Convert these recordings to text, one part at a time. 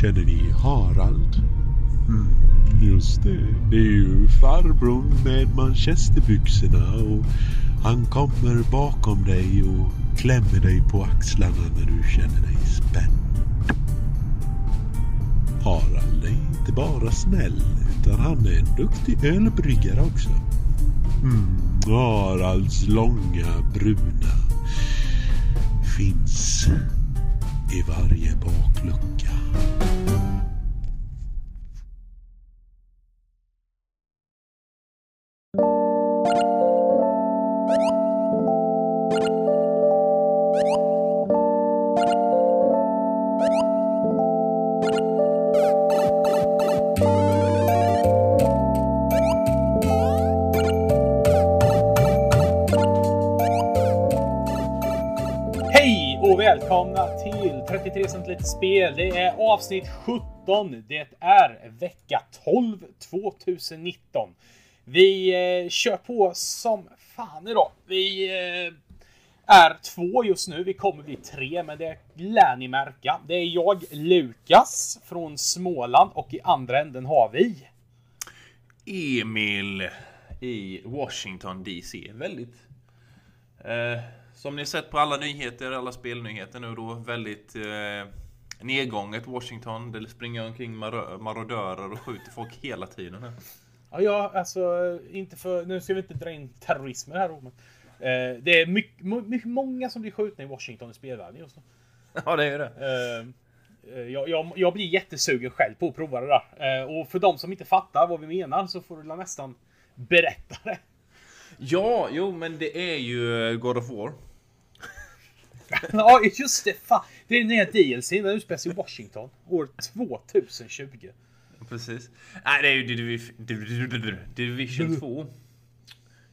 Känner ni Harald? Mm, just det. Det är ju farbrorn med manchesterbyxorna och han kommer bakom dig och klämmer dig på axlarna när du känner dig spänd. Harald är inte bara snäll utan han är en duktig ölbryggare också. Mm, Haralds långa bruna finns i varje baklucka. 3 samt lite spel. Det är avsnitt 17. Det är vecka 12 2019. Vi eh, kör på som fan idag. Vi eh, är två just nu. Vi kommer bli tre, men det lär ni märka. Det är jag, Lukas, från Småland och i andra änden har vi... Emil i Washington DC. Väldigt... Eh som ni sett på alla nyheter, alla spelnyheter nu då, väldigt eh, nedgånget Washington. Det springer omkring mar- marodörer och skjuter folk hela tiden. Här. Ja, ja, alltså inte för... Nu ska vi inte dra in terrorismen här men... Eh, det är mycket, mycket, många som blir skjutna i Washington i spelvärlden just nu. Ja, det är det. Eh, eh, jag, jag, jag blir jättesugen själv på att prova det där. Eh, och för de som inte fattar vad vi menar så får du nästan berätta det. Ja, jo, men det är ju God of War. ja, just det. Fan. Det är den nya DLC. Den utspelar sig i Washington. År 2020. Precis. Nej, det är ju Division, Division 2.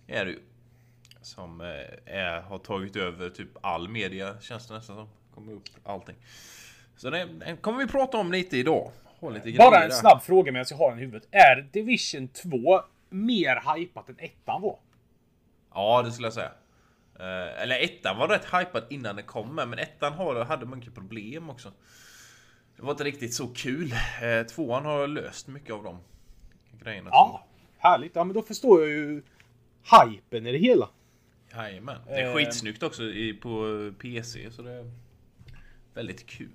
Är det ju. Som eh, är, har tagit över typ all media känns det nästan som. Kommer upp allting. Så det, det kommer vi prata om lite idag. Bara en snabb fråga medan jag har den i huvudet. Är Division 2 mer hypat än ettan var? Ja, det skulle jag säga. Eh, eller ettan var rätt hypad innan den kom med, men ettan har, hade mycket problem också. Det var inte riktigt så kul. Eh, tvåan har löst mycket av de grejerna. Ja, härligt. Ja, men då förstår jag ju hypen i det hela. Jajamän. Det är Eh. skitsnyggt också i, på PC, så det är väldigt kul.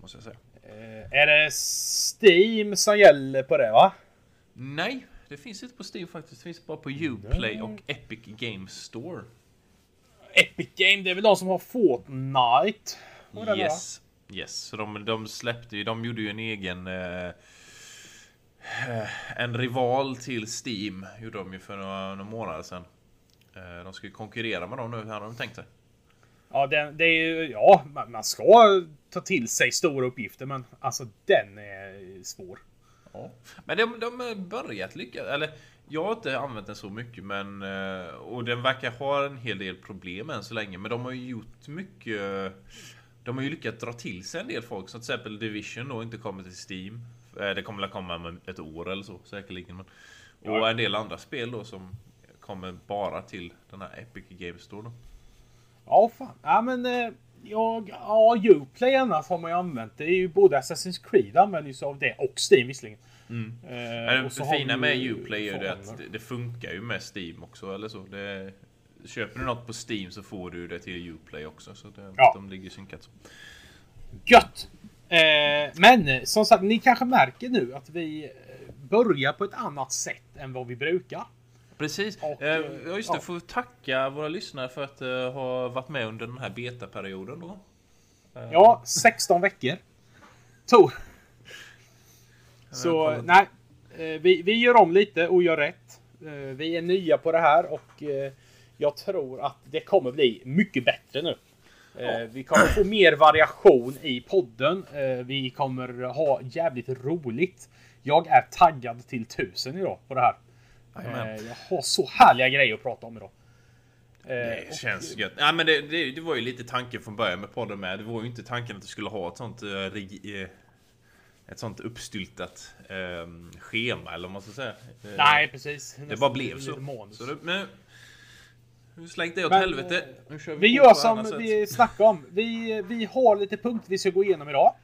Måste jag säga. Eh, är det Steam som gäller på det va? Nej, det finns inte på Steam faktiskt. Det finns bara på Uplay och Epic Games Store. Epic Game, det är väl de som har Fortnite? Och det? Yes. Yes, så de, de släppte ju, de gjorde ju en egen... Eh, eh, en rival till Steam gjorde de ju för några, några månader sedan. Eh, de ska ju konkurrera med dem nu, hade de tänkt sig. Ja, den, det är ju, ja, man, man ska ta till sig stora uppgifter, men alltså den är svår. Ja. Men de, de har börjat lyckas, eller jag har inte använt den så mycket men eh, och den verkar ha en hel del problem än så länge men de har ju gjort mycket De har ju lyckats dra till sig en del folk som till exempel Division då inte kommer till Steam Eh, Det kommer att komma om ett år eller så säkerligen men, Och en del andra spel då som kommer bara till den här Epic Games Store då. Ja, fan. Ja, men eh, jag, ja, Uplay annars har man ju använt. Det är ju både Assassin's Creed använder ju sig av det och Steam visserligen. Eh, Men det har fina med Uplay är ju det att det, det funkar ju med Steam också eller så. Det, köper du något på Steam så får du det till Uplay också. Så det, Ja. de ligger synkat så. Gött! Eh, men eh, som sagt, ni kanske märker nu att vi eh, börjar på ett annat sätt än vad vi brukar. Precis. Och, eh, eh, ja, just det. ja. Får tacka våra lyssnare för att uh, ha varit med under den här betaperioden då. Eh, Ja, 16 veckor. Tog. Så nej, eh, vi, vi gör om lite och gör rätt. Eh, Vi är nya på det här och eh, jag tror att det kommer bli mycket bättre nu. Eh, Vi kommer få mer variation i podden. Vi kommer ha jävligt roligt. Jag är taggad till tusen idag på det här. Eh, Jag har så härliga grejer att prata om idag. Det och- känns gött. Ja, men det, det, det var ju lite tanken från början med podden med. Det var ju inte tanken att du skulle ha ett sånt uh, ett sånt uppstyltat ehm, schema eller vad man ska säga. Eh, Nej, precis. Det bara blev så. så det, men, nu slängde det åt Men, helvete. eh, Nu kör Vi på gör som sätt. vi snackade om. Vi, vi har lite punkter vi ska gå igenom idag.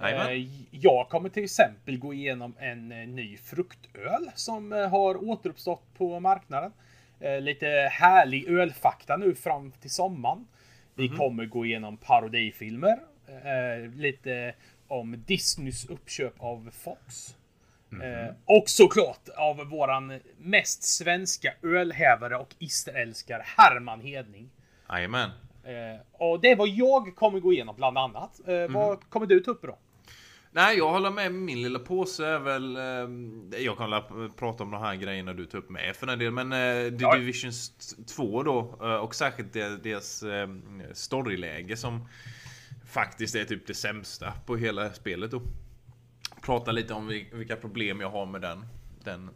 Jajamän. Eh, Jag kommer till exempel gå igenom en eh, ny fruktöl som eh, har återuppstått på marknaden. Eh, Lite härlig ölfakta nu fram till sommaren. Vi kommer gå igenom parodifilmer. eh, Lite om Disneys uppköp av Fox. Eh, och såklart av våran mest svenska ölhävare och isterälskare Herman Hedning. Jajamän. Eh, och det är vad jag kommer gå igenom bland annat. Eh, Vad kommer du ta upp då? Nej, jag håller med. Min lilla påse är väl... Eh, jag kan prata om de här grejerna du tar upp med för en del. Men eh, Ja. Division 2 då. Eh, och särskilt deras eh, storyläge som faktiskt är typ det sämsta på hela spelet då. Prata lite om vilka problem jag har med den. Den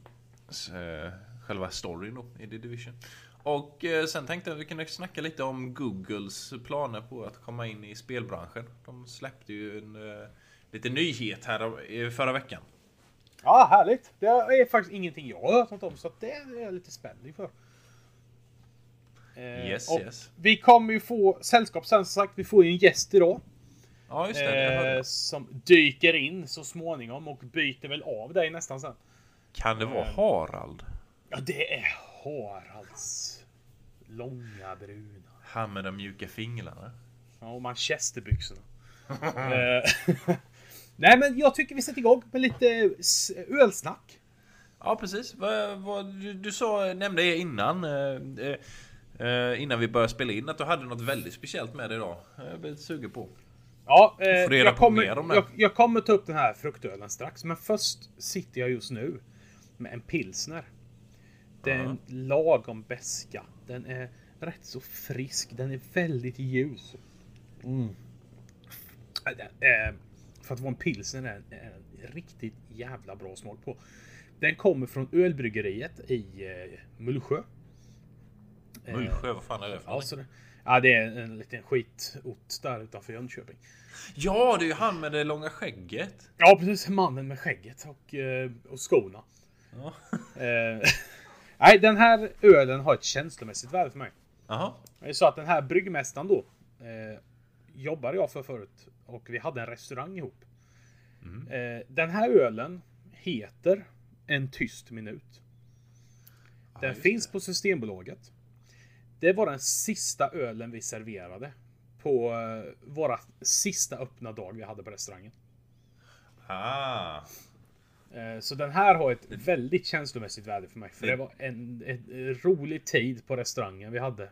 eh, själva storyn då i The Division. Och eh, sen tänkte jag att vi kunde snacka lite om Googles planer på att komma in i spelbranschen. De släppte ju en eh, lite nyhet här förra veckan. Ja, härligt. Det är faktiskt ingenting jag har hört något om, så att det är jag lite spänd inför. Eh, Yes, yes. Vi kommer ju få sällskap sen som sagt. Vi får ju en gäst idag. Ja, just det. Eh, som dyker in så småningom och byter väl av dig nästan sen. kan det vara eh, Harald? Ja, det är Haralds långa bruna. Han med de mjuka fingrarna? Ja, och manchesterbyxorna. Eh, Nej, men jag tycker vi sätter igång med lite ölsnack. Ja, precis. Du, du sa, nämnde innan. Eh, innan vi började spela in att du hade något väldigt speciellt med dig idag. Jag blir lite sugen på. Ja, eh, jag, på kommer, jag, jag kommer ta upp den här fruktölen strax. Men först sitter jag just nu med en pilsner. Den lagom beska. Den är rätt så frisk. Den är väldigt ljus. Äh, eh, För att vara en pilsner är en, är en riktigt jävla bra smak på. Den kommer från ölbryggeriet i eh, Mullsjö. Eh, Mullsjö, vad fan är det för Ja, någonting? så det, ja, det är en liten skitort där utanför Jönköping. Ja, det är ju han med det långa skägget. Ja, precis. Mannen med skägget och, eh, och skorna. Ja. Eh, nej, den här ölen har ett känslomässigt värde för mig. Jaha. Det är så att den här bryggmästaren då eh, jobbade jag för förut och vi hade en restaurang ihop. Eh, den här ölen heter En tyst minut. Den just finns på Systembolaget. Det var den sista ölen vi serverade på eh, våra sista öppna dag vi hade på restaurangen. Ah. Eh, Så den här har ett väldigt känslomässigt värde för mig. För det var en, en rolig tid på restaurangen vi hade.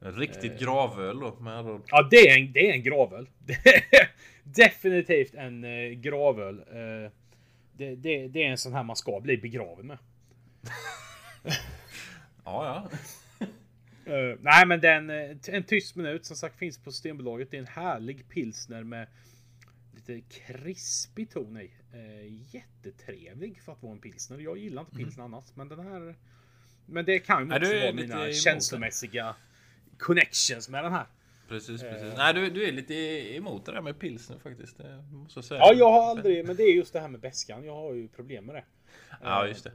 En riktigt gravöl då. Med andra ord. Ja, det är en, det är en gravöl. Definitivt en eh, gravöl. Eh, det, det, det är en sån här man ska bli begraven med. Ja, ja. Eh, nej, men den, eh, en tyst minut som sagt finns på Systembolaget. Det är en härlig pilsner med lite krispig ton i. Eh, jättetrevlig för att vara en pilsner. Jag gillar inte pilsner annars, men den här. Men det kan ju också vara mina känslomässiga connections med den här. Precis, precis. Nej, du, du är lite emot det där med pilsner faktiskt. Det måste jag säga. Ja, jag har aldrig, men det är just det här med beskan. Jag har ju problem med det. Ja, just det.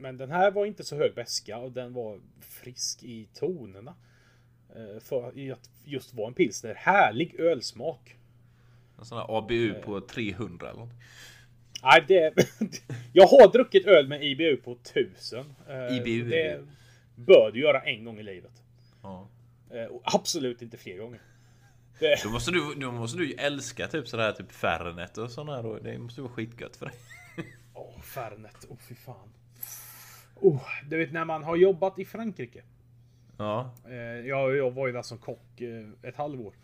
Men den här var inte så hög beska och den var frisk i tonerna. Eh, För i att just vara en pilsner. Härlig ölsmak. En sån här ABU på 300 eller något. Nej, det... jag har druckit öl med IBU på 1000. Eh, IBU. Det bör du göra en gång i livet. Ja. Eh, Absolut inte fler gånger. Det... Då måste du, då måste du ju älska typ sådär typ Fernet och sådana här då. Det måste vara skitgött för dig. Åh, Fernet. Åh, fy fan. Oh, du vet när man har jobbat i Frankrike. Ja. Eh, jag, jag var ju där som kock eh, ett halvår.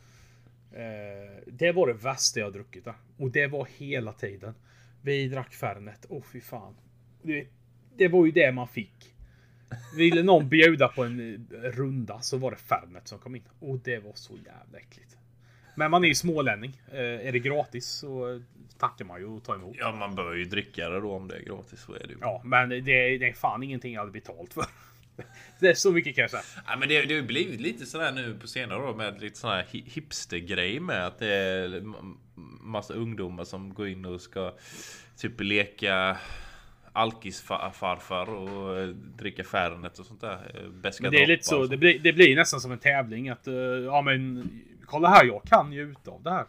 Eh, det var det värsta jag druckit där. Och det var hela tiden. Vi drack Fernet. Åh fy fan. Det, det var ju det man fick. Ville någon bjuda på en runda så var det Fernet som kom in. Och det var så jävla äckligt. Men man är ju smålänning. Eh, är det gratis så tackar man ju och tar emot. Ja, man bör ju dricka det då om det är gratis. Så är det ju. Ja, men det, det är fan ingenting jag hade betalt för. Det är så mycket kan jag säga. Ja, men det, det har ju blivit lite sådär nu på senare år med lite sån här hi- hipstergrej med att det är massa ungdomar som går in och ska typ leka alkisfarfar och eh, dricka Fernet och sånt där. eh, Beska Men det är lite droppar så, det blir, det blir nästan som en tävling att, ja men kolla här, jag kan njuta av det här.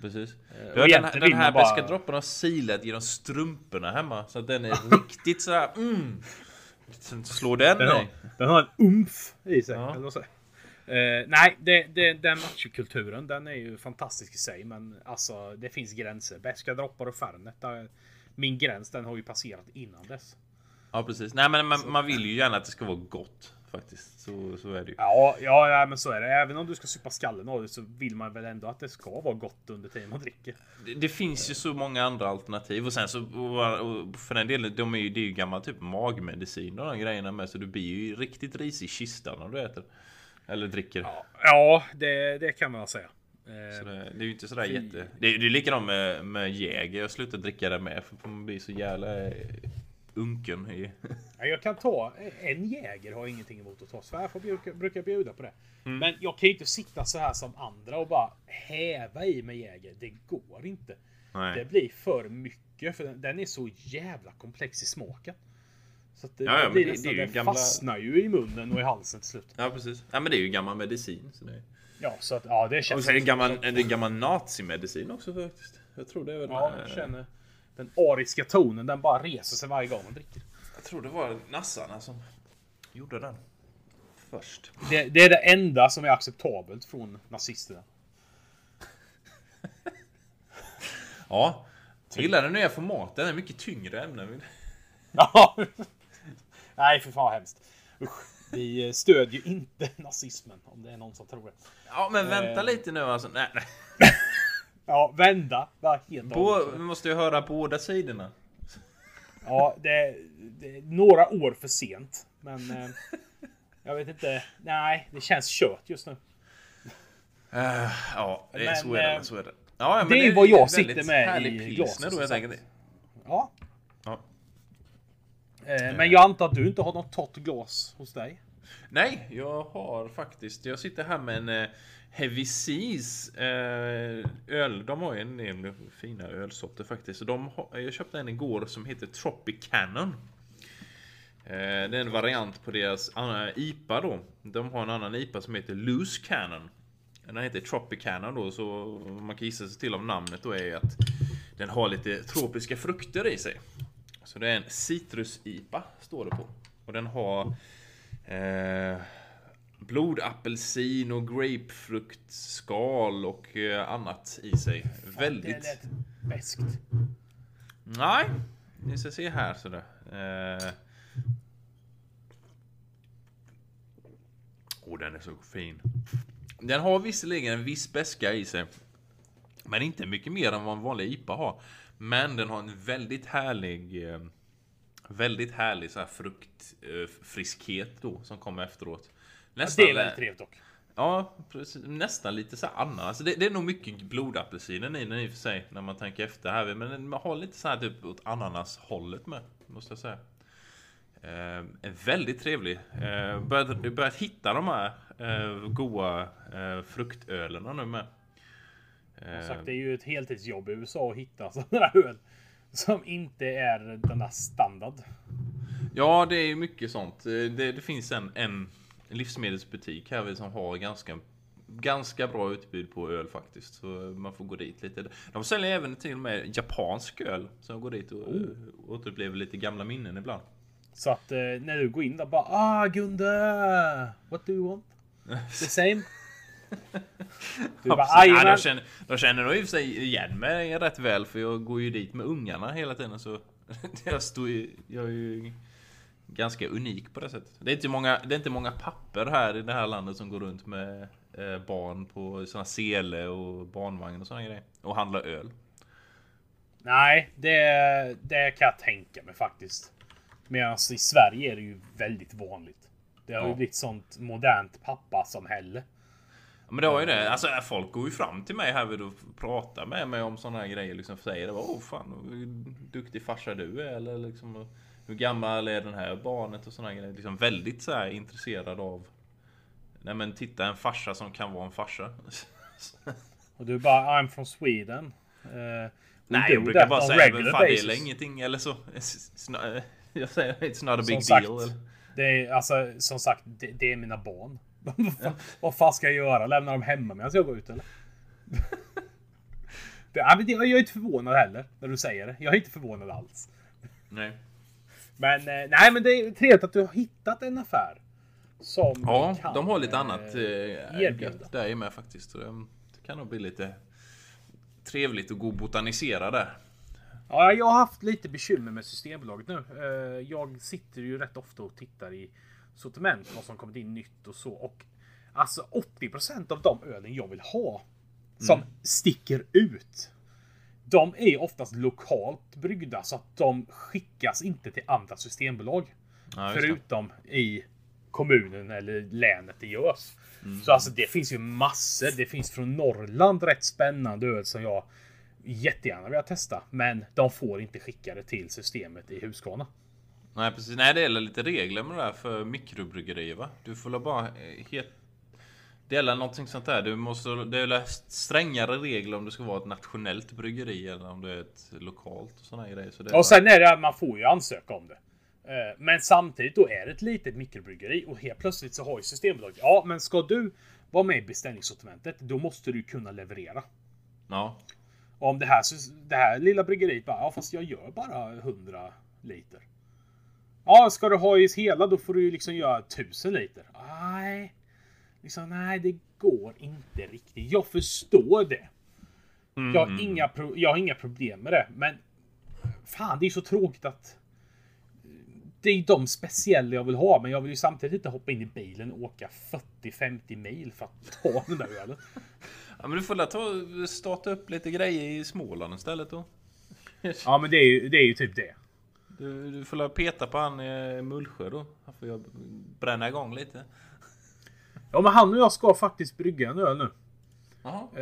Precis. och Du har den, vill den här bara- beska droppen har silat genom strumporna hemma. Så att den är riktigt så här. Mm. Sen slår den, Den har, dig. den har en umf i sig. Ja. Eller säger jag? Eh, nej, det, det, den machokulturen den är ju fantastisk i sig. Men alltså det finns gränser. Beska droppar och Fernet. där- Min gräns den har ju passerat innan dess. Ja precis. Nej men man, man vill ju gärna att det ska vara gott. Faktiskt. Så, så är det ju. Ja, ja, ja, men så är det. Även om du ska supa skallen av det så vill man väl ändå att det ska vara gott under tiden man dricker. Det, det finns ju så många andra alternativ och sen så och, för den delen, de är ju, det är ju gammal typ magmedicin och de grejerna med så du blir ju riktigt risig i kistan när du äter. Eller dricker. Ja, ja det, det kan man väl säga. Så Eh, det, det är ju inte sådär Fy. jätte... Det är, det är likadant med, med Jäger. Jag slutar dricka det med för man blir så jävla unken i... ja, jag kan ta en jäger har jag ingenting emot att ta. Svärfar brukar, brukar bjuda på det. Mm. Men jag kan ju inte sitta så här som andra och bara häva i med jäger. Det går inte. Det Nej. blir för mycket för den, den är så jävla komplex i smaken. Så att det, Ja, ja, blir det- nästan, det den gamla- fastnar ju i munnen och i halsen till slut. Ja precis. Ja men det är ju gammal medicin. Så det... Ja, så att ja, det Och känns... sen är det gammal, är det gammal nazimedicin också faktiskt. Jag tror det är väl... Ja, jag känner den ariska tonen. Den bara reser sig varje gång man dricker. Jag tror det var nassarna som gjorde den. Först. Det, det är det enda som är acceptabelt från nazisterna. Ja. Jag gillar den nya formatet. Den är mycket tyngre ämnen. Ja. Nej, för fan vad hemskt. Usch. Vi stödjer inte nazismen, om det är någon som tror det. Ja men vänta Eh. lite nu alltså. Nej, nej. Ja, vända. Bara helt På, vi måste ju höra båda sidorna. Ja, det, det är några år för sent. Men eh, jag vet inte. Nej, det känns kört just nu. Eh, ja, det, Men, så är det. eh, Så är det. Ja, det är vad jag sitter med i glaset, då helt sagt. enkelt. Ja. Ja. Eh, men jag antar att du inte har något torrt glas hos dig? Nej, jag har faktiskt. Jag sitter här med en eh, Heavy Seas eh, öl. De har ju en del fina ölsorter faktiskt. De har, jag köpte en igår som heter Tropic Cannon. Eh, det är en variant på deras IPA då. De har en annan IPA som heter Loose Cannon. Den heter Tropic Cannon då, så man kan gissa sig till av namnet då är ju att den har lite tropiska frukter i sig. Så det är en citrus-IPA, står det på. Och den har eh, blodapelsin och grapefruktskal och eh, annat i sig. Det Väldigt... lät beskt. Nej, ni ska se här sådär. Eh... Oh, den är så fin. Den har visserligen en viss beska i sig. Men inte mycket mer än vad en vanlig IPA har. Men den har en väldigt härlig... Eh, väldigt härlig så här fruktfriskhet då som kommer efteråt. Det Nästan, är väldigt trevligt dock. Ja, precis. nästan lite så här ananas. Det, det är nog mycket blodapelsinen i den i och för sig när man tänker efter här. Men den har lite så här typ åt ananas-hållet med, måste jag säga. Eh, väldigt trevlig. Eh, börjat, börjat hitta de här eh, goa eh, fruktölerna nu med. Eh, sagt, det är ju ett heltidsjobb i USA att hitta sådana här öl. Som inte är denna standard. Ja, det är mycket sånt. Eh, Det, det finns en, en livsmedelsbutik här som har ganska, ganska bra utbud på öl faktiskt. Så man får gå dit lite. De säljer även till och med japansk öl. Så jag går dit och oh. återupplever lite gamla minnen ibland. Så att eh, när du går in där bara Ah Gunde! What do you want? The same? Du bara Ja, de, känner, de känner nog i och för sig igen mig rätt väl för jag går ju dit med ungarna hela tiden så jag, står ju, jag är ju ganska unik på det sättet. Det är inte många, det är inte många papper här i det här landet som går runt med eh, barn på såna sele och barnvagn och såna grejer och handlar öl. Nej, det, det kan jag tänka mig faktiskt. Medan i Sverige är det ju väldigt vanligt. Det har ju Ja. blivit sånt modernt pappasamhälle. Ja, Men det var ju det. Alltså folk går ju fram till mig här vid och pratar med mig om såna här grejer. Liksom säger det. Åh fan, duktig farsa du är. Eller liksom hur gammal är den här barnet och här grejer. Liksom väldigt så här intresserad av. Nej men titta en farsa som kan vara en farsa. Och du bara I'm from Sweden. Uh, Nej jag brukar bara säga men det är basis." väl ingenting eller så. Jag säger it's not a Som big sagt, deal. Eller? Det är alltså som sagt, det, det är mina barn. Vad fan- ska jag göra? Lämna dem hemma medan jag går ut eller? Det, jag är inte förvånad heller när du säger det. Jag är inte förvånad alls. Nej. Men eh, nej, men det är trevligt att du har hittat en affär. Som Ja, kan, de har lite eh, annat eh, erbjuda. gött där i med faktiskt. Det, kan nog bli lite trevligt att gå och botanisera där. Ja, jag har haft lite bekymmer med Systembolaget nu. Eh, Jag sitter ju rätt ofta och tittar i sortiment, vad som kommit in nytt och så. Och alltså 80% av de ölen jag vill ha som sticker ut. De är oftast lokalt bryggda så att de skickas inte till andra systembolag. Ja, förutom i kommunen eller länet det görs. Så alltså det finns ju massor. Det finns från Norrland rätt spännande öl som jag jättegärna vill testa. Men de får inte skicka det till systemet i Huskvarna. Nej precis, nej det är lite regler med det där för mikrobryggerier va? Du får bara eh, helt... Det väl någonting sånt där. Du måste, det är strängare regler om det ska vara ett nationellt bryggeri eller om det är ett lokalt och här grejer. Så det Och sen är det att man får ju ansöka om det. Eh, Men samtidigt då är det ett litet mikrobryggeri och helt plötsligt så har ju Systembolaget. Ja, men ska du vara med i beställningssortimentet, då måste du kunna leverera. Ja. Och om det här, det här lilla bryggeriet bara, ja fast jag gör bara 100 liter. Ja, ska du ha i hela då får du ju liksom göra 1000 liter. Nej, liksom nej det går inte riktigt. Jag förstår det. Jag, har inga pro- jag har inga problem med det, men fan det är så tråkigt att det är de speciella jag vill ha, men jag vill ju samtidigt inte hoppa in i bilen och åka 40-50 mil för att ta den där ölen. ja men du får väl ta starta upp lite grejer i Småland istället då. Ja, men det är ju, det är ju typ det. Du, du får väl peta på han i Mullsjö då. Han får jag bränna igång lite. Ja, men han och jag ska faktiskt brygga en öl nu.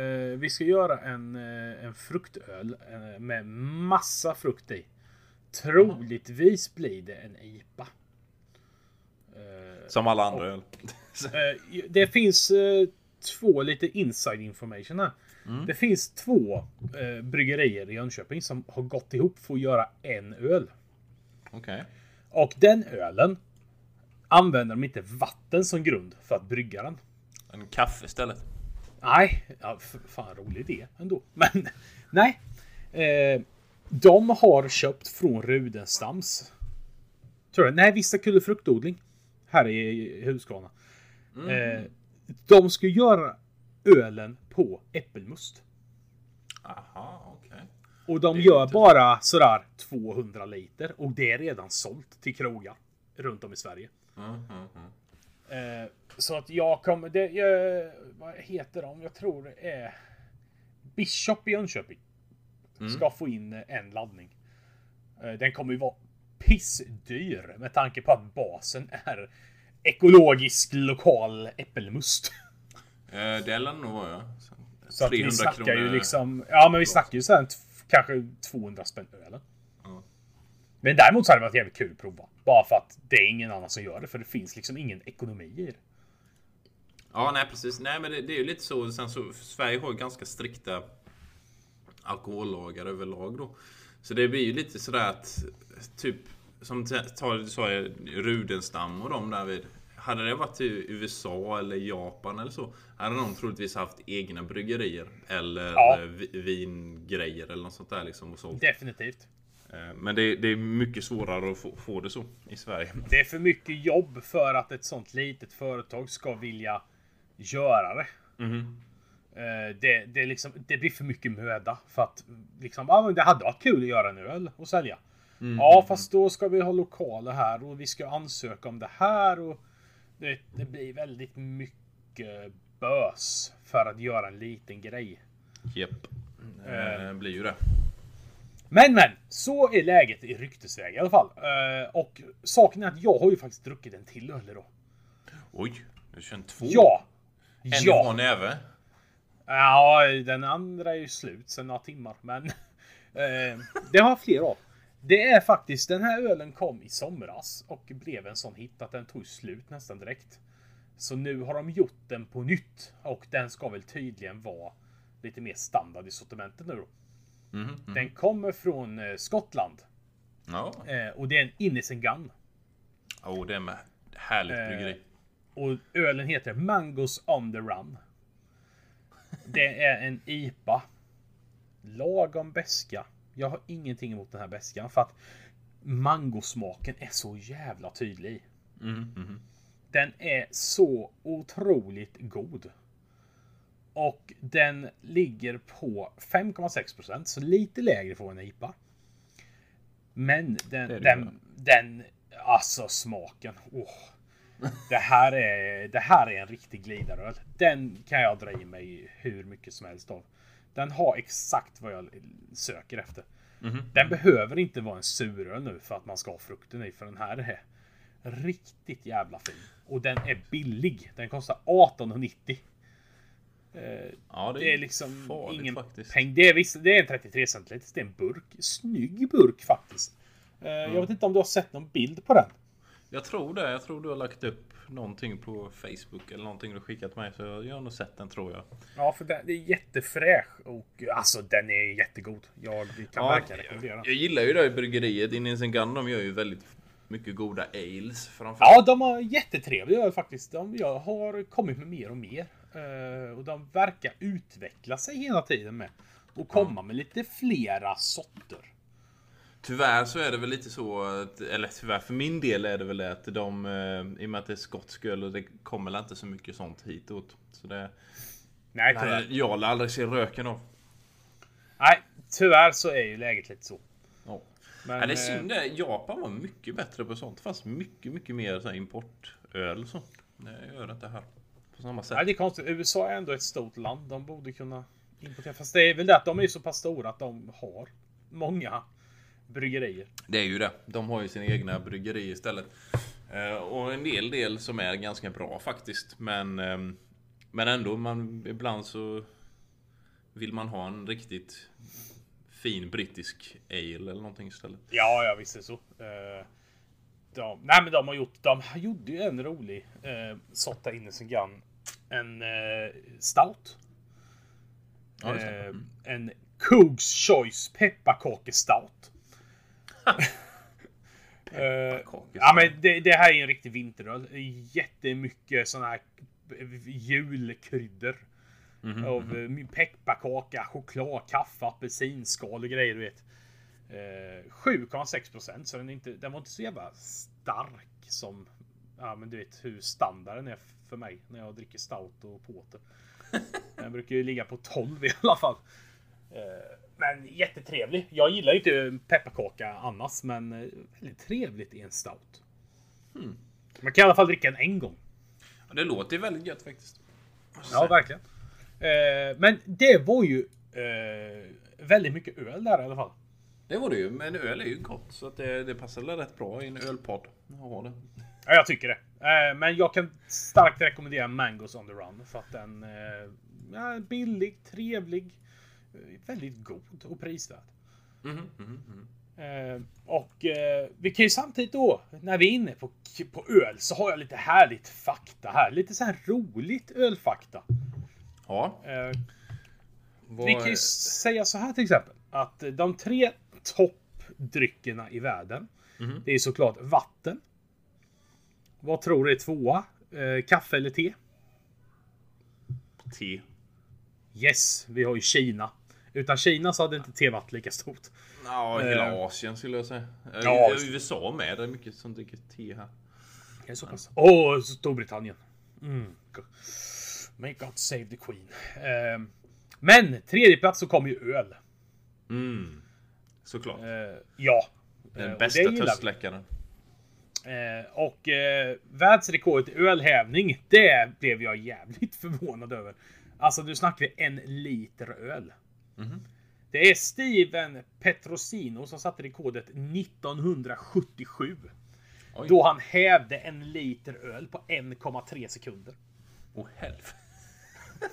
Eh, vi ska göra en, eh, en fruktöl eh, med massa frukt i. Troligtvis blir det en IPA. Eh, Som alla andra öl. eh, det finns eh, två lite inside information här. Det finns två eh, bryggerier i Jönköping som har gått ihop för att göra en öl. Okej. Och den ölen använder de inte vatten som grund för att brygga den. En kaffe istället. Nej, ja, fan rolig idé ändå. Men nej. Eh, de har köpt från Rudenstams. Tror jag. Nej, Vista Kulle fruktodling. Här i Huskvarna. Eh, de ska göra ölen på äppelmust. Aha, okej. Och de gör inte- bara sådär 200 liter. Och det är redan sålt till krogar. Runt om i Sverige. Mm, mm, mm. Eh, så att jag kommer... Det, jag, vad heter de? Jag tror det är... Bishop i Jönköping. Ska få in en laddning. Eh, den kommer ju vara pissdyr med tanke på att basen är ekologisk lokal äppelmust. Eh, det lär nog vara ja. Så att vi 300 snackar ju kronor. liksom... Ja men vi snackar ju sen kanske 200 spänn ölen. Ja. Men däremot så hade det varit jävligt kul att prova. Bara för att det är ingen annan som gör det. För det finns liksom ingen ekonomi i det. Ja, nej precis. Nej, men det, det är ju lite så. Sen så Sverige har ju ganska strikta alkohollagar överlag då. Så det blir ju lite sådär att typ som du sa Rudenstam och de där vid. Hade det varit i USA eller Japan eller så hade de troligtvis haft egna bryggerier eller Ja. vi- vingrejer eller något sånt där liksom och sålt. Definitivt. Eh, Men det, det är mycket svårare att få, få det så i Sverige. Det är för mycket jobb för att ett sånt litet företag ska vilja göra det. Eh, Det, det, liksom, det blir för mycket möda för att liksom, ja, men det hade varit kul att göra en öl och sälja. Ja, fast då ska vi ha lokaler här och vi ska ansöka om det här och det, det blir väldigt mycket bös för att göra en liten grej. Japp. Eh, blir ju det. Men men, så är läget i ryktesväg i alla fall. Eh, Och saken är att jag har ju faktiskt druckit en till öl idag. Oj, du känner två? Ja! En ja! ifrån näve? Ja, den andra är ju slut sen några timmar, men eh, det har jag fler av. Det är faktiskt, den här ölen kom i somras och blev en sån hit att den tog slut nästan direkt. Så nu har de gjort den på nytt och den ska väl tydligen vara lite mer standard i sortimentet nu då. Mhm, mhm. Den kommer från eh, Skottland Ja. eh, och det är en Innocent Gun. Oh, det är med härligt Eh, bryggeri. Och ölen heter Mangos on the Run. Det är en IPA. lagom beska. Jag har ingenting emot den här beskan för att mangosmaken är så jävla tydlig. Mm, mhm. Den är så otroligt god. Och den ligger på 5,6% så lite lägre får en IPA. Men den, Det det den, den, alltså smaken. Oh. Det här är, det här är en riktig glidaröl. Den kan jag dra i mig hur mycket som helst av. Den har exakt vad jag söker efter. Mhm. Den behöver inte vara en suröl nu för att man ska ha frukten i. För den här är riktigt jävla fin. Och den är billig. Den kostar 18,90. Ja, det är liksom farligt ingen faktiskt. peng. Det är, visst, det är en 33 centiliter. Det är en burk. Snygg burk faktiskt. Eh, Jag vet inte om du har sett någon bild på den? Jag tror det. Jag tror du har lagt upp någonting på Facebook eller någonting du skickat mig. Så jag har nog sett den tror jag. Ja, för den, det är jättefräsch och alltså den är jättegod. Jag kan verkligen rekommendera den. jag gillar ju det i bryggeriet. Indian Gun de gör ju väldigt mycket goda ales framför Ja, de har jättetrevliga faktiskt. De jag har kommit med mer och mer. Eh, och de verkar utveckla sig hela tiden med. Och komma med lite flera sorter. Tyvärr så är det väl lite så, eller tyvärr för min del är det väl det att de, eh, i och med att det är skotsk och det kommer väl inte så mycket sånt hitåt. Så det, Nej, nej, tyvärr. jag lär aldrig se röken av. Nej, tyvärr så är ju läget lite så. Ja. Men, ja, det är eh, synd det. Japan var mycket bättre på sånt. Det fanns mycket, mycket mer så här importöl och så. Det gör det inte här. På samma sätt. Nej, det är konstigt. USA är ändå ett stort land. De borde kunna importera. Fast det är väl det att de är så pass stora att de har många bryggerier. Det är ju det. De har ju sina egna bryggeri istället. Eh, och en del del som är ganska bra faktiskt. Men, ehm, men ändå, man, ibland så vill man ha en riktigt fin brittisk ale eller någonting istället. Ja, ja visst är det så. Eh, de, nej, men de har gjort. De gjorde ju en rolig eh, sen gun. En eh, stout. Ja, det. Mm. Eh, en Coogs Choice pepparkakestout. Eh, ja men det, det här är en riktig vinteröl. Jättemycket såna här julkryddor. Mhm, Av eh, pepparkaka, choklad, kaffe, apelsinskal och grejer du vet. Eh, 7,6 procent så den, inte, den var inte så jävla stark som Ja men du vet hur standarden är för mig när jag dricker stout och porter. Den brukar ju ligga på 12 i alla fall. Eh, Men jättetrevlig. Jag gillar ju inte pepparkaka annars men eh, väldigt trevligt i en stout. Hmm. Man kan i alla fall dricka den en gång. Ja, Det låter ju väldigt gött faktiskt. Ja, verkligen. Eh, men det var ju eh, väldigt mycket öl där i alla fall. Det var det ju, men öl är ju gott så att det, det passar väl rätt bra i en ölpodd. Ja, det. Ja, jag tycker det. Eh, men jag kan starkt rekommendera Mangos on the Run för att den eh, är billig, trevlig, eh, väldigt god och prisvärd. Mhm, mhm, mhm. Eh, och eh, vi kan ju samtidigt då, när vi är inne på, på öl, så har jag lite härligt fakta här. Lite så här roligt ölfakta. Ja. Eh, Vi kan ju säga så här till exempel. Att de tre toppdryckerna i världen. Mhm. Det är såklart vatten. Vad tror du är tvåa? Eh, kaffe eller te? te. Yes, vi har ju Kina. Utan Kina så hade inte te varit lika stort. Ja, hela Eh. Asien skulle jag säga. Ja, Ja, visst. USA med. Det är mycket som dricker te här. Det är så pass. Åh, Storbritannien. Mm. May God save the Queen. Eh, men tredje plats så kommer ju öl. Mm. Såklart. Eh, ja. Eh, Den och bästa törstsläckaren. Eh, och eh, världsrekordet i ölhävning, det blev jag jävligt förvånad över. Alltså nu snackar vi en liter öl. Mhm. Det är Steven Petrosino som satte rekordet 1977. Oj. Då han hävde en liter öl på 1,3 sekunder. Åh helvete.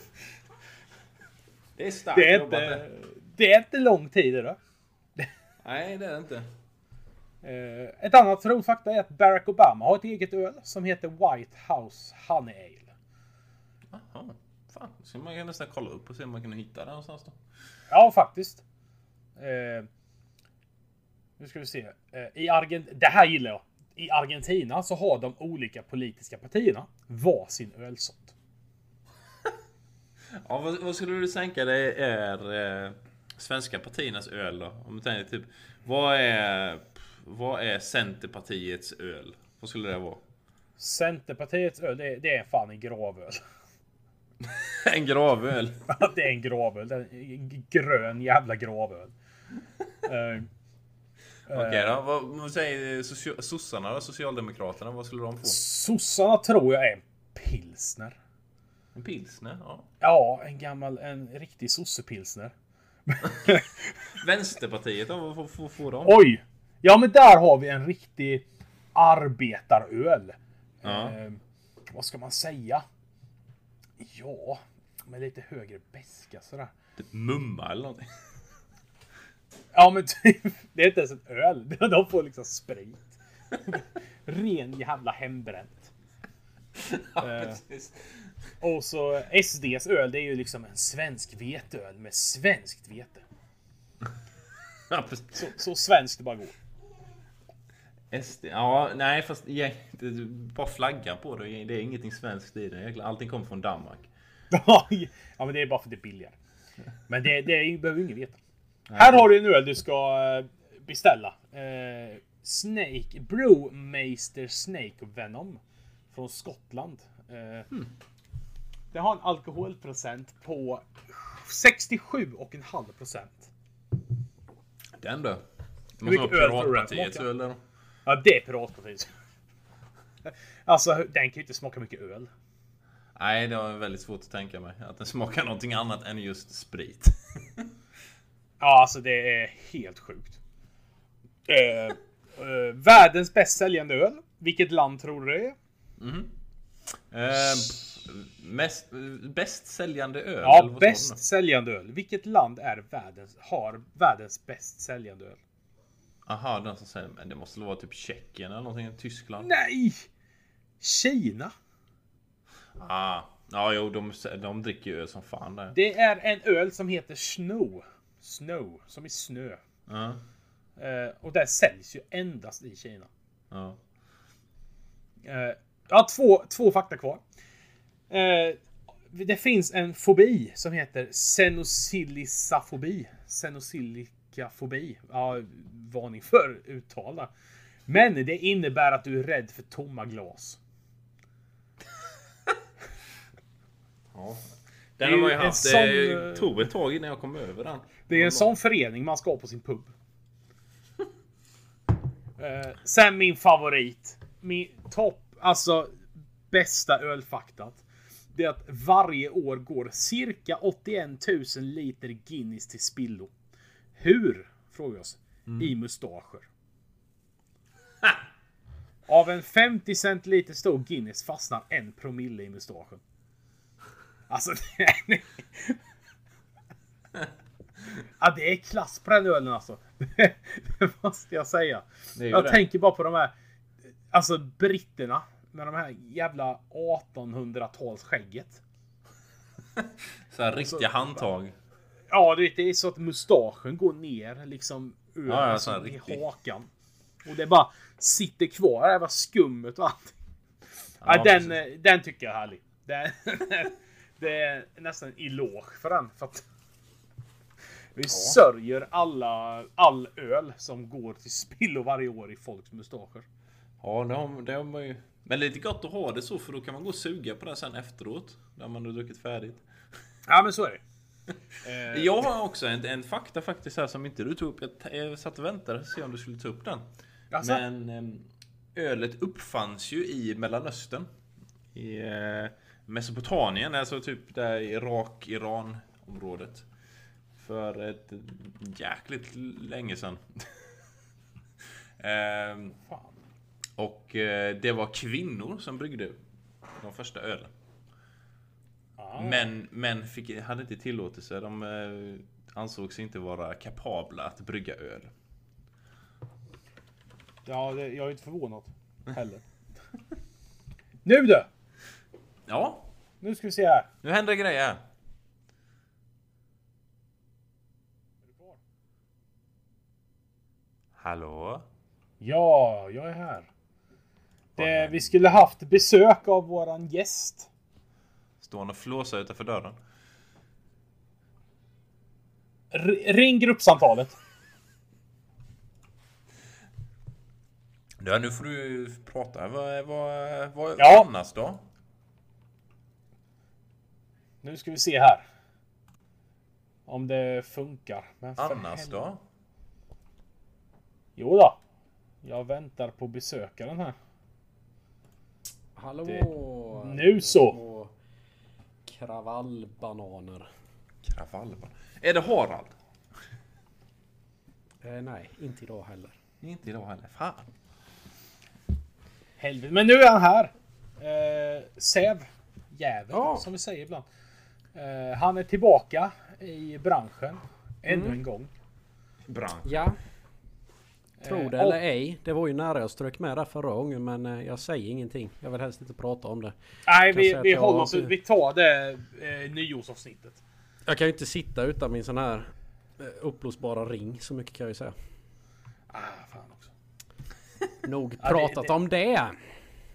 det är starkt Det är jobbat inte, det. är inte lång tid då. Nej, det är det inte. Eh, ett annat roligt fakta är att Barack Obama har ett eget öl som heter White House Honey Ale. Jaha. Fan, så man kan nästan kolla upp och se om man kan hitta det någonstans då. Ja, faktiskt. Eh, nu ska vi se. Eh, i Argent det här gillar jag. I Argentina så har de olika politiska partierna varsin ölsort. Ja, vad, vad skulle du tänka dig är eh, svenska partiernas öl då? Om du tänker typ, vad är, vad är Centerpartiets öl? Vad skulle det vara? Centerpartiets öl, det, det är fan en gravöl. en gravöl? Ja, det är en gravöl. En grön jävla gravöl. Uh, Okej okay, då. Vad, vad säger socia sossarna då? Socialdemokraterna? Vad skulle de få? Sossarna tror jag är en pilsner. En pilsner? Ja. Ja, en gammal, en riktig sossepilsner. Vänsterpartiet? Vad får, får de? Oj! Ja men där har vi en riktig arbetaröl. Ja. Eh, vad ska man säga? Ja, med lite högre beska sådär. Typ mumma eller någonting. Ja men typ, det är inte ens en öl. De får liksom sprit. Ren jävla hembränt. Ja, eh, och så SDs öl, det är ju liksom en svensk veteöl med svenskt vete. Så, så svenskt det bara går. SD, ja nej fast ja, bara flaggan på det. Det är ingenting svenskt i det. Allting kommer från Danmark. ja men det är bara för att det är billigare. Men det, det behöver ingen veta. Nej. Här har du en öl du ska eh, beställa. Eh, Snake Brewmeister Snake Venom. Från Skottland. Eh, hmm. Det har en alkoholprocent på 67,5 procent. Den då? Hur mycket öl tror du den smakar? Ja, det är Piratpartiet. Alltså, den kan ju inte smaka mycket öl. Nej, det var väldigt svårt att tänka mig. Att den smakar någonting annat än just sprit. ja, alltså det är helt sjukt. Uh, uh, världens bäst säljande öl. Vilket land tror du det är? Mm. Uh, mest, bäst säljande öl? Ja, bäst säljande öl. Vilket land är världens, har världens bäst säljande öl? Aha, den som säger men det måste vara typ Tjeckien eller någonting, Tyskland? Nej! Kina! Ah, ja, jo, de, de dricker ju öl som fan där. Det är en öl som heter Snow. Snow, som i snö. Uh. Uh, och det säljs ju endast i Kina. Uh. Uh, ja, två, två fakta kvar. Uh, det finns en fobi som heter Xenosillisafobi. Xenosillicafobi. Ja, varning för uttal Men det innebär att du är rädd för tomma glas. ja. Den har man ju haft. Sån, det tog ett tag innan jag kom över den. Det är en sån förening man ska ha på sin pub. uh, sen min favorit. Min topp, alltså bästa ölfaktat. Det är att varje år går cirka 81 000 liter Guinness till spillo. Hur? Frågar vi oss mm. i mustascher. Av en 50 centiliter stor Guinness fastnar en promille i mustaschen. Alltså det är... ja, det är klass på den ölen alltså. Det måste jag säga. Jag det. tänker bara på de här... Alltså britterna. Med de här jävla 1800-talsskägget. Så här riktiga alltså, handtag. Ja, det är så att mustaschen går ner liksom ur ja, alltså, i hakan. Och det bara sitter kvar, det var skummet och allt. Ja, ja den, den tycker jag är härlig. Det, det är nästan en eloge för den. För att vi ja. sörjer alla, all öl som går till spillo varje år i folks mustascher. Ja, det har, det har man ju. Men lite gott att ha det så för då kan man gå och suga på det sen efteråt. När man har druckit färdigt. Ja men så är det. Eh, jag har också en, en fakta faktiskt här som inte du tog upp. Jag satt och väntade och se om du skulle ta upp den. Alltså? Men ehm, ölet uppfanns ju i Mellanöstern. I eh, Mesopotamien, alltså typ där Irak, Iran området. För ett jäkligt länge sedan. ehm, och eh, det var kvinnor som bryggde de första ölen. Ah. Men män fick, hade inte tillåtelse. De eh, ansågs inte vara kapabla att brygga öl. Ja, det, jag är inte förvånad heller. nu du! Ja? Nu ska vi se här. Nu händer grejer. Hallå? Ja, jag är här. Det, vi skulle haft besök av våran gäst. Står han och flåsar utanför dörren? R- ring gruppsamtalet. Ja, nu får du prata. Vad, vad, vad Ja. annars då? Nu ska vi se här. Om det funkar. Men Annars då? Jo då. Jag väntar på besökaren här. Hallå! Det- nu så. Kravallbananer. Kravall. Är det Harald? Eh, nej, inte idag heller. Inte idag heller. Fan. Helvete. Men nu är han här. Eh, Säv. Jävel, Ja. som vi säger ibland. Eh, han är tillbaka i branschen. Ännu en gång. Bransch. Ja, tro det Eh, eller och- ej. Det var ju nära jag strök med där förra gången men eh, jag säger ingenting. Jag vill helst inte prata om det. Nej, vi, vi håller oss... Vi tar det eh, nyårsavsnittet. Jag kan ju inte sitta utan min sån här eh, uppblåsbara ring. Så mycket kan jag ju säga. Ah, fan också. Nog Ja, det- pratat det- om det.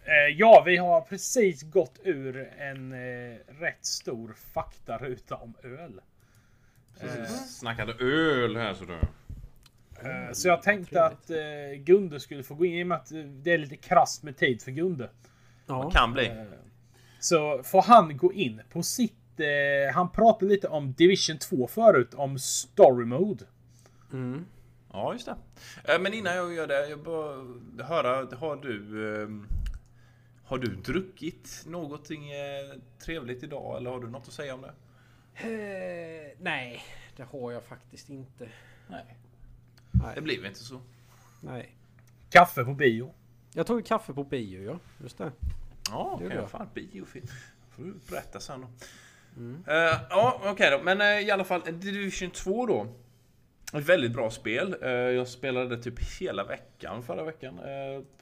Eh, ja, vi har precis gått ur en eh, rätt stor faktaruta om öl. Snackade öl här så du. Eh, så jag tänkte att eh, Gunde skulle få gå in i och med att eh, det är lite krasst med tid för Gunde. Ja. Kan bli. Så får han gå in på sitt... Eh, han pratade lite om Division 2 förut, om Story Mode. Mm. Ja, just det. Eh, Men innan jag gör det, jag bara höra, har du... ehm, Har du druckit någonting eh, trevligt idag eller har du något att säga om det? Eh, nej, det har jag faktiskt inte. Nej. Nej. Det blir inte så. Nej. Kaffe på bio. Jag tog kaffe på bio ja. Just det. Ja, okej. jag. Fan, biofilm. får du berätta sen då. Eh, ja, okej då. Men eh, i alla fall, Division 2 då. Ett väldigt bra spel. Eh, jag spelade det typ hela veckan förra veckan.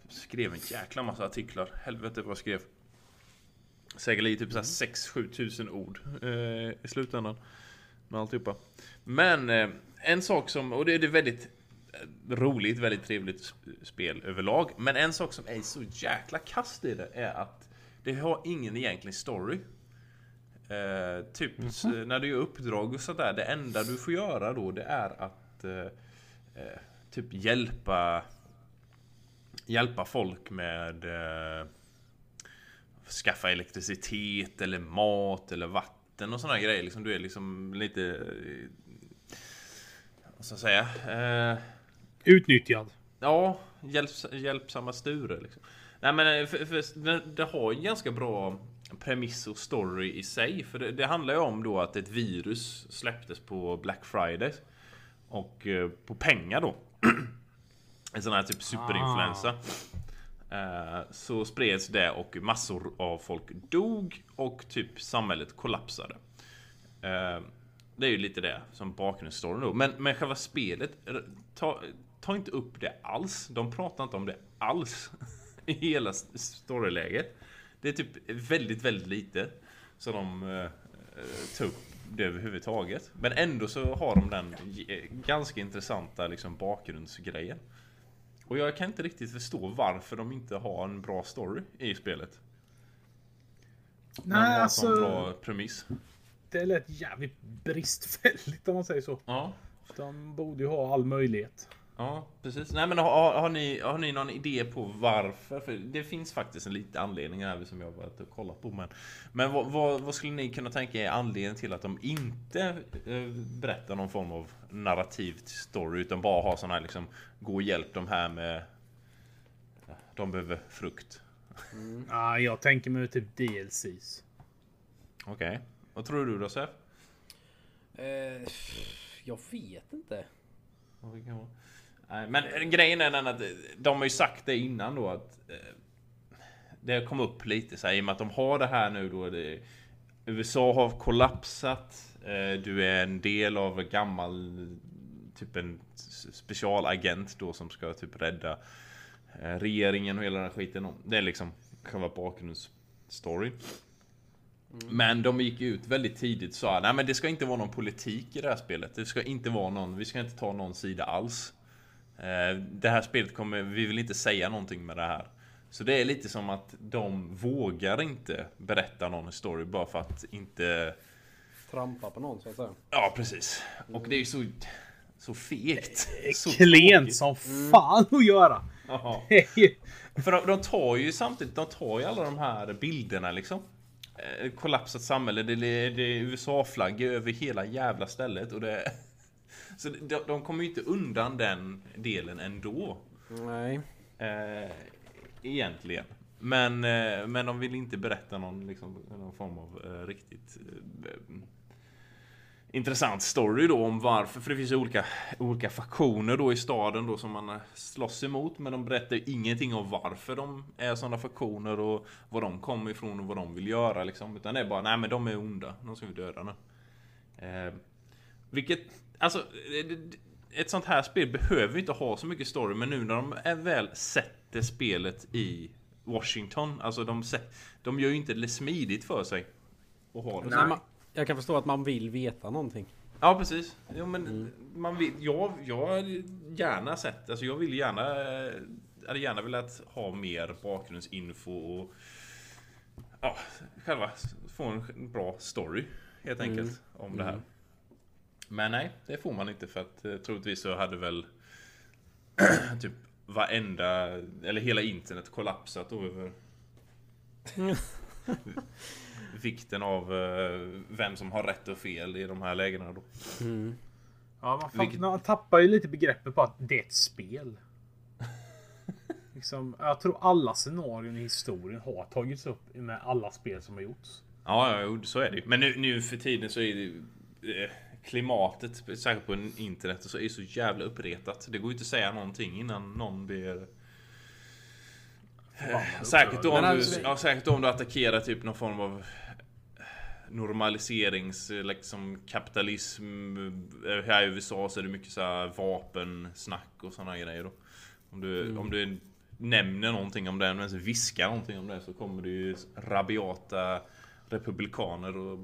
Skrev en jäkla massa artiklar. Helvete vad jag skrev. Säkerligen typ såhär 6-7 tusen ord i slutändan. Med alltihopa. Men en sak som, och det är väldigt roligt, väldigt trevligt sp- spel överlag. Men en sak som är så jäkla kast i det är att det har ingen egentlig story. Eh, typ s- när du gör uppdrag och sådär, det enda du får göra då det är att eh, eh, typ hjälpa hjälpa folk med eh, skaffa elektricitet eller mat eller vatten och sådana grejer. Liksom, du är liksom lite eh, vad ska jag säga? Eh, Utnyttjad. Ja, hjälps, hjälpsamma Sture liksom. Nej men eh, för, för, det, det har ju ganska bra premiss och story i sig. För det, det handlar ju om då att ett virus släpptes på Black Friday. Och eh, på pengar då. en sån här typ superinfluensa. Eh, så spreds det och massor av folk dog och typ samhället kollapsade. Eh, det är ju lite det som bakgrundsstoryn då. Men, men själva spelet, ta, ta inte upp det alls. De pratar inte om det alls. I hela storyläget. Det är typ väldigt, väldigt lite. Så de eh, eh, tar upp det överhuvudtaget. Men ändå så har de den eh, ganska intressanta liksom bakgrundsgrejen. Och jag kan inte riktigt förstå varför de inte har en bra story i spelet. När de Nej, har en alltså. bra premiss. Det lät jävligt bristfälligt om man säger så. Ja. De borde ju ha all möjlighet. Ja, precis. Nej men har, har, ni, har ni någon idé på varför? För det finns faktiskt en liten anledning här som jag har varit och kollat på. Men, men vad, vad, vad skulle ni kunna tänka är anledningen till att de inte eh, berättar någon form av narrativt story utan bara har sån här liksom Gå och hjälp de här med De behöver frukt. Ja, jag tänker mig typ DLCs. Okej. Vad tror du då Sef? Eh, jag vet inte. Vad det kan vara. Men grejen är den att de har ju sagt det innan då att eh, det kom upp lite så här, i och med att de har det här nu då. Det, USA har kollapsat. Eh, du är en del av en gammal typ en specialagent då som ska typ rädda eh, regeringen och hela den här skiten. Det är liksom själva bakgrundsstoryn. Men de gick ut väldigt tidigt och sa nej men det ska inte vara någon politik i det här spelet. Det ska inte vara någon, vi ska inte ta någon sida alls. Eh, Det här spelet kommer, vi vill inte säga någonting med det här. Så det är lite som att de vågar inte berätta någon story bara för att inte trampa på någon så att säga. Ja, precis. Och det är ju så, så fegt. Så Klent som fan att göra. Ju- För de, de tar ju samtidigt, de tar ju alla de här bilderna liksom. Eh, kollapsat samhälle, det är USA-flaggor över hela jävla stället och det... Så de, de kommer ju inte undan den delen ändå. Nej. Eh, egentligen. Men, eh, men de vill inte berätta någon, liksom, någon form av eh, riktigt eh, intressant story då om varför. För det finns ju olika, olika faktioner då i staden då som man eh, slåss emot. Men de berättar ingenting om varför de är sådana faktioner och var de kommer ifrån och vad de vill göra liksom. Utan det är bara, nej men de är onda. De ska vi döda nu. Eh, vilket, alltså, ett sånt här spel behöver inte ha så mycket story, men nu när de är väl sätter spelet i Washington, alltså de, de gör ju inte det smidigt för sig. Att ha det. Nej, man, jag kan förstå att man vill veta någonting. Ja precis. Jo, men man vill, jag, jag har gärna sett, alltså jag vill gärna, eh, hade gärna velat ha mer bakgrundsinfo och ja, själva få en bra story helt enkelt om det här. Men nej, det får man inte för att eh, troligtvis så hade väl typ varenda, eller hela internet kollapsat över vikten av eh, vem som har rätt och fel i de här lägena då. Ja, man, fan, Vilket- man tappar ju lite begreppet på att det är ett spel. liksom, jag tror alla scenarion i historien har tagits upp med alla spel som har gjorts. Ja, ja, så är det. Men nu, nu för tiden så är det ju, eh, klimatet, särskilt på internet, så är så jävla uppretat. Det går ju inte att säga någonting innan någon blir... Eh, Säkert då, om du, alltså- ja, säkert om du attackerar typ någon form av normaliserings, eh, liksom kapitalism. Här i USA så är det mycket så här vapensnack och sådana grejer då. Om du, om du nämner någonting om det, eller ens viskar någonting om det så kommer det ju rabiata republikaner och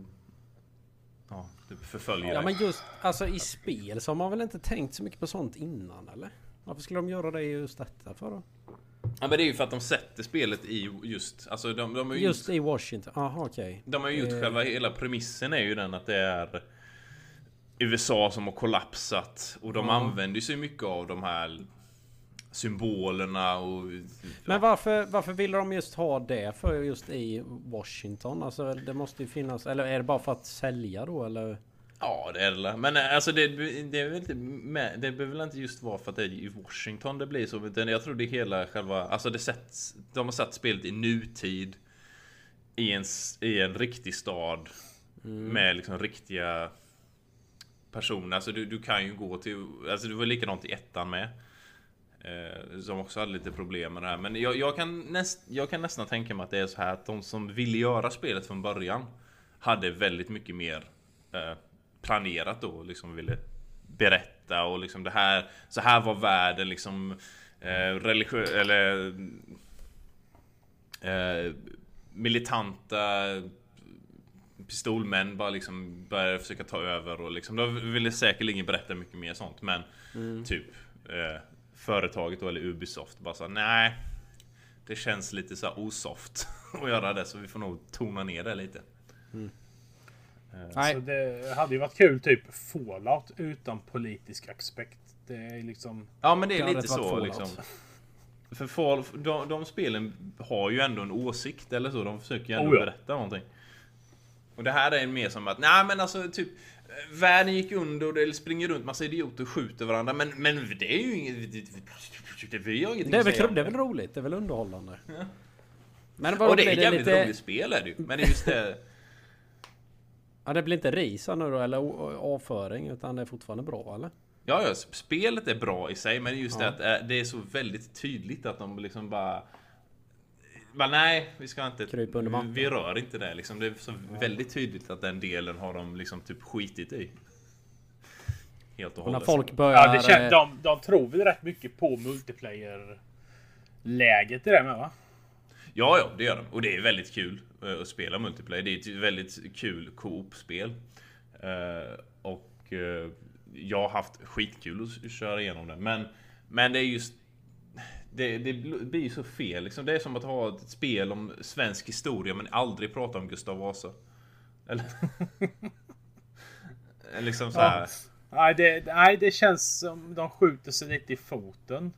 ja, typ förfölja Ja men just alltså i spel så har man väl inte tänkt så mycket på sånt innan eller? Varför skulle de göra det just detta för då? Ja, men det är ju för att de sätter spelet i just, alltså de, de har ju Just i Washington? Aha okej. De har ju gjort Eh. själva, hela premissen är ju den att det är USA som har kollapsat och de använder sig mycket av de här symbolerna och... Men varför, varför vill de just ha det för just i Washington? Alltså det måste ju finnas, eller är det bara för att sälja då eller? Ja, det är det. Men eh, alltså det, det är väl inte Det behöver väl inte just vara för att det är i Washington det blir så. Utan jag tror det hela själva... Alltså det sätts... De har satt spelet i nutid. I en, i en riktig stad. Med liksom riktiga personer. Alltså du, du kan ju gå till... Alltså det var likadant i ettan med. Eh, som också hade lite problem med det här. Men jag, jag, kan näst, jag kan nästan tänka mig att det är så här att de som ville göra spelet från början hade väldigt mycket mer eh, planerat då och liksom ville berätta och liksom det här så här var världen liksom eh, religiös eller eh, militanta pistolmän bara liksom började försöka ta över och liksom de ville säkerligen berätta mycket mer sånt men typ eh, företaget då eller Ubisoft bara sa nej det känns lite så osoft att göra det så vi får nog tona ner det lite. Nej. Så det hade ju varit kul typ Fallout utan politisk aspekt. Det är liksom... Ja men det är lite så Fallout. liksom. För Fall, de, de spelen har ju ändå en åsikt eller så. De försöker ju ändå Oh ja. berätta någonting. Och det här är mer som att, nej men alltså typ Världen gick under och det springer runt massa idioter och skjuter varandra men, men det är ju inget... Det, vi har ingenting Det är, att väl, säga det är väl roligt? Det är väl underhållande? Men Och vad det blir är ett det jävligt lite... roligt spel är det ju. Men det är just det... Ja det blir inte risa nu då eller avföring utan det är fortfarande bra eller? Ja, ja, spelet är bra i sig, men just Ja. det att eh, det är så väldigt tydligt att de liksom bara... bara nej, vi ska inte... Krypa under mattan. Vi rör inte det liksom. Det är så väldigt tydligt att den delen har de liksom typ skitit i. Helt och Och när hållet. folk börjar... Ja, det kän, eh, de, de tror väl rätt mycket på multiplayer-läget i det med va? Ja, ja, det gör de. Och det är väldigt kul eh, att spela multiplayer. Det är ett väldigt kul co-op-spel. Eh, och eh, jag har haft skitkul att köra igenom det. Men, men det är just... Det, det blir ju så fel liksom. Det är som att ha ett spel om svensk historia men aldrig prata om Gustav Vasa. Eller? liksom så här. Ja. Nej det, nej, det känns som de skjuter sig lite i foten.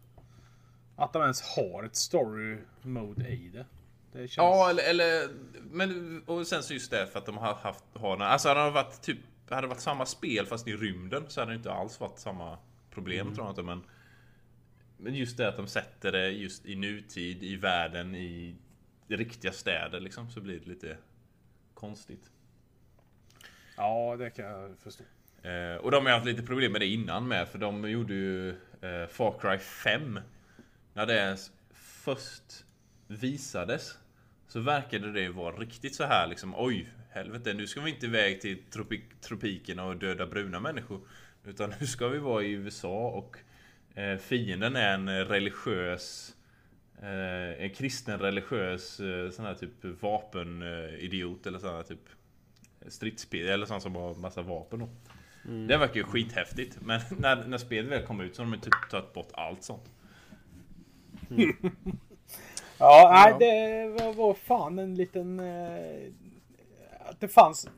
Att de ens har ett story mode i det. Det känns... Ja, eller, eller men och sen så just det för att de har haft har alltså hade det varit typ hade det varit samma spel fast i rymden så hade det inte alls varit samma problem tror jag inte men men just det att de sätter det just i nutid i världen i riktiga städer liksom så blir det lite konstigt. ja, det kan jag förstå. Eh, och de har haft lite problem med det innan med för de gjorde ju eh, Far Cry 5. När det först visades så verkade det vara riktigt så här liksom oj helvete nu ska vi inte iväg till tropik tropikerna och döda bruna människor. Utan nu ska vi vara i USA och eh, fienden är en religiös eh, en kristen religiös eh, sån här typ vapenidiot eller sån här typ stridspel eller sån som har massa vapen då. Det verkar ju skithäftigt men när, när spelet väl kom ut så har de typ tagit bort allt sånt. Ja, nej, det var, var fan en liten... Eh, att det fanns...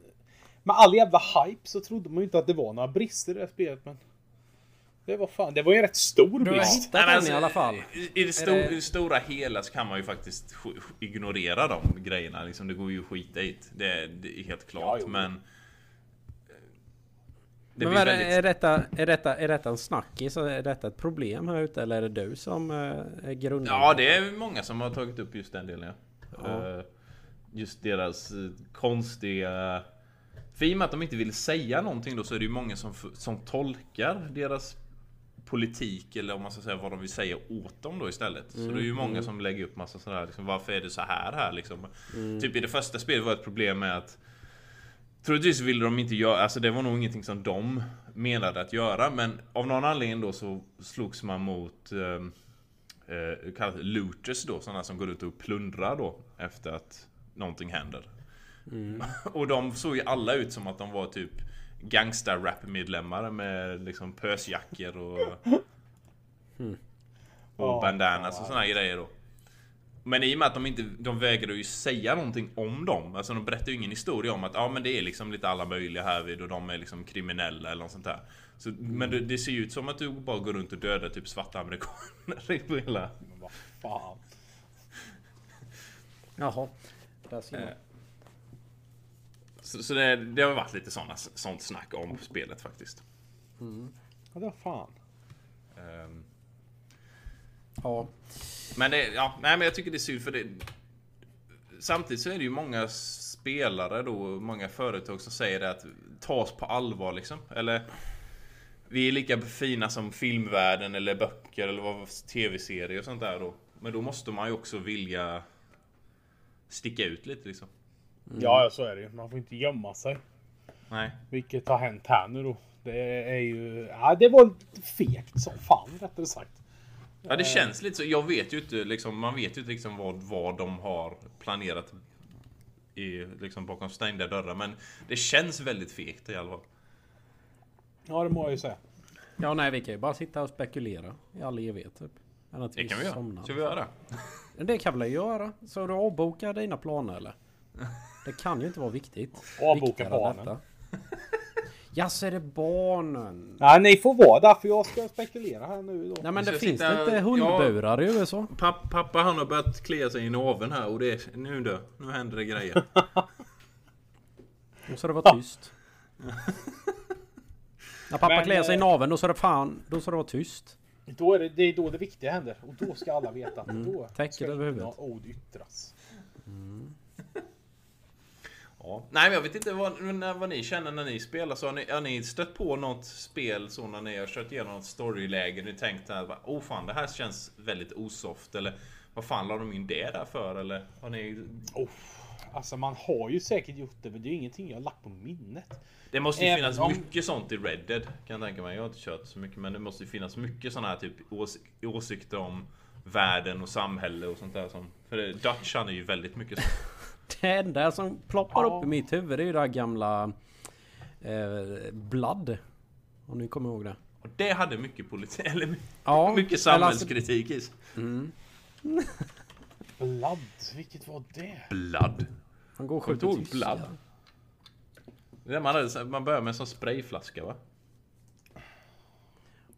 Med all jävla hype så trodde man ju inte att det var några brister i det här spelet men... Det var fan, det var ju en rätt stor Du har brist. hittat Nej, men den alltså, i alla fall. I, i, det sto det- I det stora hela så kan man ju faktiskt sk- ignorera de grejerna. Liksom, det går ju att skita i det. Det, är- helt klart. Ja, men... eh, Det Men blir vad är, väldigt... är, detta, är, detta, är detta en snackis? Är detta ett problem här ute? Eller är det du som eh, är grunden? Ja, det är många som har tagit upp just den delen. Ja. Ja. Eh, Just deras konstiga... För i och med att de inte vill säga någonting då så är det ju många som, som tolkar deras politik eller om man ska säga vad de vill säga åt dem då istället. Så det är ju många som lägger upp massa sådär liksom, varför är det så här här liksom? Typ i det första spelet var ett problem med att Troligtvis ville de inte göra, alltså det var nog ingenting som de menade att göra men av någon anledning då så slogs man mot ehm, eh, kallas looters då, sådana som går ut och plundrar då efter att någonting händer. och de såg ju alla ut som att de var typ gangsta-rap-medlemmar med liksom pösjackor och... och Ja, bandanas och såna här grejer då. Men i och med att de inte, de vägrade ju säga någonting om dem. Alltså de berättar ju ingen historia om att ja men det är liksom lite alla möjliga härvid och de är liksom kriminella eller något sånt där. Så, Men det, det ser ju ut som att du bara går runt och dödar typ svarta amerikaner i hela... Men vad fan. Jaha. Där ser man. Så, så det, det har varit lite såna, sånt snack om spelet faktiskt. Ja, det var fan. Ehm, Ja. Men det, ja, nej men jag tycker det är synd för det... Samtidigt så är det ju många spelare då, många företag som säger det att tas på allvar liksom. Eller vi är lika fina som filmvärlden eller böcker eller vad tv-serier och sånt där då. Men då måste man ju också vilja sticka ut lite liksom. Ja, ja, så är det ju. Man får inte gömma sig. Nej. Vilket har hänt här nu då. Det är ju... Ja, det var fegt som fan rättare sagt. Ja det känns lite så. Jag vet ju inte liksom, man vet ju inte liksom vad, vad de har planerat i, liksom bakom stängda dörrar. Men det känns väldigt fegt i alla fall. Ja, det må jag ju säga. ja, nej vi kan ju bara sitta och spekulera i all evighet typ. Till Det kan vi göra. somnar. Ska vi göra det? Det kan vi göra? Så du avbokar dina planer eller? Det kan ju inte vara viktigt. Avboka barnen. detta. Ja, så är det barnen. Nej, ni får vara där för jag ska spekulera här nu då. Nej men det finns sitta- inte hundburar i USA. Papp, pappa han har börjat klia sig i naveln här och det är, nu då, nu händer det grejer. Då ska det vara tyst. När pappa Men, kliar sig i eh, naveln då ska det fan, då ska det vara tyst. Då är det, det är då det viktiga händer. Och då ska alla veta att då täcket ska över huvudet. ord yttras. Ja. Nej men jag vet inte vad, när, vad ni känner när ni spelar. Så har ni, har ni stött på något spel så när ni har kört igenom något storyläge? Ni tänkt att oh fan det här känns väldigt osoft. Eller vad fan la de in det där för? Eller har ni... Oh, alltså man har ju säkert gjort det men det är ingenting jag lagt på minnet. Det måste ju Även finnas om- mycket sånt i Red Dead. Kan jag tänka mig. Jag har inte kört så mycket men det måste ju finnas mycket såna här typ ås åsikter om världen och samhälle och sånt där. Som, för Dutch han är ju väldigt mycket sånt. Det enda som ploppar Ja. upp i mitt huvud är ju det här gamla eh, Blood. Om ni kommer ihåg det. Och det hade mycket politik, eller Ja, mycket alltså- samhällskritik i sig. Blood, vilket var det? Blood. Han går och skjuter ihåg. Blood? Det Man, hade, man börjar med en sån sprayflaska va?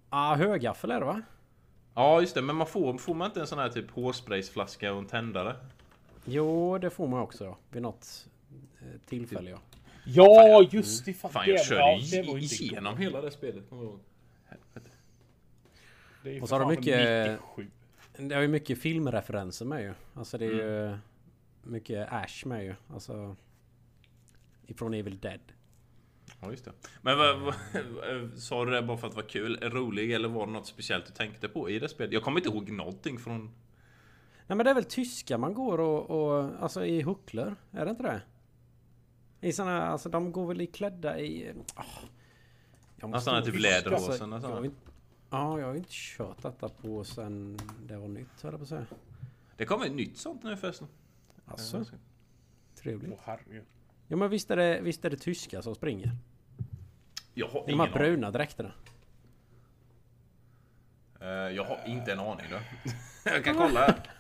Ah, högaffel är det va? Ja just det, men man får, får man inte en sån här typ hårspraysflaska och en tändare? Jo, det får man också. Vid något eh, tillfälle ja. Ja, just det. Fan, Fan det jag var- körde ja, det var igenom hela det spelet. någon gång. Helvete. Det är ju Och för så har de mycket- 97. Det har ju mycket filmreferenser med ju. Alltså det är ju mycket Ash med ju. Alltså... Ifrån Evil Dead. Ja just det. Men vad, vad, sa du det bara för att vara kul, rolig eller var det något speciellt du tänkte på i det spelet? Jag kommer inte ihåg någonting från... Nej men det är väl tyska man går och, och alltså i hucklor? Är det inte det? I såna, alltså de går väl i klädda i... Oh, jag Ja, såna typ läderhosen och inte- Ja, jag har ju inte kört detta på sen det var nytt höll jag på att säga. Det kommer ett nytt sånt nu förresten. Alltså, trevligt. Åh herregud. Ja men visst är det, visst är det tyska som springer? Jag har ingen de här aning. bruna dräkterna. Eh, Jag har inte en aning då. Jag kan kolla här.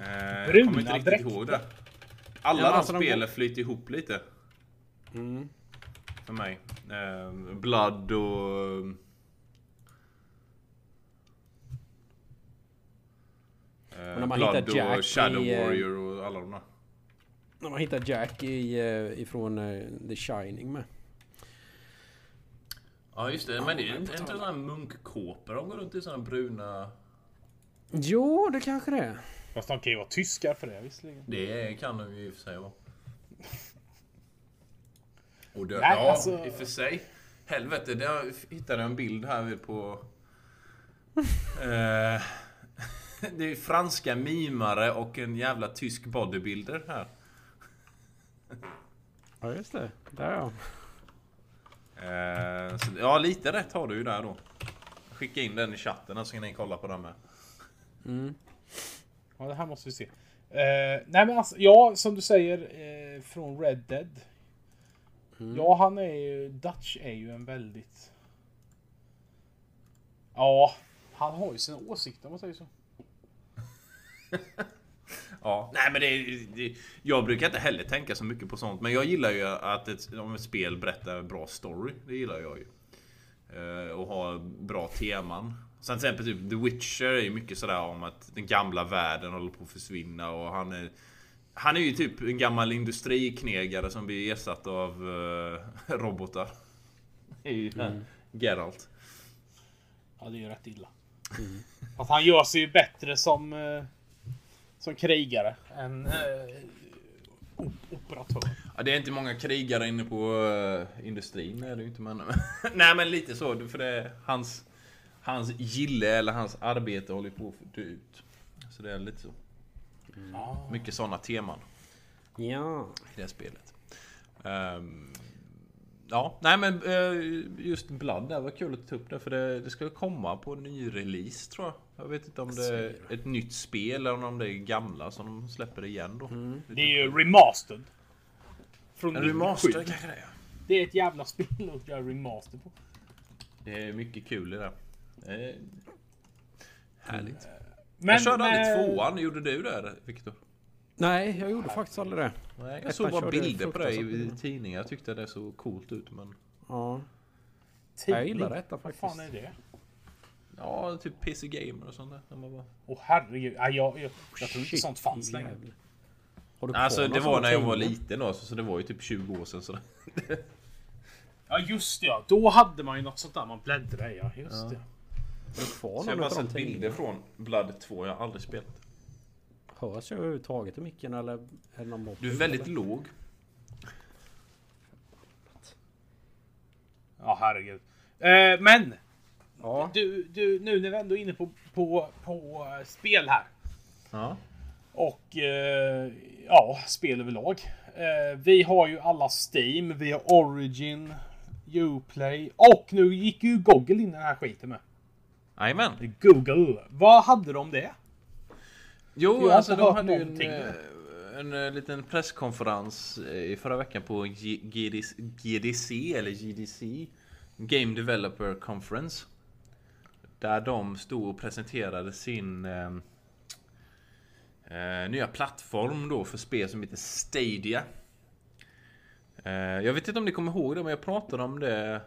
Eh, Jag Bruna kommer inte riktigt dräkter. ihåg det. Alla Ja, de alltså de spelen flyter ihop lite. Mm. För mig. Eh, Blood och... eh, när man Blood hittar Jack och Shadow i, eh, Warrior och alla de där. När man hittar Jack i, eh, ifrån eh, The Shining med. Ja just det, men det är inte sådana här munkkåpor de går runt i sådana bruna... Jo, det kanske det är. Fast de kan ju vara tyskar för det visserligen. Det kan de ju i och för sig vara. Och det, Nej, ja, alltså- i och för sig. Helvete, där hittade jag en bild här på... eh, det är franska mimare och en jävla tysk bodybuilder här. Ja, just det. Där ja. Eh, så, ja, lite rätt har du ju där då. Skicka in den i chatten så kan ni kolla på den med. Mm. Ja, det här måste vi se. Eh, nej men alltså, ja, som du säger eh, från Red Dead. Ja, han är ju... Dutch är ju en väldigt... Ja, han har ju sina åsikter om man säger så. Ja, nej men det, är- det Jag brukar inte heller tänka så mycket på sånt. Men jag gillar ju att ett, om ett spel berättar bra story. Det gillar jag ju. Eh, och ha bra teman. Sen till exempel typ The Witcher är ju mycket sådär om att den gamla världen håller på att försvinna och han är... Han är ju typ en gammal industriknegare som blir ersatt av eh, robotar. Ju Geralt. Ja, det är ju rätt illa. Att han gör sig ju bättre som... Eh, som krigare än... Op- operatör. Ja, det är inte många krigare inne på uh, industrin är det ju inte men... Nej men lite så, för det är hans... Hans gille eller hans arbete håller på att dö ut. Så det är lite så. Ja. Mycket sådana teman Ja. i det här spelet. Ehm, ja, nej men eh, just Blood där var kul att ta upp det för det, det ska komma på ny release tror jag. Jag vet inte om det är ett nytt spel eller om det är gamla som de släpper igen då. Det är ju remastered. Från En 97. remaster kanske det är. Det är ett jävla spel att göra remaster på. Det är mycket kul i det. Det är härligt. Men, jag körde aldrig eh, tvåan, gjorde du det Viktor? Nej, jag gjorde faktiskt aldrig det. Nej, jag såg bara bilder på det i, tidningar. Jag tyckte det såg coolt ut men... Ja. Tidning. Jag gillar detta Vad faktiskt. fan är det? Ja, typ PC Gamer och sånt där. när man var- Åh herregud. Ja, jag, jag, jag tror inte sånt fanns längre. Alltså det var när jag var liten då, så, så det var ju typ 20 år sedan. Så Ja just det ja. Då hade man ju något sånt där man bläddrade i. Ja, just det. Har du kvar Så jag har bara sett bilder från Blood 2, jag har aldrig spelat. Hörs jag överhuvudtaget i micken eller är det någon? Du är väldigt låg. Ja herregud. Eh, men! Ja. Du, du, nu när vi ändå är inne på, på, på eh, spel här. Ja. Och eh, ja, spel överlag. Eh, vi har ju alla Steam, vi har Origin, Uplay och nu gick ju Google in i den här skiten med. Jajamän. Google. Vad hade de det? Jo, alltså de hade ju en, eh, en, eh, liten presskonferens eh, i förra veckan på GDC, GDC eller GDC Game Developer Conference. Där de stod och presenterade sin eh, nya plattform då för spel som heter Stadia. Eh, jag vet inte om ni kommer ihåg det, men jag pratade om det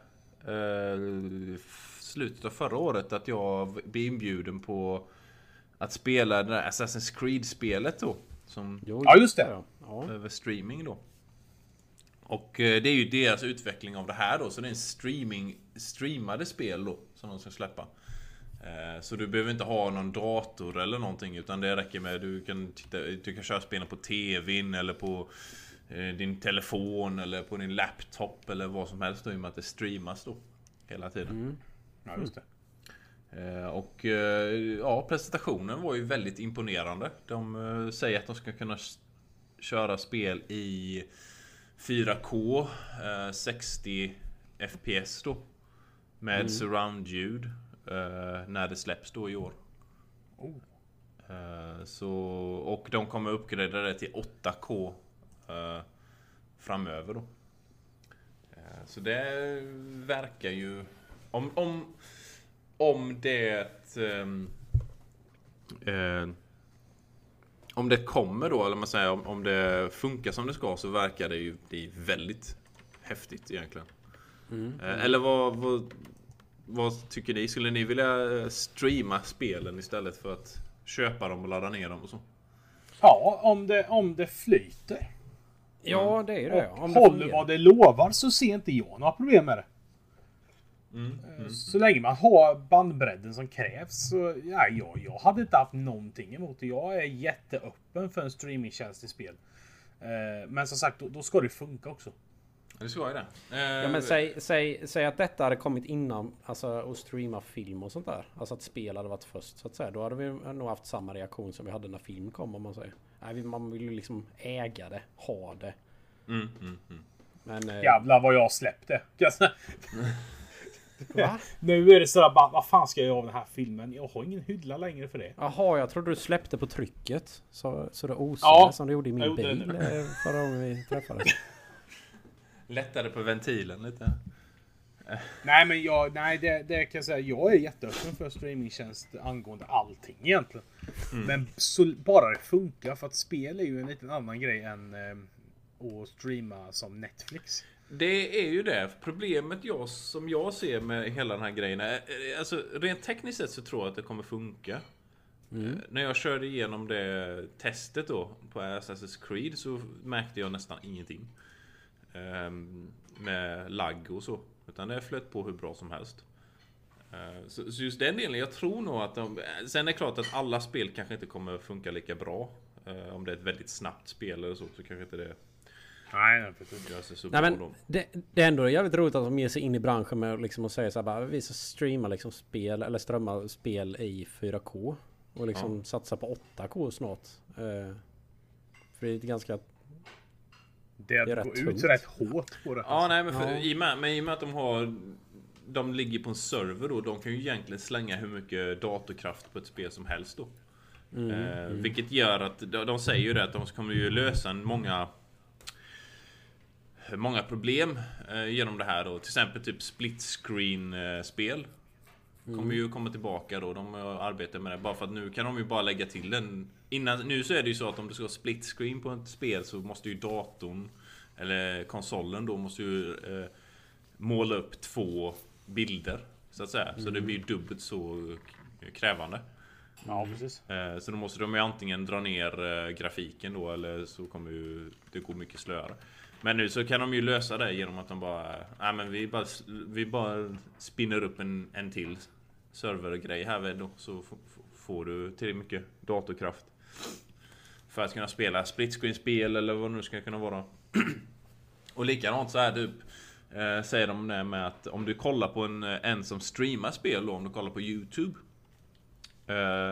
eh, slutet av förra året. Att jag blev inbjuden på att spela det där Assassin's Creed-spelet då. Som Ja, just det. Ja, över streaming då. Och eh, det är ju deras utveckling av det här då, så det är en streaming, streamade spel då som de ska släppa. Eh, Så du behöver inte ha någon dator eller någonting utan det räcker med du kan, titta, du kan köra spelen på TVn eller på eh, din telefon eller på din laptop eller vad som helst då i och med att det streamas då. Hela tiden. Ja, just det. Eh, Och eh, ja, presentationen var ju väldigt imponerande. De eh, säger att de ska kunna köra spel i 4K, eh, 60 FPS då. Med surround-ljud eh, när det släpps då i år. Oh. Så, och de kommer uppgradera det till 8K eh, framöver då. Så det verkar ju... Om, om, om det... ehm, eh, om det kommer då, eller man säger om, om det funkar som det ska så verkar det ju bli väldigt häftigt egentligen. Eh, Eller vad, vad, vad tycker ni? Skulle ni vilja eh, streama spelen istället för att köpa dem och ladda ner dem och så? Ja, om det, om det flyter. ja, det är ju det. Och Om det håller vad det lovar så ser inte jag några problem med det. Eh, Så länge man har bandbredden som krävs så ja, jag, jag hade inte haft någonting emot det. Jag är jätteöppen för en streamingtjänst i spel. Eh, Men som sagt, då, då ska det funka också. Det ska ju det. Eh, Ja men säg, säg, säg att detta hade kommit innan, alltså att streama film och sånt där. Alltså att spel hade varit först så att säga. Då hade vi nog haft samma reaktion som vi hade när film kom om man säger. Nej, man vill ju liksom äga det, ha det. Mm, mm, mm. Men... eh, Jävlar vad jag släppte. Va? Nu är det sådär bara, vad fan ska jag göra av den här filmen? Jag har ingen hylla längre för det. Jaha, jag trodde du släppte på trycket. Så, så det osade Ja, som du gjorde i min bil det eh, förra gången vi träffades. Lättade på ventilen lite. Nej men jag, nej det, det kan jag säga. Jag är jätteöppen för streamingtjänst angående allting egentligen. Men så, bara det funkar för att spel är ju en liten annan grej än eh, att streama som Netflix. Det är ju det. Problemet jag, som jag ser med hela den här grejen är, eh, alltså rent tekniskt sett så tror jag att det kommer funka. Eh, När jag körde igenom det testet då på Assassin's Creed så märkte jag nästan ingenting. Ehm, med lagg och så. Utan det flöt på hur bra som helst. Eh, Så, så just den delen, jag tror nog att de... Sen är det klart att alla spel kanske inte kommer funka lika bra. Eh, Om det är ett väldigt snabbt spel eller så, så kanske inte det Nej, nej precis. Nej men det, det är ändå jävligt roligt att de ger sig in i branschen med liksom att säga så här bara vi ska streama liksom spel eller strömma spel i 4K. Och liksom satsa på 8K snart. Eh, för det är ett ganska... Det är Det är att gå rätt ut tungt. rätt hårt på det. Ja, nej men, för, Ja. i, och med, men i och med att de har... De ligger på en server då, de kan ju egentligen slänga hur mycket datorkraft på ett spel som helst då. eh, Vilket gör att, de, de säger ju det att de kommer ju lösa en många... Många problem eh, genom det här då. Till exempel typ split screen eh, spel. Kommer ju komma tillbaka då, de eh, arbetar med det. Bara för att nu kan de ju bara lägga till den. Innan, nu så är det ju så att om du ska ha split screen på ett spel så måste ju datorn eller konsolen då måste ju eh, måla upp två bilder. Så att säga. Så det blir ju dubbelt så krävande. Ja, precis. Eh, så då måste de ju antingen dra ner eh, grafiken då eller så kommer ju det gå mycket slöare. Men nu så kan de ju lösa det genom att de bara... Nej men vi bara, vi bara spinner upp en, en till servergrej här väl då, så får du tillräckligt mycket datorkraft. För att kunna spela split screen-spel eller vad det nu ska kunna vara. Och likadant så här typ eh, Säger de det med att om du kollar på en, en som streamar spel då, om du kollar på Youtube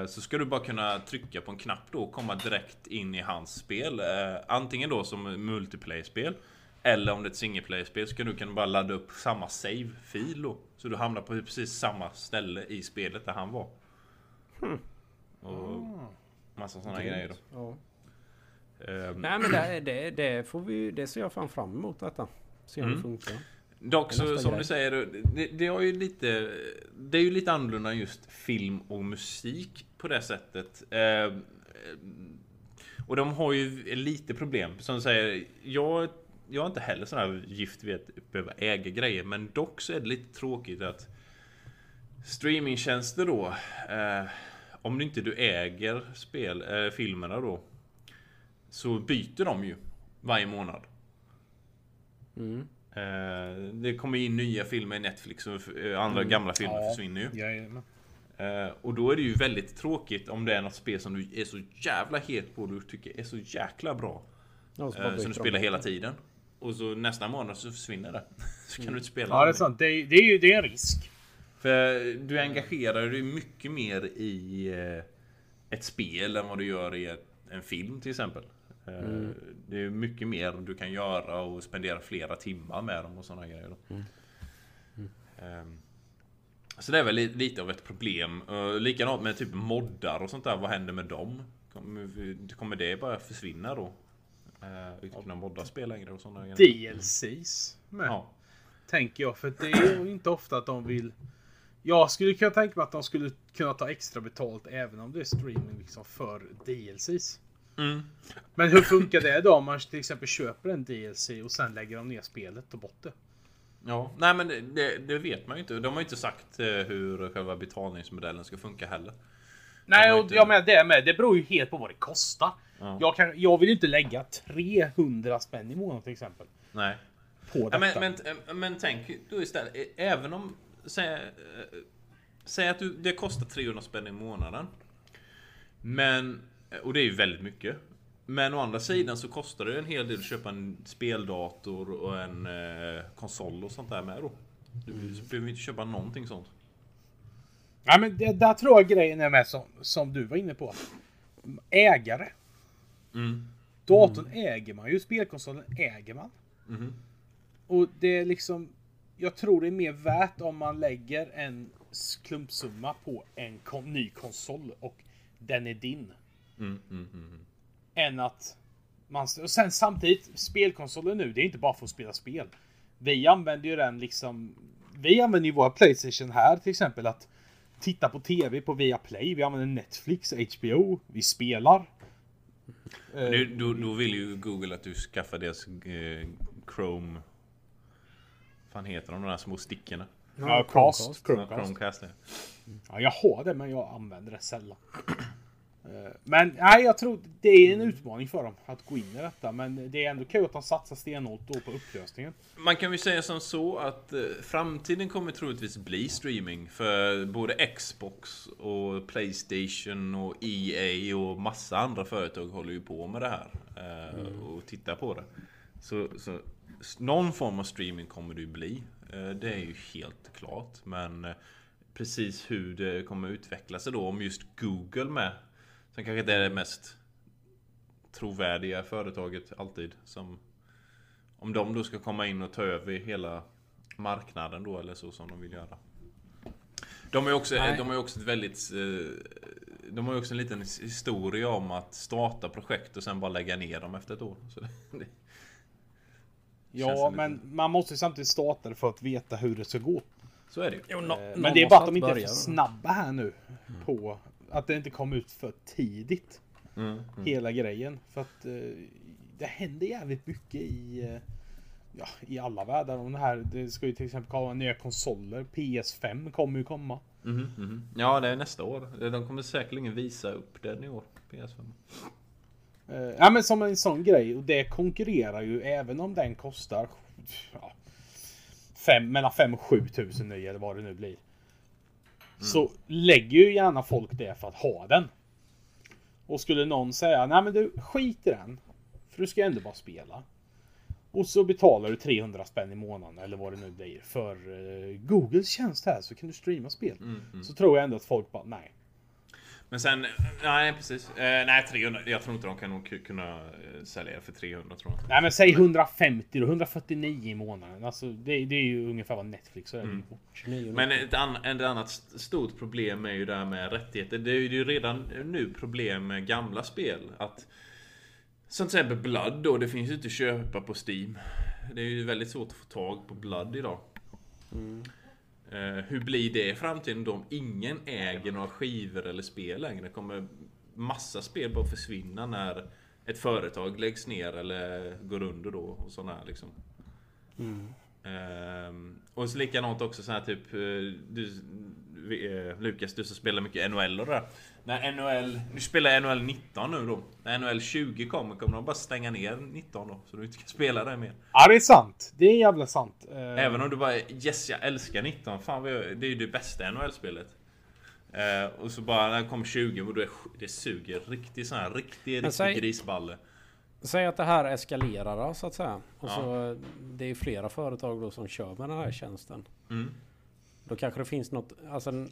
så ska du bara kunna trycka på en knapp då och komma direkt in i hans spel eh, Antingen då som multiplayer-spel Eller om det är ett single-player-spel så kan du kunna bara ladda upp samma save-fil då Så du hamnar på precis samma ställe i spelet där han var Och massa sådana grejer då Ja. Ehm, Nej men det, det, det får vi Det ser jag fan fram emot detta. Se om Mm. det funkar. Dock så, som grej. du säger, det, det har ju lite... Det är ju lite annorlunda just film och musik på det sättet. Eh, och de har ju lite problem. Som du säger, jag jag är inte heller sån här gift vid att behöva äga grejer. Men dock så är det lite tråkigt att streamingtjänster då. Eh, om inte du äger spel, eh, filmerna då. Så byter de ju varje månad. Eh, det kommer in nya filmer i Netflix och eh, andra gamla filmer försvinner ju. Jajamän. Eh, och då är det ju väldigt tråkigt om det är något spel som du är så jävla het på och du tycker är så jäkla bra. Ja, så Eh, som du spelar hela tiden. Och så nästa månad så försvinner det. Så kan du inte spela Ja, det är sant. Det är, det är ju det är en risk. För du engagerar dig mycket mer i eh, ett spel än vad du gör i ett, en film till exempel. Eh, Det är mycket mer du kan göra och spendera flera timmar med dem och sådana grejer. Då. Ehm, Så det är väl li- lite av ett problem. Likadant med typ moddar och sånt där. Vad händer med dem? Kommer, det bara försvinna då? Inte kunna modda spel längre och sådana grejer. DLCs med. Ja. Tänker jag. För det är ju inte ofta att de vill... Jag skulle kunna tänka mig att de skulle kunna ta extra betalt även om det är streaming liksom för DLCs. Mm. Men hur funkar det då om man till exempel köper en DLC och sen lägger de ner spelet och bort det? Ja, nej men det, det, vet man ju inte. De har ju inte sagt eh, hur själva betalningsmodellen ska funka heller. Nej, och inte- jag menar det med. Det beror ju helt på vad det kostar. Ja. Jag, kan, jag vill ju inte lägga 300 spänn i månaden till exempel. Nej. På Ja, detta. men, men, men tänk då istället, eh, även om... Säg, eh, säg att du, det kostar 300 spänn i månaden. Men... Och det är ju väldigt mycket. Men å andra sidan så kostar det en hel del att köpa en speldator och en eh, konsol och sånt där med då. Du behöver inte köpa någonting sånt. Ja, men det, där tror jag grejen är med som, som du var inne på. Ägare. Mm. Datorn äger man ju, spelkonsolen äger man. Mhm. Och det är liksom... Jag tror det är mer värt om man lägger en klumpsumma på en kon- ny konsol och den är din. Mm, mm, mm. Än att man... Och sen samtidigt, spelkonsolen nu, det är inte bara för att spela spel. Vi använder ju den liksom... Vi använder ju våra Playstation här till exempel att titta på TV på Viaplay. Vi använder Netflix, HBO. Vi spelar. Eh, Nu, då, då vill ju Google att du skaffar deras eh, Chrome... fan heter de, de där små stickorna? Ja, Chromecast. Chromecast. Chromecast ja. Ja, jag har det men jag använder det sällan. Eh, Men nej, jag tror det är en utmaning för dem att gå in i detta. Men det är ändå kul att de satsar stenhårt då på upplösningen. Man kan ju säga som så att eh, framtiden kommer troligtvis bli streaming för både Xbox och Playstation och EA och massa andra företag håller ju på med det här eh, och tittar på det. Så, så någon form av streaming kommer det ju bli. Det är ju helt klart. Men precis hur det kommer utveckla sig då om just Google med. Sen kanske det är det mest trovärdiga företaget alltid som om de då ska komma in och ta över hela marknaden då eller så som de vill göra. De har ju också, Nej. de har också ett väldigt... eh, De har ju också en liten historia om att starta projekt och sen bara lägga ner dem efter ett år. Så det, det, Ja, men man måste ju samtidigt starta det för att veta hur det ska gå. så är det ju. Jo, nå- Eh, Men det är bara att de inte är för snabba här nu. På att det inte kom ut för tidigt. Mm. Hela grejen. För att eh, det händer jävligt mycket i, eh, ja, i alla världar. Om det, här, det ska ju till exempel komma nya konsoler. PS5 kommer ju komma. Mhm, mhm. Ja, det är nästa år. De kommer säkerligen visa upp den i år. PS5. Eh, ja men som en sån grej. Och det konkurrerar ju även om den kostar ja, fem, mellan 5 och 7 tusen ny eller vad det nu blir. Så lägger ju gärna folk det för att ha den. Och skulle någon säga nej men du skit i den. För du ska ändå bara spela. Och så betalar du 300 spänn i månaden eller vad det nu blir för eh, Googles tjänst här så kan du streama spel. Så tror jag ändå att folk bara nej. Men sen, nej precis. Eh, nej 300, jag tror inte de kan nog kunna eh, sälja för 300 tror jag. Nej men säg 150 då, 149 i månaden. Alltså det, det är ju ungefär vad Netflix är mm. på. 29 Men ett, an, ett annat st- stort problem är ju det här med rättigheter. Det är ju redan nu problem med gamla spel. Att Som till exempel Blood då, det finns ju inte att köpa på Steam. Det är ju väldigt svårt att få tag på Blood idag. Eh, hur blir det i framtiden då om ingen äger några skivor eller spel längre? Kommer massa spel bara försvinna när ett företag läggs ner eller går under då och sådana här liksom. Ehm, och så likadant också så här typ eh, du, eh, Lukas, du som spelar mycket NHL och det där. När NHL, du spelar NHL 19 nu då. När NHL 20 kommer kommer de bara stänga ner 19 då. Så du inte kan spela det mer. Ja, det är sant. Det är jävla sant. Eh, Även om du bara yes jag älskar 19. Fan det är ju det bästa NHL-spelet. Eh, och så bara när det kommer 20 och är, det suger. Riktigt sån här riktig, riktig säg- grisballe. Säg att det här eskalerar då, så att säga. Och så det är flera företag då som kör med den här tjänsten. Mm. Då kanske det finns något, alltså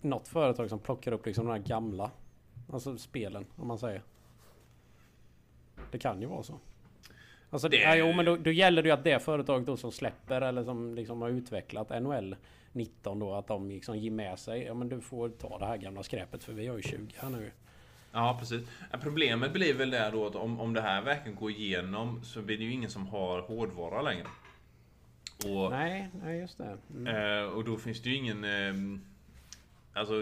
något företag som plockar upp liksom de här gamla, alltså spelen om man säger. Det kan ju vara så. Alltså det, ja, jo, men då, då gäller det ju att det företaget då som släpper eller som liksom har utvecklat NHL 19 då att de liksom ger med sig. Ja men du får ta det här gamla skräpet för vi har ju 20 här nu. Ja precis. Problemet blir väl det då att om, om det här verkligen går igenom så blir det ju ingen som har hårdvara längre. Och, Nej, nej just det. Mm. eh, och då finns det ju ingen... Alltså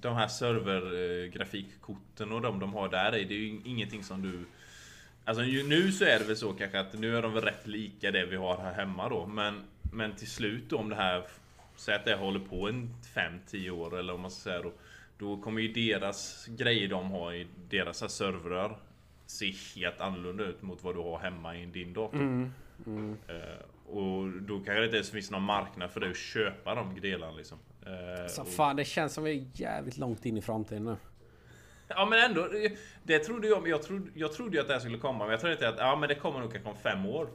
de här servergrafikkorten och de de har där i, det är ju ingenting som du... Alltså nu så är det väl så kanske att nu är de väl rätt lika det vi har här hemma då. Men, men till slut då om det här... Säg att det håller på en 5-10 år eller om man ska säga då. Då kommer ju deras grejer de har i deras här servrar se helt annorlunda ut mot vad du har hemma i din dator. Eh, och då kanske det inte ens finns någon marknad för dig att köpa de delarna liksom. Eh, Så och- fan det känns som vi är jävligt långt in i framtiden nu. Ja men ändå, det- trodde jag, jag trodde, jag trodde ju att det här skulle komma. Men jag trodde inte att, ja men det kommer nog kanske om fem år.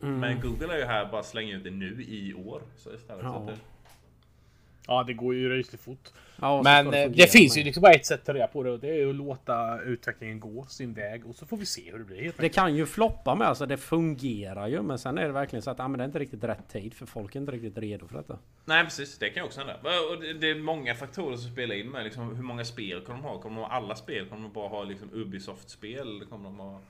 Men Google är ju här bara slänger ut det nu i år. Så istället, Ja. så det, Ja, det går ju rysligt fort. Ja, Men ska eh, det finns ju liksom bara ett sätt att ta reda på det och det är ju att låta utvecklingen gå sin väg och så får vi se hur det blir helt Det kan ju floppa med, alltså det fungerar ju men sen är det verkligen så att ah, men det är inte riktigt rätt tid för folk är inte riktigt redo för detta. Nej precis, det kan ju också hända. Och det, det är många faktorer som spelar in med. Liksom, hur många spel kommer de ha? Kommer de ha alla spel? Kommer de bara ha liksom, Ubisoft-spel? Kommer de ha...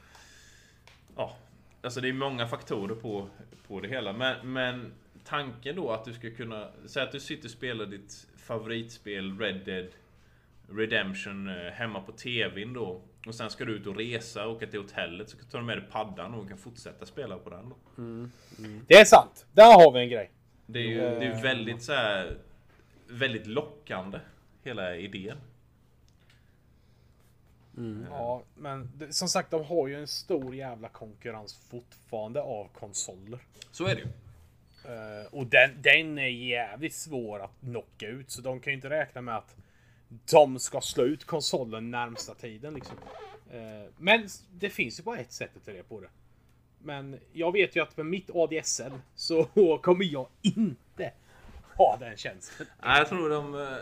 Ja, alltså det är många faktorer på, på det hela. Men, men tanken då att du ska kunna... Säg att du sitter och spelar ditt favoritspel Red Dead Redemption eh, hemma på TVn då. Och sen ska du ut och resa och åka till hotellet. Så tar du med dig paddan och kan fortsätta spela på den då. Det är sant. Där har vi en grej. Det är ju det är väldigt så här, Väldigt lockande. Hela idén. Ja, men det, som sagt, de har ju en stor jävla konkurrens fortfarande av konsoler. Så är det ju. Eh, och den, den är jävligt svår att knocka ut, så de kan ju inte räkna med att de ska slå ut konsolen närmsta tiden liksom. Eh, men det finns ju bara ett sätt att ta reda på det. Men jag vet ju att med mitt ADSL så kommer jag inte ha den tjänsten. Nej, jag tror de... eh,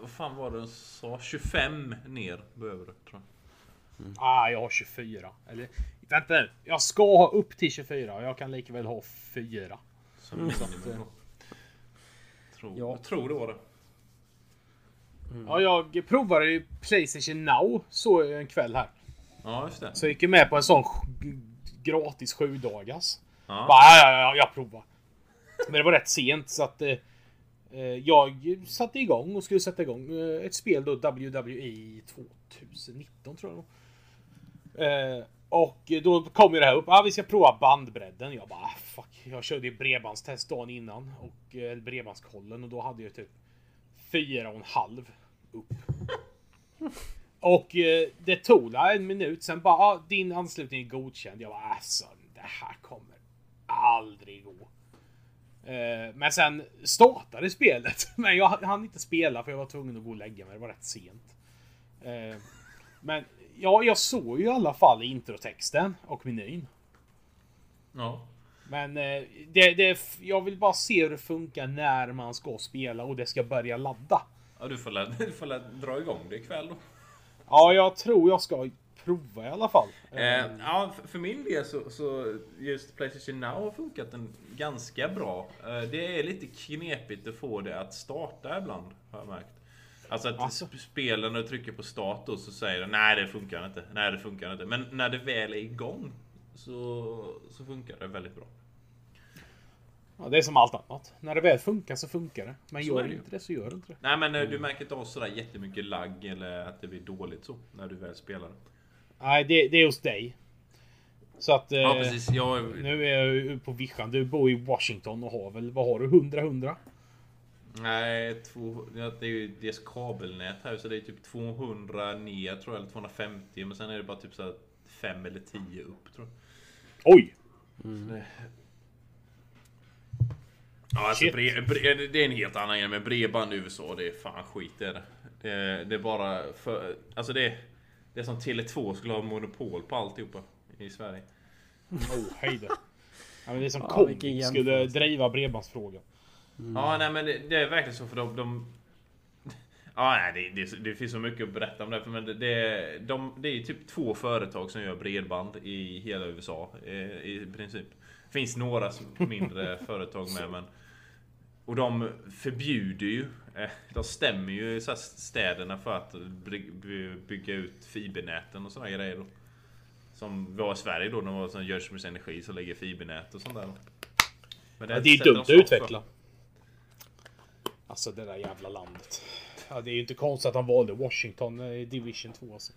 vad fan var det de sa? 25 ner behöver du, tror jag. Ah, jag har 24. Eller vänta nu. Jag ska ha upp till 24 och jag kan lika väl ha 4. Som minimum då. Tror, Ja. Jag tror det var det. Ja, jag provade ju Playstation Now så en kväll här. Ja, just det. Så jag gick ju med på en sån gratis sju dagars. Ja. Bara, ja, ja, ja, jag provar. Men det var rätt sent så att eh, eh, jag satte igång och skulle sätta igång eh, ett spel då WWE 2019 tror jag eh, Och då kom ju det här upp. Ah, vi ska prova bandbredden. Jag bara ah, fuck. Jag körde ju bredbandstest dagen innan och eh, bredbandskollen och då hade jag typ fyra och en halv upp. Och eh, det tog en minut, sen bara ah, din anslutning är godkänd. Jag bara alltså, det här kommer aldrig gå. Eh, men sen startade spelet. Men jag hann inte spela för jag var tvungen att gå och lägga mig. Det var rätt sent. Eh, men ja, jag såg ju i alla fall introtexten och menyn. Ja. Men eh, det, det, jag vill bara se hur det funkar när man ska spela och det ska börja ladda. ja du får, lä, du får lä, dra igång det ikväll då. Ja, jag tror jag ska prova i alla fall. Eh, ja, för- för min del så, så just Playstation Now har funkat en ganska bra. Eh, det är lite knepigt att få det att starta ibland, har jag märkt. Alltså att Alltså. sp- spelen när du trycker på start då så säger den nej det funkar inte, nej det funkar inte. Men när det väl är igång så, så funkar det väldigt bra. Ja, det är som allt annat. När det väl funkar så funkar det. Men Så gör det inte det så gör det inte det. Nej men eh, du märker inte av sådär jättemycket lagg eller att det blir dåligt så när du väl spelar. Nej, det, det är hos dig. Så att... Ja, eh, precis. Jag, Nu är jag på vischan. Du bor i Washington och har väl, vad har du? 100-100? Nej, två, det är ju deras kabelnät här så det är typ 200 ner tror jag, eller 250. Men sen är det bara typ så här 5 eller 10 upp tror jag. Oj! Ja, alltså bre, bre, det är en helt annan grej, men bredband i USA det är fan skit det är det. Det är, det är bara för, alltså det är, det är som Tele2 skulle ha monopol på alltihopa i Sverige. Oh, hej då. Ja, men det är som Ja, Comic skulle driva bredbandsfrågan. Ja, nej men det, det är verkligen så för de... de ja, nej, det, det, det finns så mycket att berätta om det. Men det, det, de, det är typ två företag som gör bredband i hela USA. eh, I princip. Det finns några mindre företag med men... Och de förbjuder ju, eh, de stämmer ju städerna för att by- by- bygga ut fibernäten och sådana grejer. Då. Som vi har i Sverige då, när det var som Jönköpings Energi som lägger fibernät och sånt där. Men Ja, det är dumt att stopp för. Alltså det där jävla landet. Ja, det är ju inte konstigt att han valde Washington i Division 2 alltså.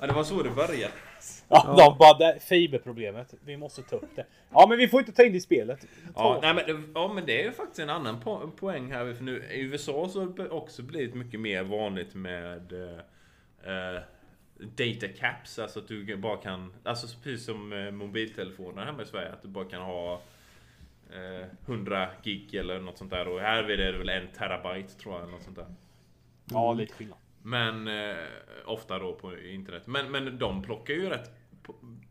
Ja, det var så det började. Ja, de bara det, fiberproblemet. Vi måste ta upp det. Ja, men vi får inte ta in det i spelet. Ja, nej, men, ja, men det är ju faktiskt en annan po poäng här. För nu, I USA så har det också blivit mycket mer vanligt med eh, eh, data caps. Alltså att du bara kan, alltså precis som eh, mobiltelefoner hemma i Sverige. Att du bara kan ha eh, 100 gig eller något sånt där. Och här är det väl en terabyte tror jag. eller Något sånt där. Ja, lite skillnad. Men eh, ofta då på internet. Men, men de plockar ju rätt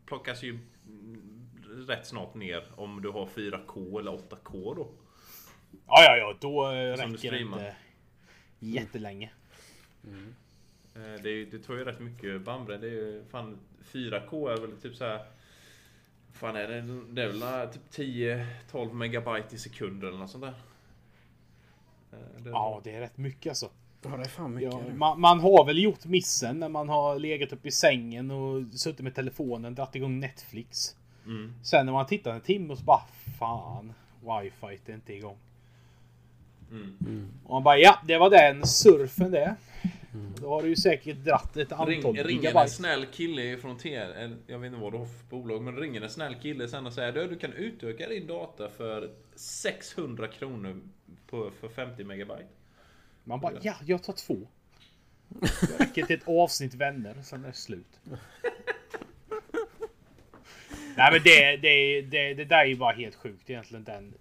plockas ju mm, rätt snart ner om du har 4K eller 8K då. Ja, ja, ja, då eh, räcker det inte jättelänge. Eh, Det, det tar ju rätt mycket bandbredd. Det är ju fan 4K är väl typ så här. Fan är det? Det är väl typ 10-12 megabyte i sekunden eller något sånt där. Eh, det- Ja, det är rätt mycket alltså. Ja, det är fan mycket. Ja, man, man har väl gjort missen när man har legat upp i sängen och suttit med telefonen, dragit igång Netflix. Mm. Sen när man tittar en timme och så bara fan, wifi är inte igång. Mm. Och man bara ja, det var den surfen det. Då har du ju säkert dratt ett antal Ring, ringer en gigabyte. snäll kille från eller jag vet inte vad du har för bolag, men ringer en snäll kille sen och säger du, du kan utöka din data för 600 kronor på, för 50 megabyte. Man bara ja, jag tar två. Det räcker till ett avsnitt vänner, sen är det slut. Nej men det, det, det, det där är ju bara helt sjukt egentligen den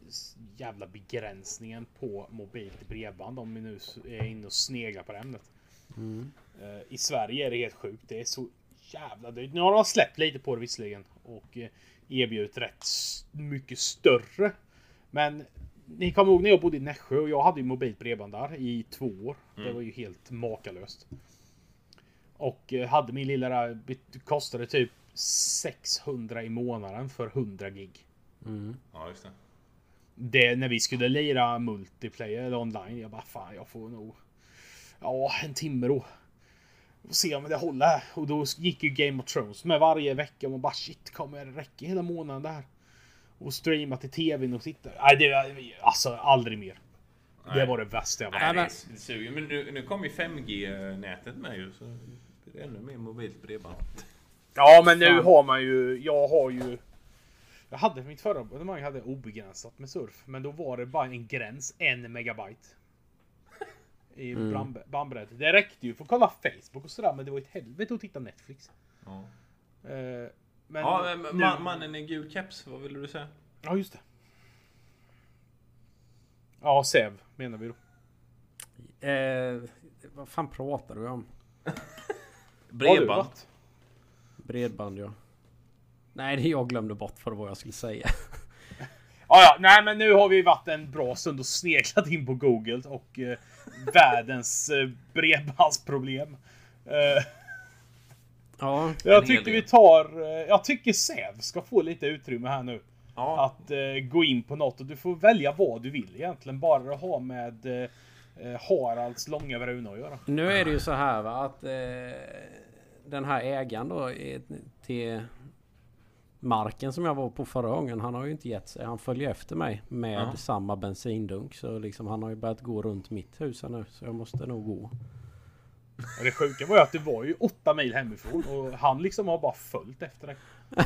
jävla begränsningen på mobilt bredband om vi nu är inne och sneglar på det ämnet. Eh, I Sverige är det helt sjukt. Det är så jävla dyrt. Nu har de släppt lite på det visserligen och eh, erbjudit rätt mycket större. Men ni kommer ihåg när jag bodde i Nässjö och jag hade ju mobilt bredband där i två år. Det var ju helt makalöst. Och eh, hade min lilla där, kostade typ 600 i månaden för 100 gig. Ja, just det. Det, när vi skulle lira multiplayer eller online. Jag bara fan jag får nog. Ja en timme då. Får se om det håller. Och då gick ju Game of Thrones med varje vecka. Och man bara shit kommer det räcka hela månaden där? Och streama till tvn och titta. Nej det var alltså aldrig mer. Det Nej. var det värsta jag varit det, med. det suger. Men nu, nu kommer ju 5G-nätet med ju, så det blir ännu mer mobilt bredband. Ja men nu Fan. har man ju. Jag har ju. Jag hade mitt förra abonnemang hade obegränsat med surf. Men då var det bara en gräns. En megabyte. I mm. bandbredd. Det räckte ju för att kolla Facebook och sådär. Men det var ett helvete att titta Netflix. Ja, Eh, men ja men nu- ma- mannen i gul keps, vad ville du säga? Ja just det. Ja SEV menar vi då. Eh, vad fan pratar du om? Bredband. Bredband ja. Nej, det jag glömde bort för vad jag skulle säga. Ja, ja, nej men nu har vi varit en bra stund och sneglat in på Google och eh, världens eh, bredbandsproblem. Eh, Ja, jag tycker vi tar, eh, jag tycker Säv ska få lite utrymme här nu. Ja, Att eh, gå in på något och du får välja vad du vill egentligen. Bara det har med eh, eh, Haralds långa bruna att göra. nu är det ju så här va att den här ägaren då är, till marken som jag var på förra gången. Han har ju inte gett sig. Han följer efter mig med Ja. samma bensindunk. Så liksom han har ju börjat gå runt mitt hus här nu. Så jag måste nog gå. Och det sjuka var ju att det var ju åtta mil hemifrån och han liksom har bara följt efter det.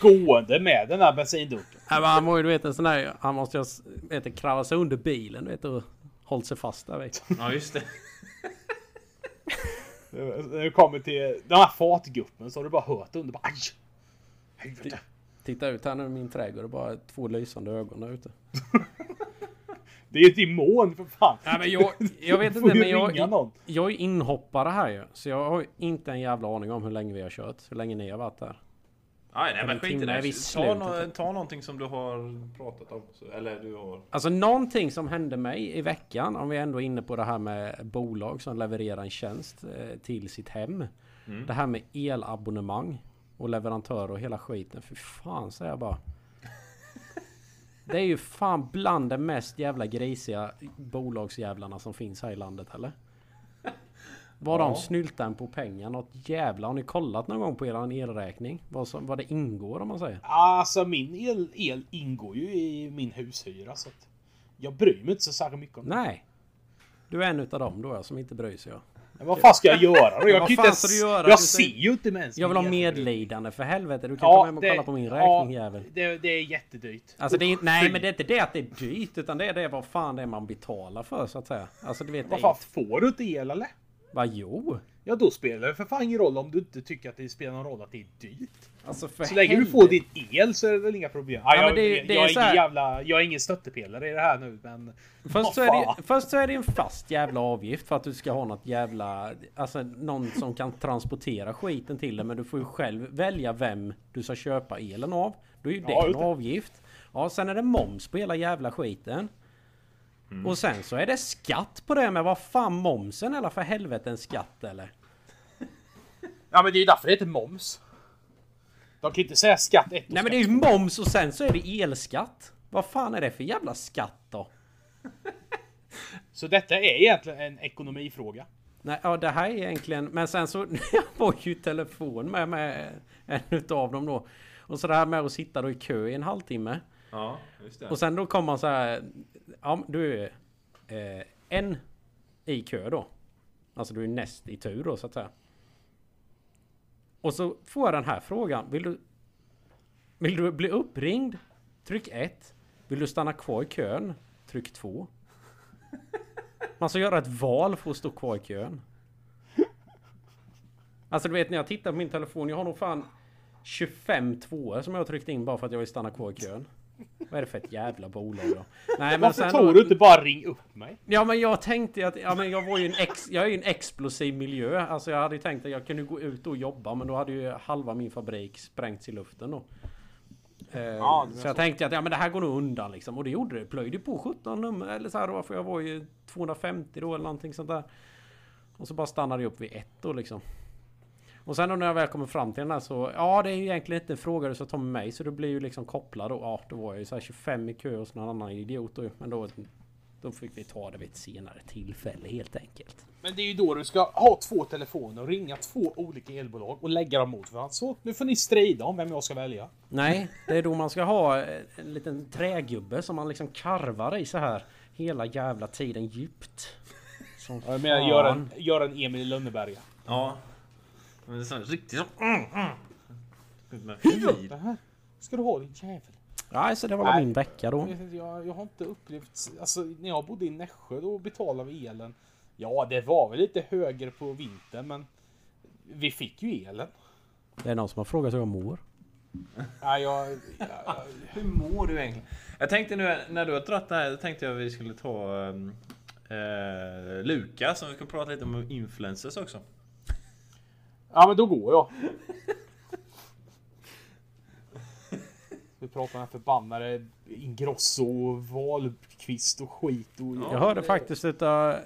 Gående med den här bensindunken. Ja, men han var ju du vet en sån där, han måste ju ha vet, du, kravlat sig under bilen du vet och hållit sig fast där vet du. Ja, just det. När det kommer till den här fartguppen så har du bara hört under bara aj! Helvete. Titta ut här nu i min trädgård och bara två lysande ögon där ute. Det är ju ett demon för fan. Ja, men jag, jag vet inte men jag, jag är inhoppare här ju. Så jag har ju inte en jävla aning om hur länge vi har kört. Hur länge ni har varit där. Nej, nej men En skit i det. Ta, ta någonting som du har pratat om. Eller du har... Alltså någonting som hände mig i veckan, om vi ändå är inne på det här med bolag som levererar en tjänst eh, till sitt hem. Det här med elabonnemang och leverantör och hela skiten. För fan säger jag bara. Det är ju fan bland de mest jävla grisiga bolagsjävlarna som finns här i landet eller? Vad de snyltar på pengar något jävla. Har ni kollat någon gång på eran elräkning? Vad, som, vad det ingår om man säger? Alltså min el, el ingår ju i min hushyra så att jag bryr mig inte så särskilt mycket om det. Nej. Du är en utav dem då ja, som inte bryr sig. Ja. Men vad fan ska jag göra då? Jag, kan inte ska ens, göra? jag ser ju inte ens Jag vill ha medlidande för helvete. Du kan komma hem och kolla på min räkning ja, jävel. Det, det är jättedyrt. Alltså det är, nej men det är inte det att det är dyrt utan det är det vad fan det är man betalar för så att säga. Alltså du vet det Vad fan, får du inte el eller? Vad jo? Ja då spelar det för fan ingen roll om du inte tycker att det spelar någon roll att det är dyrt. Alltså för Så länge du får din el så är det väl inga problem. Ja, Ja, jag, det- det jag, är är så här- ingen jävla, jag är ingen stöttepelare i det här nu men... Först så, är det, först så är det en fast jävla avgift för att du ska ha något jävla... Alltså någon som kan transportera skiten till dig men du får ju själv välja vem du ska köpa elen av. Då är ju det Ja, en det. avgift. Ja sen är det moms på hela jävla skiten. Mm. Och sen så är det skatt på det med vad fan momsen eller för helvete en skatt eller? Ja men det är ju därför det heter moms. De kan inte säga skatt ett Nej men skatt det är ju moms och sen så är det elskatt. Vad fan är det för jävla skatt då? Så detta är egentligen en ekonomifråga. Nej, ja det här är egentligen... Men sen så... Jag var ju i telefon med, med en utav dem då. Och så det här med att sitta då i kö i en halvtimme. Ja, just det. Och sen då kommer man så här... Ja, du är eh, en i kö då. Alltså du är näst i tur då så att säga. Och så får jag den här frågan. Vill du... Vill du bli uppringd? Tryck 1. Vill du stanna kvar i kön? Tryck 2. Man ska göra ett val för att stå kvar i kön. Alltså du vet när jag tittar på min telefon. Jag har nog fan 25 tvåor som jag har tryckt in bara för att jag vill stanna kvar i kön. Vad är det för ett jävla bolag då? Nej men Varför sen tror då- du inte bara ring upp mig? Ja men jag tänkte att, ja men jag var ju en ex, jag är ju en explosiv miljö. Alltså jag hade ju tänkt att jag kunde gå ut och jobba men då hade ju halva min fabrik sprängts i luften då. Eh, Ja, så jag tänkte att ja men det här går nog undan liksom. Och det gjorde det. Plöjde på 17 nummer eller så här då. För jag var ju 250 då eller någonting sånt där. Och så bara stannade jag upp vid ett då liksom. Och sen då när jag väl kommer fram till den här så, ja det är ju egentligen inte en fråga du ska ta med mig så du blir ju liksom kopplad då. Ja, då var jag ju så här 25 i kö hos någon annan idiot då. Men då, då fick vi ta det vid ett senare tillfälle helt enkelt. Men det är ju då du ska ha två telefoner och ringa två olika elbolag och lägga dem mot varandra. Så nu får ni strida om vem jag ska välja. Nej, det är då man ska ha en liten trägubbe som man liksom karvar i så här hela jävla tiden djupt. Som Jag menar gör en, gör en Emil i Lönneberga. Ja. Men det är sån riktigt så... Mm, mm. Det här ska du ha din jävel. Nej, så det var Nej. min vecka då. Jag, jag, jag har inte upplevt... Alltså när jag bodde i Nässjö då betalade vi elen. Ja det var väl lite högre på vintern men vi fick ju elen. Det är någon som har frågat hur jag mår. Nej, jag, jag, Hur mår du egentligen? Jag tänkte nu när du har dragit det här, då tänkte jag att vi skulle ta um, eh, Lukas, som vi ska prata lite om influencers också. Ja men då går jag. Vi pratar om den förbannade Ingrosso, Wahlqvist och skit och... Jag hörde faktiskt utav, eh,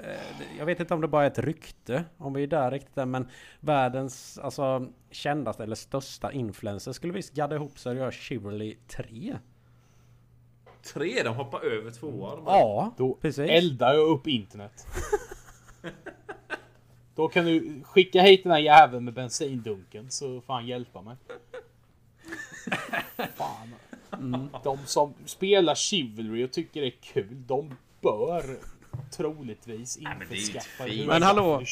jag vet inte om det bara är ett rykte, om vi är där riktigt än, men världens alltså, kändaste eller största influencer skulle visst gadda ihop sig och göra Chivalry 3. Tre, de hoppar över tvåan. Ja, Då precis. eldar jag upp internet. Då kan du skicka hit den här jäveln med bensindunken så får han hjälpa mig. Fan. De som spelar Chivalry och tycker det är kul, de bör troligtvis införskaffa hur Men hallå.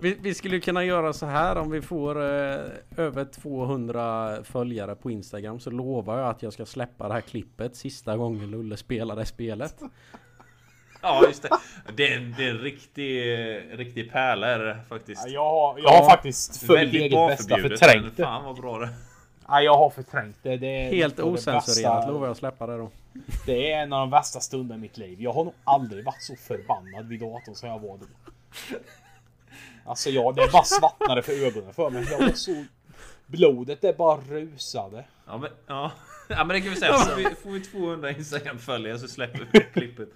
Vi, vi skulle kunna göra så här om vi får eh, över 200 följare på Instagram så lovar jag att jag ska släppa det här klippet sista gången Lulle spelar det spelet. Ja just det. Det är, en- det är en riktig, riktig pärla är det faktiskt. Ja, jag har, jag har faktiskt för mitt eget bästa förträngt det. Fan vad bra det Ja, jag har förträngt det. det är Helt osensurerat lovar jag att släppa det då. Det är en av de värsta stunderna i mitt liv. Jag har nog aldrig varit så förbannad vid datorn som jag var då. Alltså jag, det bara svartnade för ögonen för mig. Jag var så... Blodet det bara rusade. Ja men, ja. ja men det kan vi säga. Får vi, får vi 200 Instagram-följare så släpper vi klippet.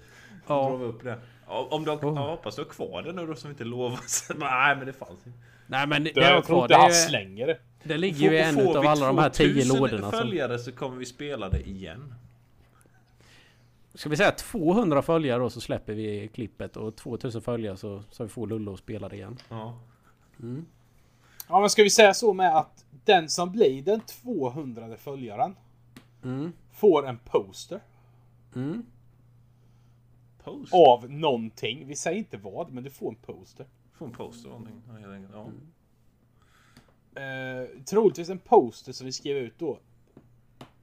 Ja. Drar vi upp det. Om du har, Oh. jag hoppas du har kvar det nu då som inte lovar. Nej men det fanns inte. Nej men det, har jag tror kvar. inte Det, han är- slänger det. det ligger ju i en Får vi alla de här 10 2000 lådorna. Som, följare så kommer vi spela det igen. ska vi säga 200 följare då så släpper vi klippet och 2000 följare så, så vi får Lulle att spela det igen. Ja. Ja men ska vi säga så med att den som blir den 200 följaren Mm. får en poster Mm. Post. av någonting. Vi säger inte vad, men du får en poster. Få en post eller någonting. Ja, helt enkelt. Ja. Eh, troligtvis en poster som vi skriver ut då.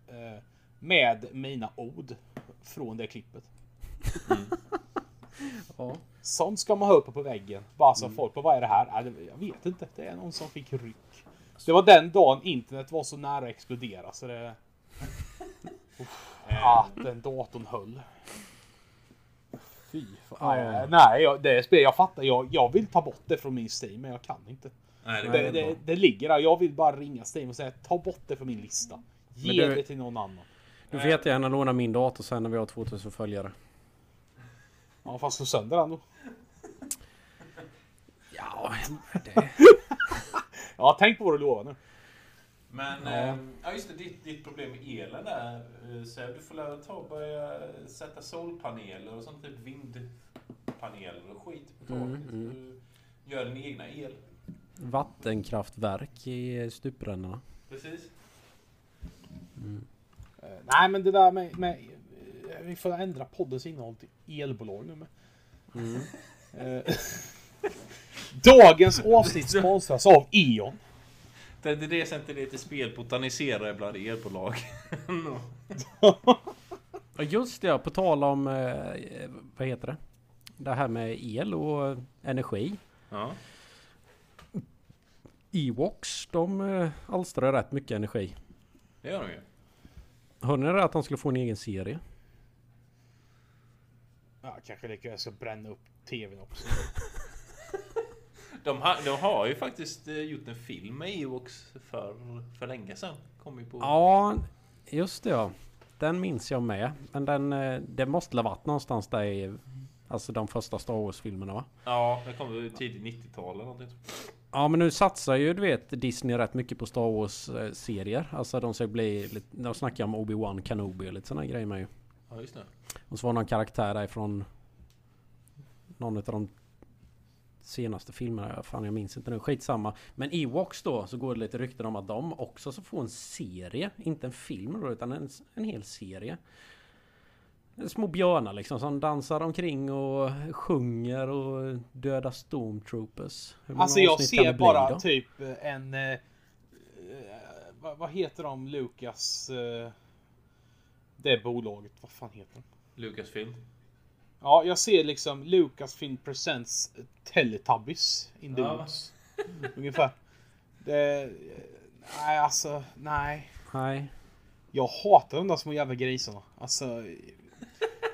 Eh, med mina ord från det klippet. Ja. Sånt ska man ha uppe på väggen. Bara Mm. så folk på vad är det här? Jag vet inte. Det är någon som fick ryck. Det var den dagen internet var så nära att explodera så det... Uff, att den datorn höll. Fy fan. Ja. Nej, Nej, jag, det är spel. Jag fattar. Jag, jag vill ta bort det från min Steam, men jag kan inte. Nej, det, Det, det, det, ligger där. Jag vill bara ringa Steam och säga ta bort det från min lista. Ge det till någon annan. Du får jättegärna låna min dator sen när vi har 2000 följare. Ja, fast slå sönder den då. Ja, det... Ja, tänk på vad du lovar nu. Men ja. ja just det, ditt, ditt problem med elen där. eh, Så du får lära ta och börja sätta solpaneler och sånt typ vindpaneler och skit på taket. Mm, du gör din egna el. Vattenkraftverk i stuprännorna. Precis. Eh, nej, men det där med, med eh, vi får ändra poddens innehåll till elbolag nu med. Eh, Dagens avsnitt sponsras av E.ON. Det är det centiliter spel botaniserar bland elbolag. Ja just det, ja, på tal om eh, vad heter det? Det här med el och energi. ja. Ewoks, de eh, alstrar rätt mycket energi. Det gör de ju. Hörde ni det att de skulle få en egen serie? Ja, kanske lika jag ska bränna upp tvn också. De har, de har ju faktiskt eh, gjort en film med Ewoks för, för länge sedan. Kom ju på... Ja, just det ja. Den minns jag med. Men den, eh, det måste ha varit någonstans där i Alltså de första Star Wars-filmerna va? Ja, det kom tidigt 90-tal eller någonting. Ja men nu satsar ju du vet Disney rätt mycket på Star Wars-serier. Alltså de ska bli lite, De snackar om Obi-Wan Kenobi och lite sådana grejer med ju. Ja, just det. Och så var någon karaktär därifrån Någon av de senaste filmerna, fan jag minns inte nu, skitsamma. Men Ewoks då, så går det lite rykten om att de också ska få en serie. Inte en film då, utan en, en hel serie. Små björnar liksom som dansar omkring och sjunger och dödar stormtroopers. Alltså jag ser bara då? typ en... Eh, eh, vad, vad heter de Lucas... Eh, det bolaget, vad fan heter de? Lucasfilm. Ja, jag ser liksom Lucasfilm Presents Teletubbies in the Ja. woods. Ungefär. Det, nej, alltså, nej. Nej. Jag hatar de där små jävla grisarna. Alltså.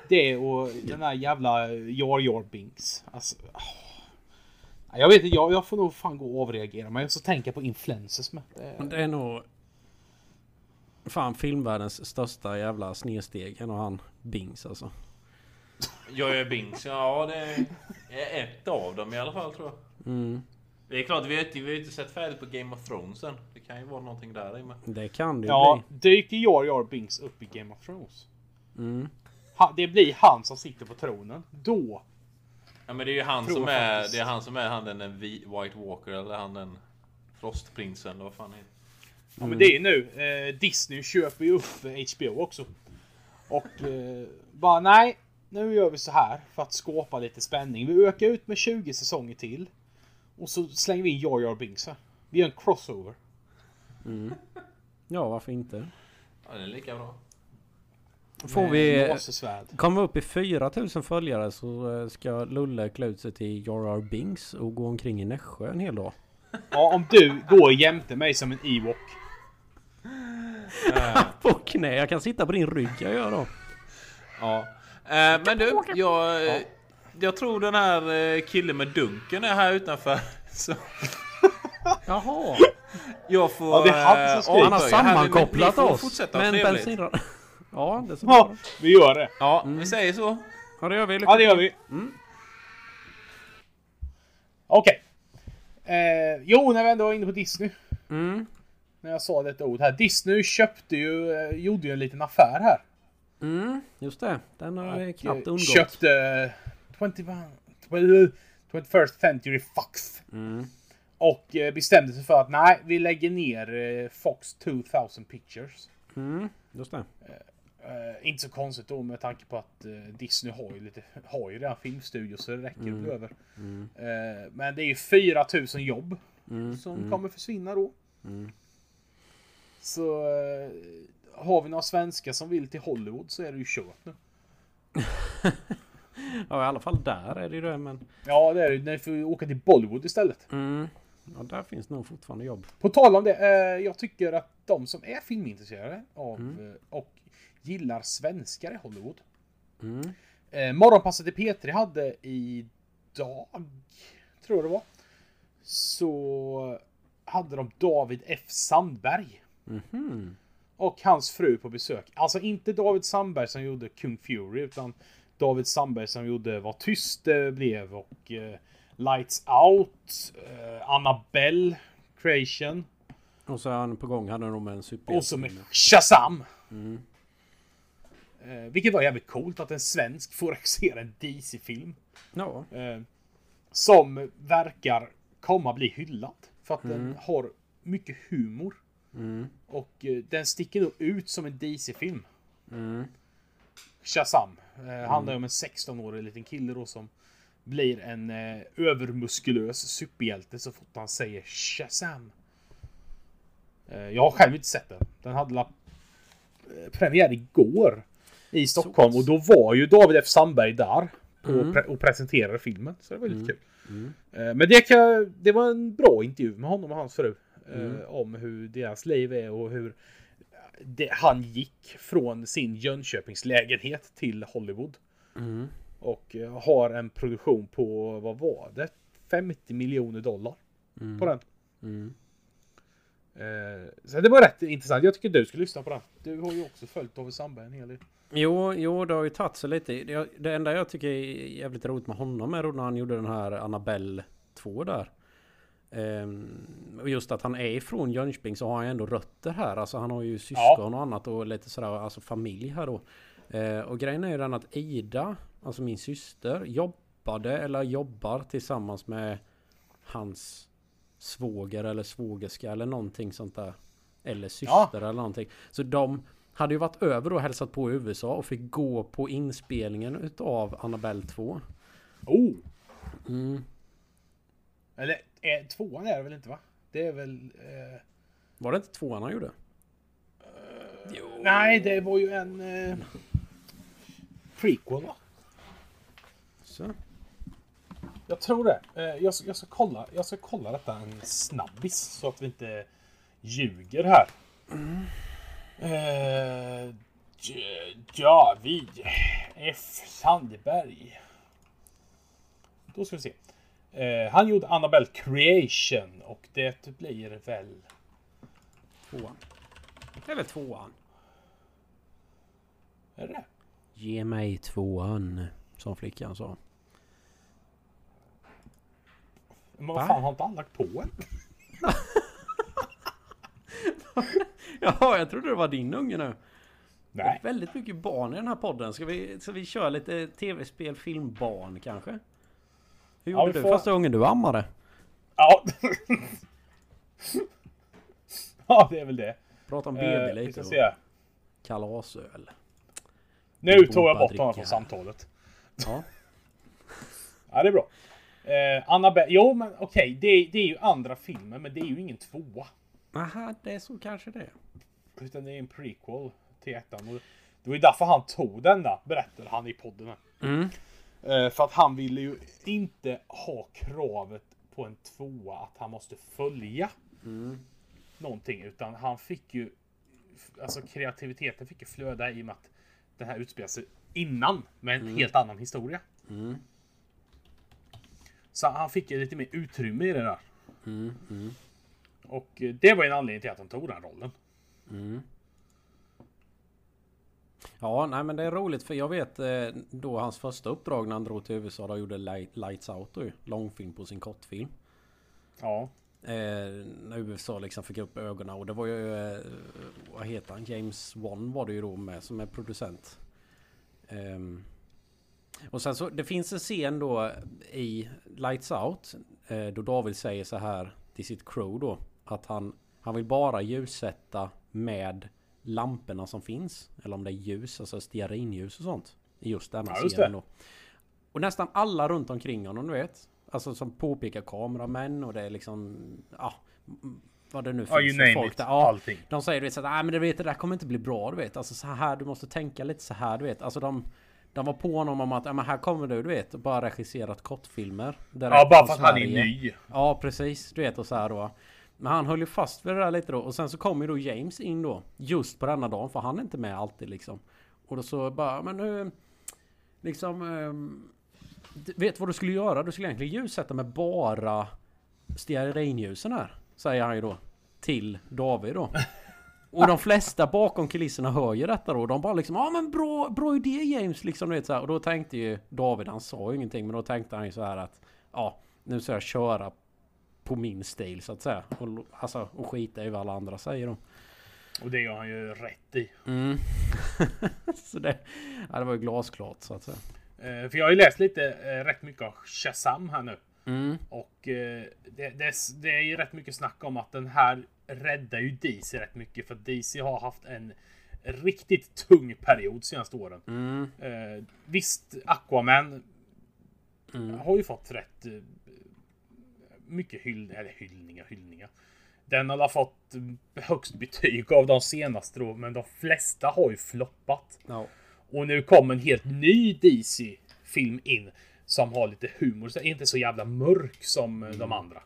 Det och den där jävla Jar Jar Binks. Alltså. Jag vet inte, jag, jag får nog fan gå och avreagera. Men jag så tänka på influencers med. Det, Det är nog Fan filmvärldens största jävla snedsteg. En av han Bings alltså. Jag är Bings. Ja, det är ett av dem i alla fall tror jag. Mm. Det är klart, vi har inte, vi har inte sett färdigt på Game of Thrones än. Det kan ju vara någonting där i med. Det kan det ju ja, bli. dyker Jar Jar Binks upp i Game of Thrones? Mm. Ha, det blir han som sitter på tronen. Då. Ja men det är ju han Tror som är, faktiskt. det är han som är han den White Walker eller han den Frostprinsen eller vad fan heter. Ja men det är ju nu. Eh, Disney köper ju upp eh, HBO också. Och eh, bara nej. Nu gör vi så här för att skapa lite spänning. Vi ökar ut med 20 säsonger till. Och så slänger vi in Jar Jar Binks här. Vi gör en crossover. Ja, varför inte? Ja, det är lika bra. Får vi... vi upp i 4000 följare så eh, ska Lulle klä ut sig till Jar Jar Binks och gå omkring i Nässjö en hel dag. Ja, om du går jämte mig som en Ewok. På knä, jag kan sitta på din rygg jag gör då. Ja. Eh, men du, jag, eh, jag tror den här eh, killen med dunken är här utanför. Så Jaha! jag får... Ja, det är han som skriver. Han har här, sammankopplat får oss fortsätta med en trevligt. bensinrad. Ja, det är så Ja, bra. vi gör det. Ja, vi säger så. Ja, det gör vi. Lycka Ja, det gör vi. Okej. Eh, jo, när vi ändå var inne på Disney. Mm. När jag sa detta ord här. Disney köpte ju, gjorde ju en liten affär här. Mm, just det. Den har Och, knappt eh, undgått. Köpte eh, 21, 12 21st Century Fox. Mm. Och eh, bestämde sig för att nej, vi lägger ner eh, Fox 2000 Pictures. Mm, just det. Eh, inte så konstigt då med tanke på att eh, Disney har ju, lite, har ju redan filmstudio så det räcker mm. över. Eh, men det är ju 4000 jobb som kommer försvinna då. Så eh, har vi några svenskar som vill till Hollywood så är det ju kört nu. Ja, i alla fall där är det ju det, men... Ja, det är det. Ni får ju åka till Bollywood istället. Mm. Ja, där finns nog fortfarande jobb. På tal om det. Eh, jag tycker att de som är filmintresserade av eh, och gillar svenskar i Hollywood. Mm. Eh, Morgonpasset i P3 hade idag, tror jag det var, så hade de David F Sandberg. Mhm. Och hans fru på besök. Alltså inte David Sandberg som gjorde Kung Fury utan David Sandberg som gjorde Vad tyst det blev och eh, Lights Out, eh, Annabelle Creation Och så är han på gång, han är nog med en superhjälte. och så med Shazam. Eh, vilket var jävligt coolt att en svensk får regissera en DC-film. Ja. Eh, som verkar komma bli hyllad. För att den har mycket humor. Och eh, den sticker nog ut som en DC-film. Shazam. Eh, handlar ju om en 16-årig liten kille då som blir en eh, övermuskulös superhjälte så fort han säger Shazam. Eh, jag har själv inte sett den. Den hade la, eh, premiär igår i Stockholm och då var ju David F Sandberg där och, pre- och presenterade filmen. Så det var lite kul. Eh, Men det, kan, det var en bra intervju med honom och hans fru. Eh, Om hur deras liv är och hur det, han gick från sin Jönköpingslägenhet till Hollywood. Och eh, har en produktion på, vad var det? 50 miljoner dollar. På den. Eh, Så det var rätt intressant. Jag tycker du ska lyssna på den. Du har ju också följt David Sandberg en hel del. Jo, jo, det har ju tagit sig lite. Det, det enda jag tycker är jävligt roligt med honom är då när han gjorde den här Annabelle 2 där. Och just att han är ifrån Jönköping så har han ändå rötter här. Alltså han har ju syskon och annat och lite sådär, alltså familj här då. Eh, och grejen är ju den att Ida, alltså min syster, jobbade eller jobbar tillsammans med hans svåger eller svågerska eller någonting sånt där. Eller syster eller någonting. Så de hade ju varit över och hälsat på i USA och fick gå på inspelningen utav Annabelle 2. Oh! Mm. Eller eh, tvåan är det väl inte va? Det är väl... Eh, Var det inte tvåan han gjorde? nej, det var ju en... Eh, prequel va? Så. Jag tror det. Eh, jag, ska, jag, ska kolla, jag ska kolla detta en snabbis så att vi inte ljuger här. Eh, J- David F Sandberg. Då ska vi se. Eh, han gjorde Annabelle Creation och det blir väl... Tvåan. Det är väl tvåan. Är det? Ge mig tvåan. Som flickan sa. Men vad Va? fan, har inte han lagt på en? Jaha, jag trodde det var din unge nu. Det är Nej. väldigt mycket barn i den här podden. Ska vi, ska vi köra lite tv-spel, film, barn kanske? Hur Ja, gjorde vi du får- första gången du ammade? Ja. ja, det är väl det. Prata om Eh, BB vi lite ska då. se. Kalasöl. Nu tog jag bort honom från samtalet. Ja. Ja, det är bra. Eh, Annabelle, jo men okej, det, det är ju andra filmen, men det är ju ingen tvåa. Aha, det är så kanske det. Utan det är en prequel till ettan. Och det var ju därför han tog denna, berättade han i podden. Mm. Eh, för att han ville ju inte ha kravet på en tvåa att han måste följa någonting. Utan han fick ju, alltså kreativiteten fick ju flöda i och med att den här utspelar sig innan med en helt annan historia. Så han fick ju lite mer utrymme i det där. Och eh, det var en anledning till att han tog den rollen. Ja, nej men det är roligt för jag vet eh, då hans första uppdrag när han drog till USA då gjorde Light, Lights Out då. Långfilm på sin kortfilm. Ja. Eh, när USA liksom fick upp ögonen och det var ju... Eh, vad heter han? James Wan var det ju då med som är producent. Ehm, och sen så det finns en scen då i Lights Out. Eh, då David säger så här till sitt crew då. Att han, han vill bara ljussätta med lamporna som finns. Eller om det är ljus, alltså stearinljus och sånt. I just denna Ja, just det. då. Och nästan alla runt omkring honom du vet. Alltså som påpekar kameramän och det är liksom... Ja, vad det nu you finns för name folk it. där. Ja, Allting. de säger du vet så att men du vet det där kommer inte bli bra du vet. Alltså så här du måste tänka lite så här du vet. Alltså de... De var på honom om att ja, men här kommer du du vet bara regisserat kortfilmer. Ja, bara för att han är ny. Ja precis, du vet och så här då. Men han höll ju fast vid det där lite då och sen så kommer ju då James in då. Just på denna dagen för han är inte med alltid liksom. Och då så bara, men nu... Liksom... du vet vad du skulle göra? Du skulle egentligen ljussätta med bara stearinljusen här. Säger han ju då. Till David då. Och de flesta bakom kulisserna hör ju detta då. De bara liksom ja men bra, bra idé James liksom du vet så här. Och då tänkte ju David, han sa ju ingenting men då tänkte han ju så här att Ja nu ska jag köra på min stil så att säga. Och, alltså, och skita i vad alla andra säger då. Och det gör han ju rätt i. Mm. så det, ja, det var ju glasklart så att säga. Eh, för jag har ju läst lite, eh, rätt mycket av Shazam här nu. Mm. Och eh, det, det, det är ju rätt mycket snack om att den här räddar ju DC rätt mycket. För DC har haft en riktigt tung period senaste åren. Mm. Eh, visst, Aquaman Mm. har ju fått rätt eh, mycket hyll, eller hyllningar, hyllningar. Den har fått högst betyg av de senaste då, men de flesta har ju floppat. Ja. Och nu kommer en helt ny DC-film in som har lite humor, så är inte så jävla mörk som eh, de andra.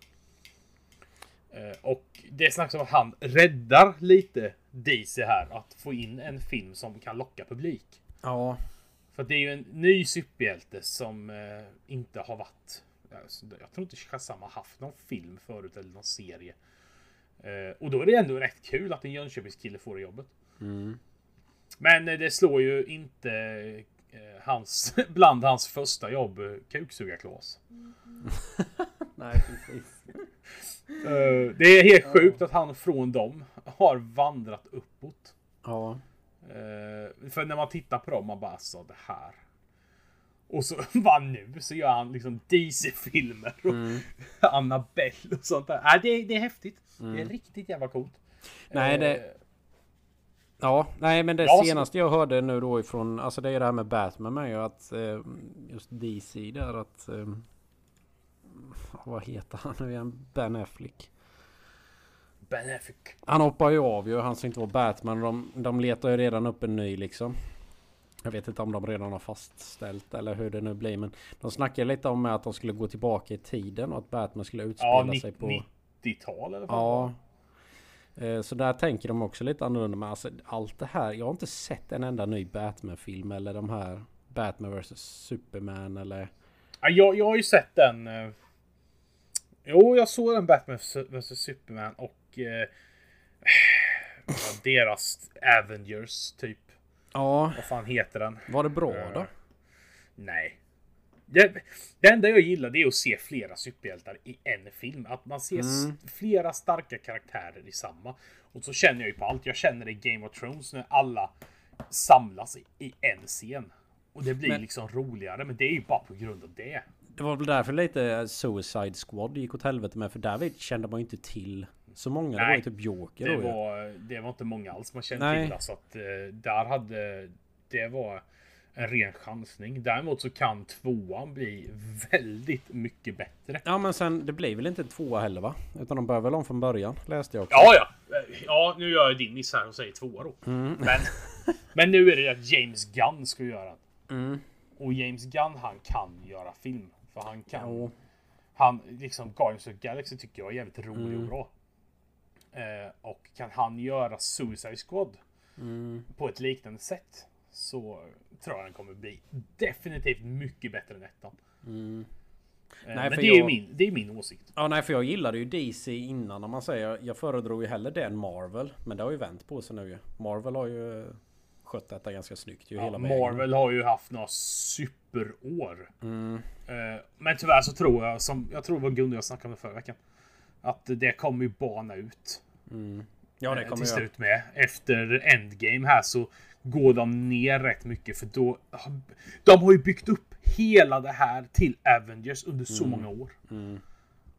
Eh, Och det snackas om att han räddar lite DC här, att få in en film som kan locka publik. Ja. För det är ju en ny superhjälte som eh, inte har varit... alltså, Jag tror inte Shazam har haft någon film förut eller någon serie. Eh, och då är det ändå rätt kul att en Jönköpingskille får det jobbet. Mm. Men eh, det slår ju inte eh, hans, bland hans första jobb, eh, kuksugarklås. Nej precis. Det är helt sjukt att han från dem har vandrat uppåt. Ja. För när man tittar på dem, man bara alltså det här. Och så bara nu så gör han liksom DC-filmer och Mm. Annabelle och sånt där. Äh, det, är- det är häftigt. Det är riktigt jävla coolt. Nej, det- Eh, Ja, nej men det Ja, så- senaste jag hörde nu då ifrån, alltså det är det här med Batman med ju att eh, just DC där att eh, vad heter han nu igen? Ben Affleck. Ben Affleck. Han hoppar ju av ju, han ska inte vara Batman. De, de letar ju redan upp en ny liksom. Jag vet inte om de redan har fastställt eller hur det nu blir men de snackar lite om att de skulle gå tillbaka i tiden och att Batman skulle utspela Ja, sig på... 90-tal eller Ja. Eh, Så där tänker de också lite annorlunda. Men alltså allt det här. Jag har inte sett en enda ny Batman-film eller de här Batman vs Superman eller... Ja, jag, jag har ju sett den. eh, Jo, jag såg den Batman vs Superman och eh, deras Avengers typ. Ja, Vad fan heter den? var det bra då? Eh, Nej. Det, det enda jag gillar det är att se flera superhjältar i en film. Att man ser Mm. flera starka karaktärer i samma. Och så känner jag ju på allt. Jag känner det i Game of Thrones när alla samlas i, i en scen. Och det blir Men- liksom roligare. Men det är ju bara på grund av det. Det var väl därför lite Suicide Squad gick åt helvete med. För där kände man ju inte till så många. Det var Nej, ju typ Joker Det då var, det var inte många alls man kände Nej. till. Så att eh, där hade... Det var... en ren chansning. Däremot så kan tvåan bli väldigt mycket bättre. Ja men sen det blir väl inte en tvåa heller va? Utan de börjar väl om från början läste jag också. Ja, ja. Ja, nu gör jag din miss här och säger tvåa då. Men, men nu är det att James Gunn ska göra den. Mm. Och James Gunn, han kan göra film. För han kan... Jo. Han, liksom Guardians of Galaxy tycker jag är jävligt rolig Mm. och bra. Eh, och kan han göra Suicide Squad Mm. på ett liknande sätt så tror jag den kommer bli definitivt mycket bättre än ettan. Mm. Eh, Nej, men det är jag- min, det är min åsikt. Ja nej för jag gillade ju DC innan om man säger. Jag föredrog ju hellre det än Marvel. Men det har ju vänt på sig nu ju. Marvel har ju skött detta ganska snyggt ju Ja, hela vägen. Marvel har ju haft några superår. Mm. Eh, men tyvärr så tror jag, som jag tror det var och jag snackade det förra veckan. Att det kommer ju bana ut. Mm. Ja det eh, kommer till slut med. Efter Endgame här så går de ner rätt mycket för då... De har ju byggt upp hela det här till Avengers under så många år. Mm.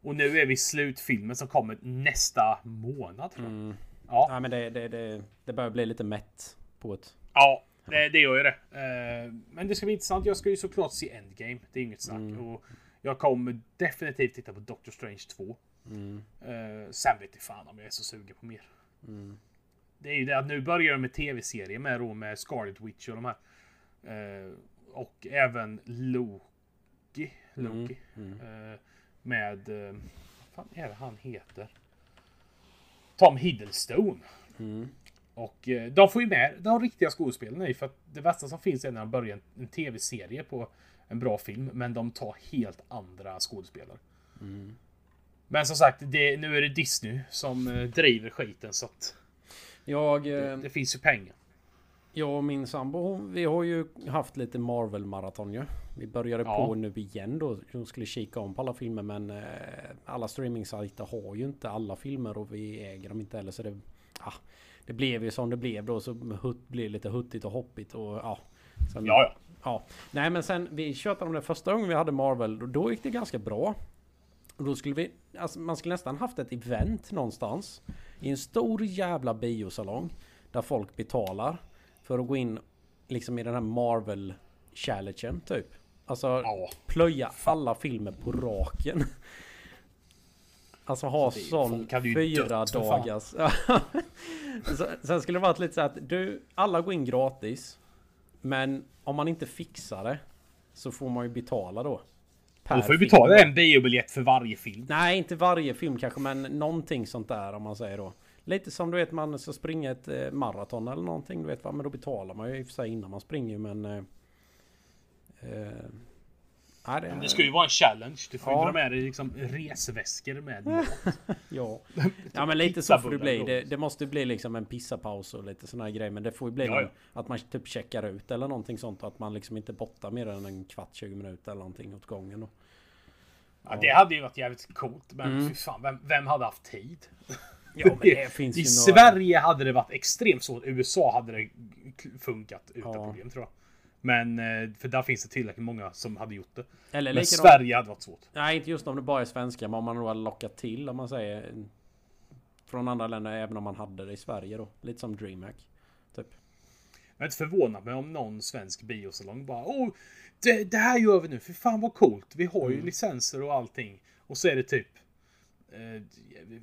Och nu är vi i slutfilmen som kommer nästa månad tror jag. Mm. Ja, Nej men det, det, det, det börjar bli lite mätt på ett. ja det, det gör ju det. Eh, men det ska bli intressant. Jag ska ju såklart se Endgame. Det är inget snack. Mm. Och jag kommer definitivt titta på Doctor Strange 2. Mm. Uh, sen vet jag fan om jag är så sugen på mer. Mm. Det är ju det att nu börjar de med tv-serier med då med Scarlet Witch och de här. Eh, och även Loki. Loki. Mm. Eh, med... Vad fan är det han heter? Tom Hiddleston. Mm. Och eh, de får ju med de riktiga skådespelarna i för att det värsta som finns är när de börjar en, en tv-serie på en bra film. Men de tar helt andra skådespelare. Mm. Men som sagt, det, nu är det Disney som eh, driver skiten så att Jag, det, eh, det finns ju pengar. jag och min sambo vi har ju haft lite Marvel-maraton ju. Vi började Ja. på nu igen då. Hon skulle kika om på alla filmer men eh, alla streamingsajter har ju inte alla filmer och vi äger dem inte heller så det... Ah, det blev ju som det blev då så hutt, blev lite huttigt och hoppigt och ja. Sen, Ja, ja. Ja, nej men sen vi tjötade om det första gången vi hade Marvel och då gick det ganska bra. Och då skulle vi, alltså man skulle nästan haft ett event någonstans. I en stor jävla biosalong. Där folk betalar. För att gå in liksom i den här Marvel challengen typ. Alltså Ja. plöja alla filmer på raken. Alltså ha är- sån fyra dagars. Så- Sen skulle det varit lite så att du, alla går in gratis. Men om man inte fixar det så får man ju betala då. Per Du får ju film. betala en biobiljett för varje film. Nej, inte varje film kanske, men någonting sånt där om man säger då. Lite som du vet man ska springa ett eh, maraton eller någonting. Du vet vad, men då betalar man ju i och för sig innan man springer men... Eh, eh, nej, det, det ska ju vara en challenge. Du får Ja. dra med dig liksom resväskor med mat. Ja. ja men lite så får det bli. Det, det måste bli liksom en pissapaus och lite här grejer. Men det får ju bli Ja, någon, ja. att man typ checkar ut eller någonting sånt. Att man liksom inte bottar mer än en kvart, 20 minuter eller någonting åt gången. Då. Ja, det hade ju varit jävligt coolt. Men Mm. fy fan, vem, vem hade haft tid? Ja I Sverige hade det varit extremt svårt. USA hade det funkat utan Ja. problem tror jag. Men eh, för där finns det tillräckligt många som hade gjort det. Eller Men likadant. Sverige hade varit svårt. Nej inte just om det bara är svenska. Men om man då hade lockat till om man säger. Från andra länder även om man hade det i Sverige då. Lite som DreamHack. Typ. Jag är inte förvånad mig om någon svensk biosalong bara Åh, det, det här gör vi nu. För fan vad coolt. Vi har ju Mm. licenser och allting. Och så är det typ eh,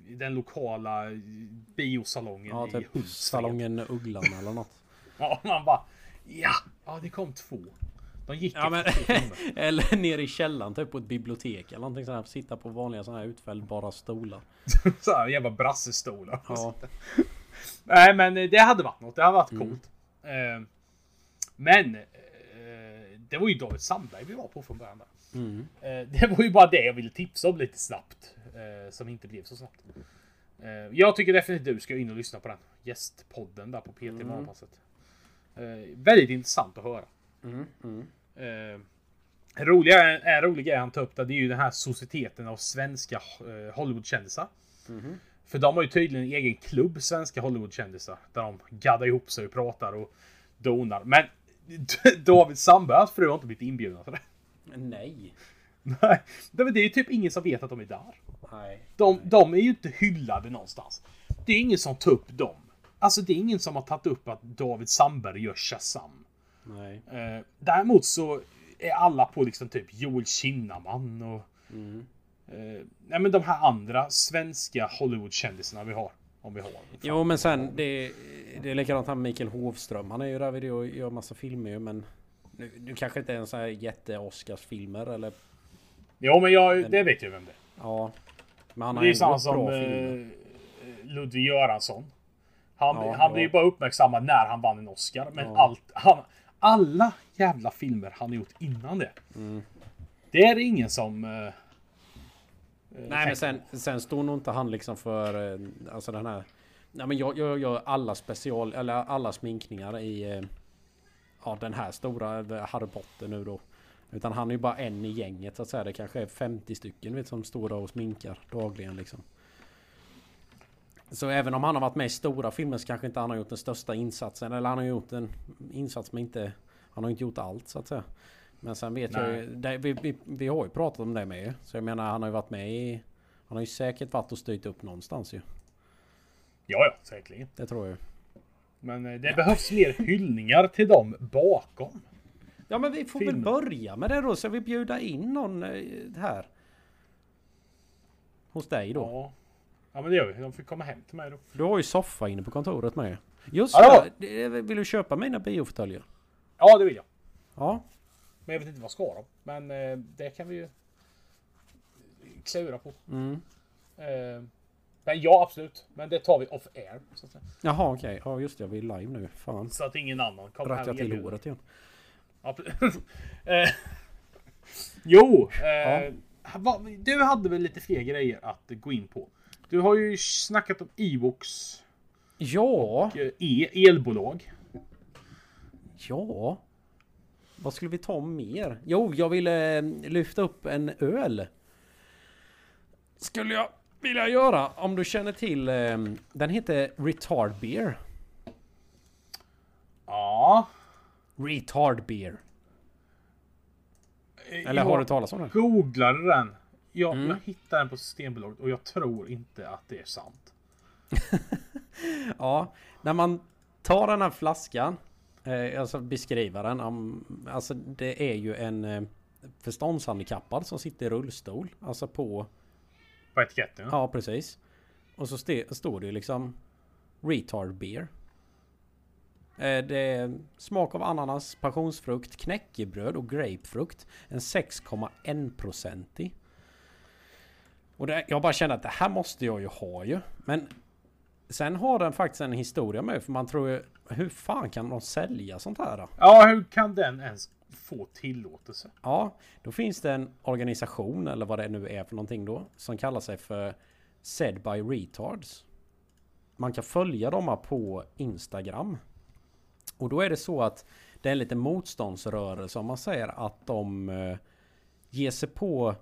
den lokala biosalongen Ja i typ Hultsfred. salongen Ugglan eller något. Ja, man bara ja, ja det kom två. De gick Ja, men, eller nere i källaren typ på ett bibliotek eller någonting sånt här. Sitta på vanliga sådana här utfällbara stolar. Så här jävla brassestolar. Ja. Nej men eh, det hade varit något. Det hade varit Mm. coolt. Eh, men eh, det var ju David Sandberg vi var på från början. Mm. Eh, det var ju bara det jag ville tipsa om lite snabbt. Som inte blev så snabbt. Jag tycker definitivt du ska in och lyssna på den gästpodden där på PT Mm. Morgonpasset. Eh, väldigt intressant att höra. Mm. Mm. Eh, roliga, en rolig grej han tar upp där, det är ju den här societeten av svenska eh, Hollywoodkändisar. Mhm. För de har ju tydligen en egen klubb, svenska Hollywoodkändisar. Där de gaddar ihop sig och pratar och donar. Men David Sandbergs fru har inte blivit inbjudna till det. Nej. Nej, det är ju typ ingen som vet att de är där. Nej. De, de är ju inte hyllade någonstans. Det är ingen som tar upp dem. Alltså det är ingen som har tagit upp att David Sandberg gör Shazam. Nej. Eh, däremot så är alla på liksom typ Joel Kinnaman och... Mm. Eh, nej men de här andra svenska Hollywood-kändisarna vi har. Om vi har. Jo men sen det, det är likadant här med Mikael Hovström. Han är ju där och gör massa filmer ju, men nu, nu kanske inte är en sån här jätte-Oscarsfilmer eller Jo men jag, det vet jag vem det är. ja. Men han har Det är ändå samma som eh, Ludvig Göransson. Han, Ja, han ja. blev ju bara uppmärksammad när han vann en Oscar. Men Ja. allt, han, alla jävla filmer han har gjort innan det. Mm. Det är det ingen som... eh, eh, Nej men sen, sen står nog inte han liksom för eh, alltså den här Nej men jag, jag gör alla special eller alla sminkningar i eh, Ja den här stora eh, Harry Potter nu då Utan han är ju bara en i gänget så att säga Det kanske är 50 stycken vet, som står där och sminkar dagligen liksom Så även om han har varit med i stora filmer så kanske inte han har gjort den största insatsen Eller han har gjort en insats men inte Han har inte gjort allt så att säga Men sen vet jag ju det, vi, vi, vi har ju pratat om det med ju. Så jag menar han har ju varit med i Han har ju säkert varit och styrt upp någonstans ju Ja, ja, säkerligen. Det tror jag Men eh, det behövs mer hyllningar till dem bakom. Ja men vi får Film. väl börja med det då. Så vi bjuda in någon eh, här. Hos dig då. Ja. Ja, men det gör vi. De får komma hem till mig då. Du har ju soffa inne på kontoret med. Just Ja. det. Vill du köpa mina biofåtöljer? Ja, det vill jag. Ja. Men jag vet inte vad ska de. Men eh, det kan vi ju klura på. Mm. Eh, men ja, absolut. Men det tar vi off air. Så att, säga. Jaha okej. Ja just det. Vi är live nu. Fan. så att ingen annan kommer Drack jag till håret igen. Ja, eh, jo, eh, Ja. vad- du hade väl lite fler grejer att gå in på. Du har ju snackat om Evox Ja. eh, e elbolag. Ja. Vad skulle vi ta mer? Jo, jag ville eh, lyfta upp en öl. Skulle jag vilja göra om du känner till. eh, Den heter Retard Beer. Ja. Retard Beer. Eller har du talat om den? googlade den. Jag, Mm. jag hittade den på Systembolaget och jag tror inte att det är sant. Ja, när man tar den här flaskan, eh, alltså beskriva den, om, alltså det är ju en eh, förståndshandikappad som sitter i rullstol, alltså på, På etiketten. ja precis. Och så står det ju liksom retard beer. Eh, det är smak av ananas, passionsfrukt, knäckebröd och grapefrukt. En 6,1-procentig. Och det, jag bara kände att det här måste jag ju ha ju. Men sen har den faktiskt en historia med för man tror ju hur fan kan de sälja sånt här då? Ja, hur kan den ens få tillåtelse? Ja, då finns det en organisation eller vad det nu är för någonting då som kallar sig för Said by Retards. Man kan följa dem på Instagram. Och då är det så att det är en liten motståndsrörelse om man säger att de eh, ger sig på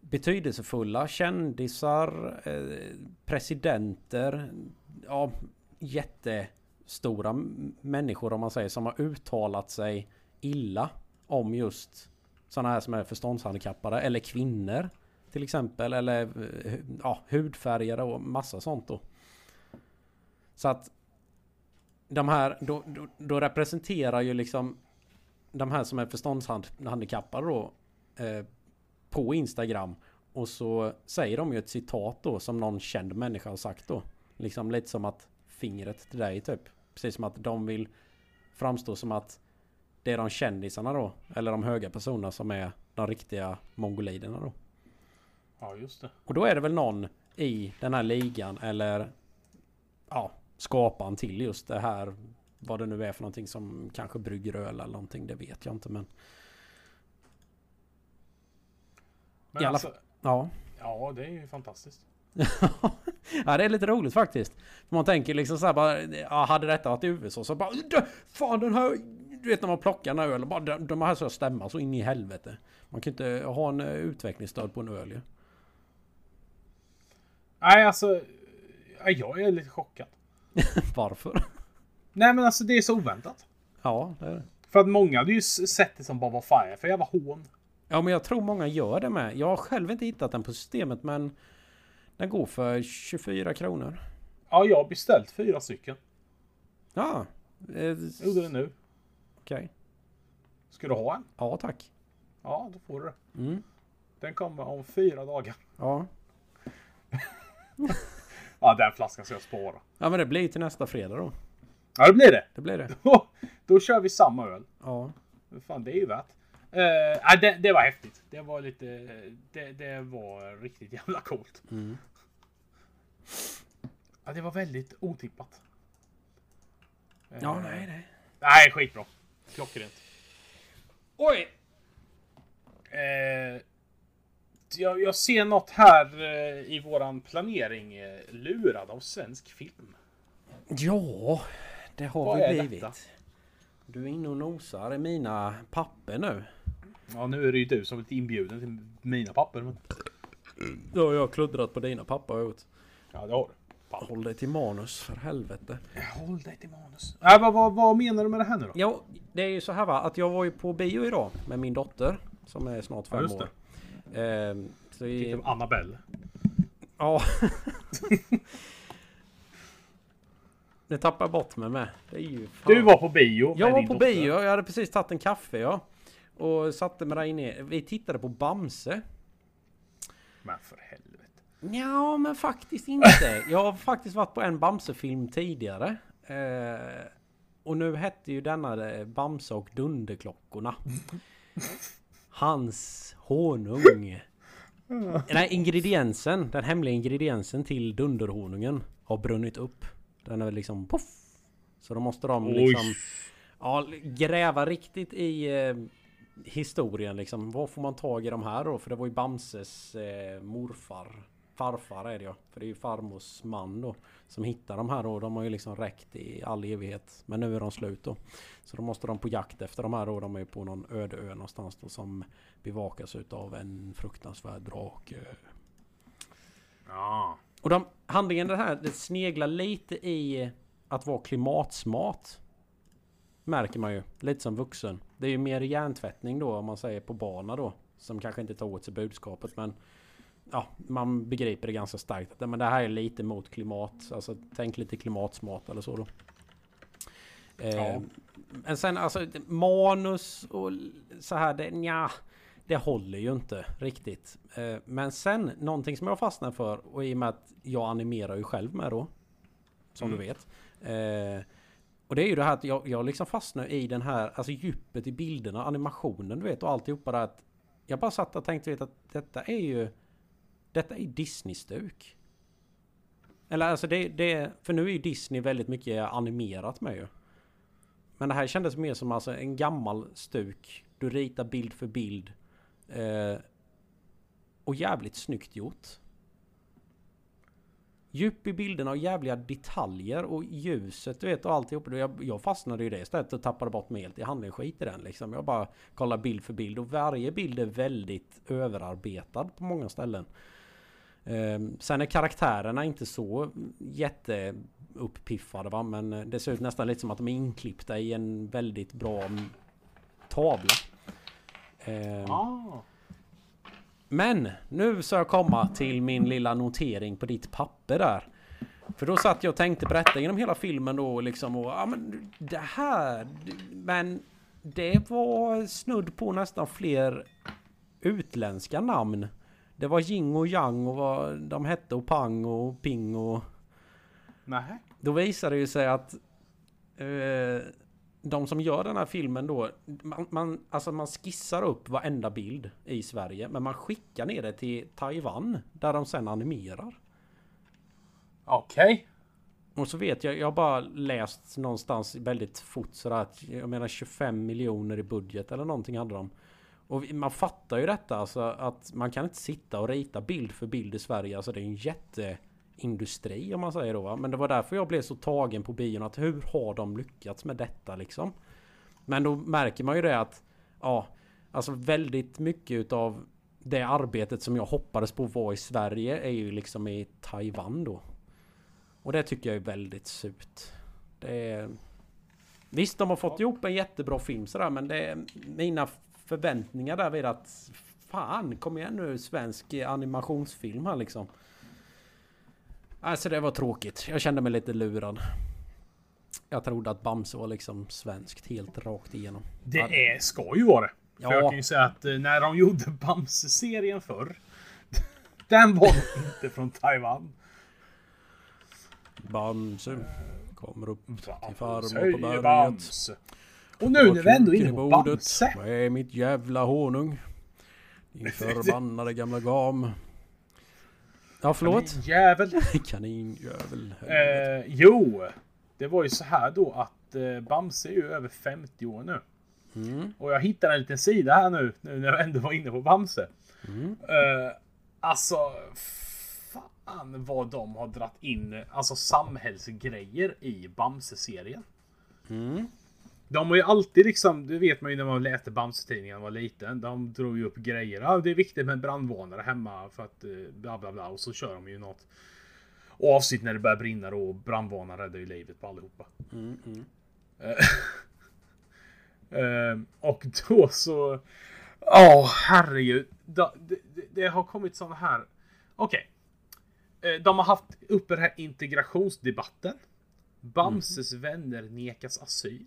betydelsefulla kändisar, eh, presidenter, ja, jättestora människor om man säger som har uttalat sig illa om just sådana här som är förståndshandikappade eller kvinnor till exempel eller eh, ja, hudfärgade och massa sånt då. Så att de här, då, då, då representerar ju liksom de här som är förståndshandikappade då eh, på Instagram och så säger de ju ett citat då som någon känd människa har sagt då. Liksom lite som att fingret till dig typ. Precis som att de vill framstå som att det är de kändisarna då, eller de höga personerna som är de riktiga mongoliderna då. Ja, just det. Och då är det väl någon i den här ligan eller ja, skaparen till just det här vad det nu är för någonting som kanske brygger öl eller någonting, det vet jag inte men Men I alla alltså, ja. ja, det är ju fantastiskt. ja det är lite roligt faktiskt. Man tänker liksom så här bara, ja, hade detta varit i USA så bara "Dö, Fan den här, du vet när man plockar en öl, bara de, de här så stämma så in i helvete. Man kan inte ha en eh, utvecklingsstöd på en öl ju. Nej, alltså. ja, Jag är lite chockad. Varför? Nej, men alltså det är så oväntat. Ja, det är det. För att många hade ju sett det som bara vad fan är för jävla hån. Ja men jag tror många gör det med. Jag har själv inte hittat den på systemet men den går för 24 kronor. Ja, jag har beställt fyra stycken. Ja, eh, Jag gjorde det nu. okej. Ska du ha en? Ja tack. Ja, då får du det. Mm. Den kommer om fyra dagar. Ja. Ja, den flaskan ska jag spara. Ja men det blir till nästa fredag då. Ja, det blir det. Det blir det. Då, då kör vi samma öl. Ja. Fan, det är ju värt. Uh, det, det var häftigt. Det var lite... Det, det var riktigt jävla coolt. Mm. Ja, det var väldigt otippat. Eh, Ja nej nej. Nej, skitbra. Klockrent. Oj! Eh, jag, jag ser något här i våran planering. Lurad av svensk film. Ja, det har Vad vi blivit. detta? Du är inne och nosar i mina papper nu. Ja, nu är det ju du som är inbjuden till mina papper. Men... Då har jag kluddrat på dina papper har jag gjort. Ja, det har du. Fan. Håll dig till manus för helvete. Håll dig till manus. Äh, vad, vad, vad menar du med det här nu då? Ja, det är ju så här va, att jag var ju på bio idag med min dotter. Som är snart Ja, fem just år. Ehm, så i, Typ Annabelle. ja. Nu tappar jag bort mig med. Det är ju fan. Du var på bio Jag var på dotter. bio, jag hade precis tagit en kaffe ja. Och satte mig där inne. Vi tittade på Bamse. Men för helvete. Ja, men faktiskt inte. Jag har faktiskt varit på en Bamse-film tidigare. Eh, och nu hette ju denna eh, Bamse och Dunderklockorna. Hans honung. Nej, ingrediensen, den hemliga ingrediensen till Dunderhonungen har brunnit upp. Den är liksom poff. Så då måste de liksom ja, gräva riktigt i eh, historien liksom. Vad får man tag i de här då? För det var ju Bamses eh, morfar. Farfar är det ja. För det är ju farmors man då. Som hittar de här då. De har ju liksom räckt i all evighet. Men nu är de slut då. Så då måste de på jakt efter de här då. De är på någon öde ö någonstans då. Som bevakas utav en fruktansvärd drake. Ja. Och de, handlingen det här, det sneglar lite i att vara klimatsmart. Märker man ju. Lite som vuxen. Det är ju mer hjärntvättning då om man säger på barna då. Som kanske inte tar åt sig budskapet men Ja, man begriper det ganska starkt. Men det här är lite mot klimat. Alltså tänk lite klimatsmart eller så då. Eh, Ja. Men sen alltså manus och så här. Det, nja, det håller ju inte riktigt. Eh, Men sen någonting som jag fastnar för och i och med att jag animerar ju själv med då. Som du vet. Eh, och det är ju det här att jag, jag liksom fastnar i den här, alltså djupet i bilderna, animationen du vet och alltihopa där. Att jag bara satt och tänkte vet, att detta är ju, detta är Disney-stuk. Eller alltså det, det, för nu är ju Disney väldigt mycket animerat med ju. Men det här kändes mer som alltså en gammal stuk. Du ritar bild för bild. Eh, och jävligt snyggt gjort. Djup i bilderna och jävliga detaljer och ljuset du vet och alltihop. Jag, jag fastnade i det istället och tappade bort mig helt i hann Skit i den liksom. Jag bara kollar bild för bild och varje bild är väldigt överarbetad på många ställen. Ehm, sen är karaktärerna inte så jätteuppiffade va. Men det ser ut nästan lite som att de är inklippta i en väldigt bra tavla. Eh, Ah men nu ska jag komma till min lilla notering på ditt papper där. För då satt jag och tänkte berätta genom hela filmen då liksom och ja men det här. Men det var snudd på nästan fler utländska namn. Det var Ying och Yang och vad de hette och Pang och Ping och Nej. då visar det ju sig att eh, de som gör den här filmen då, man, man, alltså man skissar upp varenda bild i Sverige, men man skickar ner det till Taiwan, där de sen animerar. Okej. Och så vet jag, jag har bara läst någonstans väldigt fort sådär att, jag menar 25 miljoner i budget eller någonting hade de. Och man fattar ju detta alltså att man kan inte sitta och rita bild för bild i Sverige. Alltså det är en jätteindustri om man säger då. va. Men det var därför jag blev så tagen på bion att hur har de lyckats med detta liksom? Men då märker man ju det att ja, alltså väldigt mycket utav det arbetet som jag hoppades på var i Sverige är ju liksom i Taiwan då. Och det tycker jag är väldigt surt. Det är... Visst, de har fått ihop en jättebra film sådär, men det är mina förväntningar där vid att fan, kom igen nu svensk animationsfilm här liksom. Alltså det var tråkigt. Jag kände mig lite lurad. Jag trodde att Bamse var liksom svenskt helt rakt igenom. Det är, ska ju vara det. För Ja. jag kan ju säga att eh, när de gjorde Bamse-serien förr. Den var inte från Taiwan. Bamse kommer upp till farmor på berget. Bamse. Och nu när vi ändå inne på Bamse. Vad är mitt jävla honung? Din förbannade gamla gam. Ja förlåt? Jävel. Kaninjävel. Eh, jo, det var ju så här då att eh, Bamse är ju över 50 år nu. Mm. Och jag hittade en liten sida här nu, nu när jag ändå var inne på Bamse. Mm. Eh, alltså, fan vad de har dratt in alltså samhällsgrejer i Bamse-serien. Mm. De har ju alltid liksom, det vet man ju när man läste Bamse-tidningen när man var liten. De drog ju upp grejer. Ja, det är viktigt med brandvarnare hemma för att eh, bla bla bla. Och så kör de ju något avsnitt när det börjar brinna då. Och brandvarnare räddar ju livet på allihopa. Mm, mm. Eh, och då så... Ja, herregud. Da- Det, det, det har kommit såna här... Okej. Eh, De har haft uppe den här integrationsdebatten. Bamses vänner nekas asyl.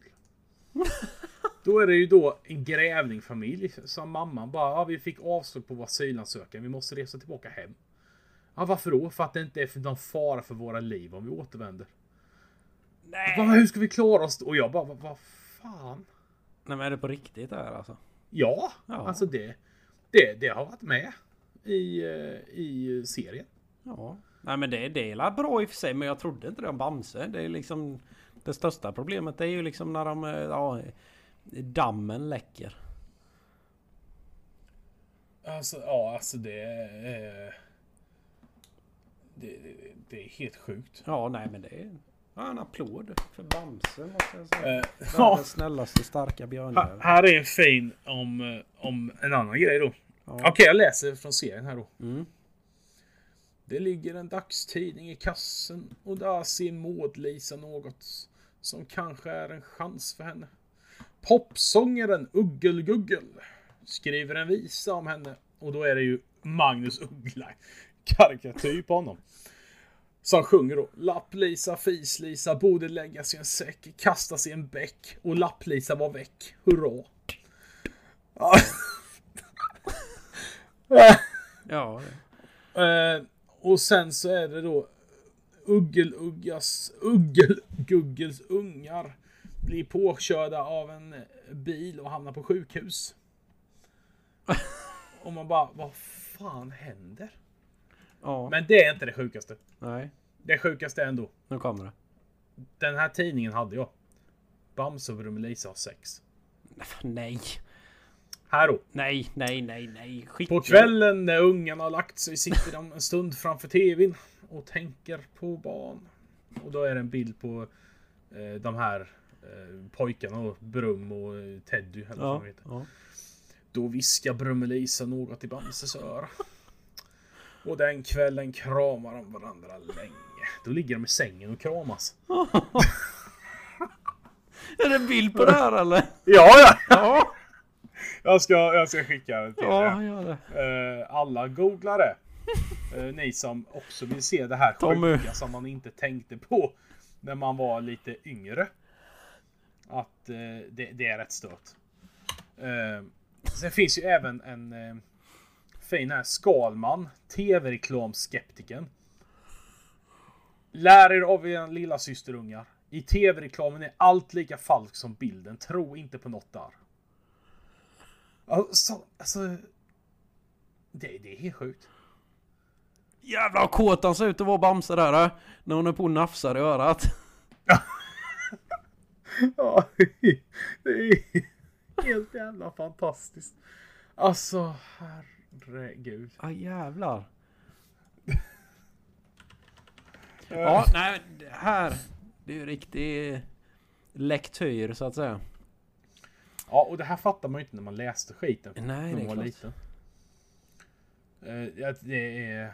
Då är det ju då en grävlingfamilj som mamman bara, ja, vi fick avslag på vår asylansökan, vi måste resa tillbaka hem. Ja, varför då? För att det inte är någon fara för våra liv om vi återvänder. Nej. Bara, hur ska vi klara oss? Och jag bara, vad, vad fan? Nej men är det på riktigt det här alltså? Ja, Ja. alltså det, det, det har varit med i, eh, i serien. Ja. Nej men det, det är bra i och för sig men jag trodde inte det om Bamse. Det är liksom... Det största problemet är ju liksom när de... eh, Ja, dammen läcker. Alltså, ja, alltså det är... Det, det, det är helt sjukt. Ja nej men det är... Ja, en applåd för Bamse måste jag säga. Eh, ja. Världens snällaste starka Här, björnjävel. här är en fin om, eh, om en annan grej då. Ja. Okej, jag läser från serien här då. Mm. Det ligger en dagstidning i kassen och där ser Maud-Lisa något som kanske är en chans för henne. Popsångaren Uggelguggel skriver en visa om henne och då är det ju Magnus Uggla karikatyr på honom. Som sjunger då Lapp-Lisa, Fis-Lisa borde läggas i en säck, kastas i en bäck och Lapp-Lisa var väck. Hurra! Ja. Ja. Eh, och sen så är det då Uggeluggas, Uggelguggels ungar blir påkörda av en bil och hamnar på sjukhus. och man bara, vad fan händer? Ja. Men det är inte det sjukaste. Nej. Det sjukaste ändå, Nu kommer det. den här tidningen hade jag. Bamse och Brummelisa har sex. Nej. Här då. Nej, nej, nej, nej. Skit På kvällen när ungarna har lagt sig sitter de en stund framför tvn och tänker på barn. Och då är det en bild på eh, de här eh, pojkarna och Brum och eh, Teddy eller vad Ja. de heter. ja. Då viskar Brummelisa något i Bamses öra. Och den kvällen kramar de varandra länge. Då ligger de i sängen och kramas. Är det en bild på det här eller? Ja, ja! Ja. Jag ska, jag ska skicka det till er. Ja, gör det. Eh, ni som också vill se det här Tommy. sjuka som man inte tänkte på när man var lite yngre. Att eh, det, det är rätt stört. Eh, sen finns ju även en eh, fin här Skalman, tv-reklamskeptiken. Lär er av era lilla systerungar. I tv-reklamen är allt lika falskt som bilden. Tro inte på något där. Alltså, alltså det, det är helt sjukt. Jävlar vad kåt han ser ut att vara Bamse där. äh. När hon är på och nafsar i örat. Ja, det är helt jävla fantastiskt. Alltså, herregud. Ja jävlar. Ja, nej, det här. Det är ju riktig lektyr så att säga. Ja, och det här fattar man ju inte när man läste skiten. Nej, när det är var klart. liten. Eh, det är...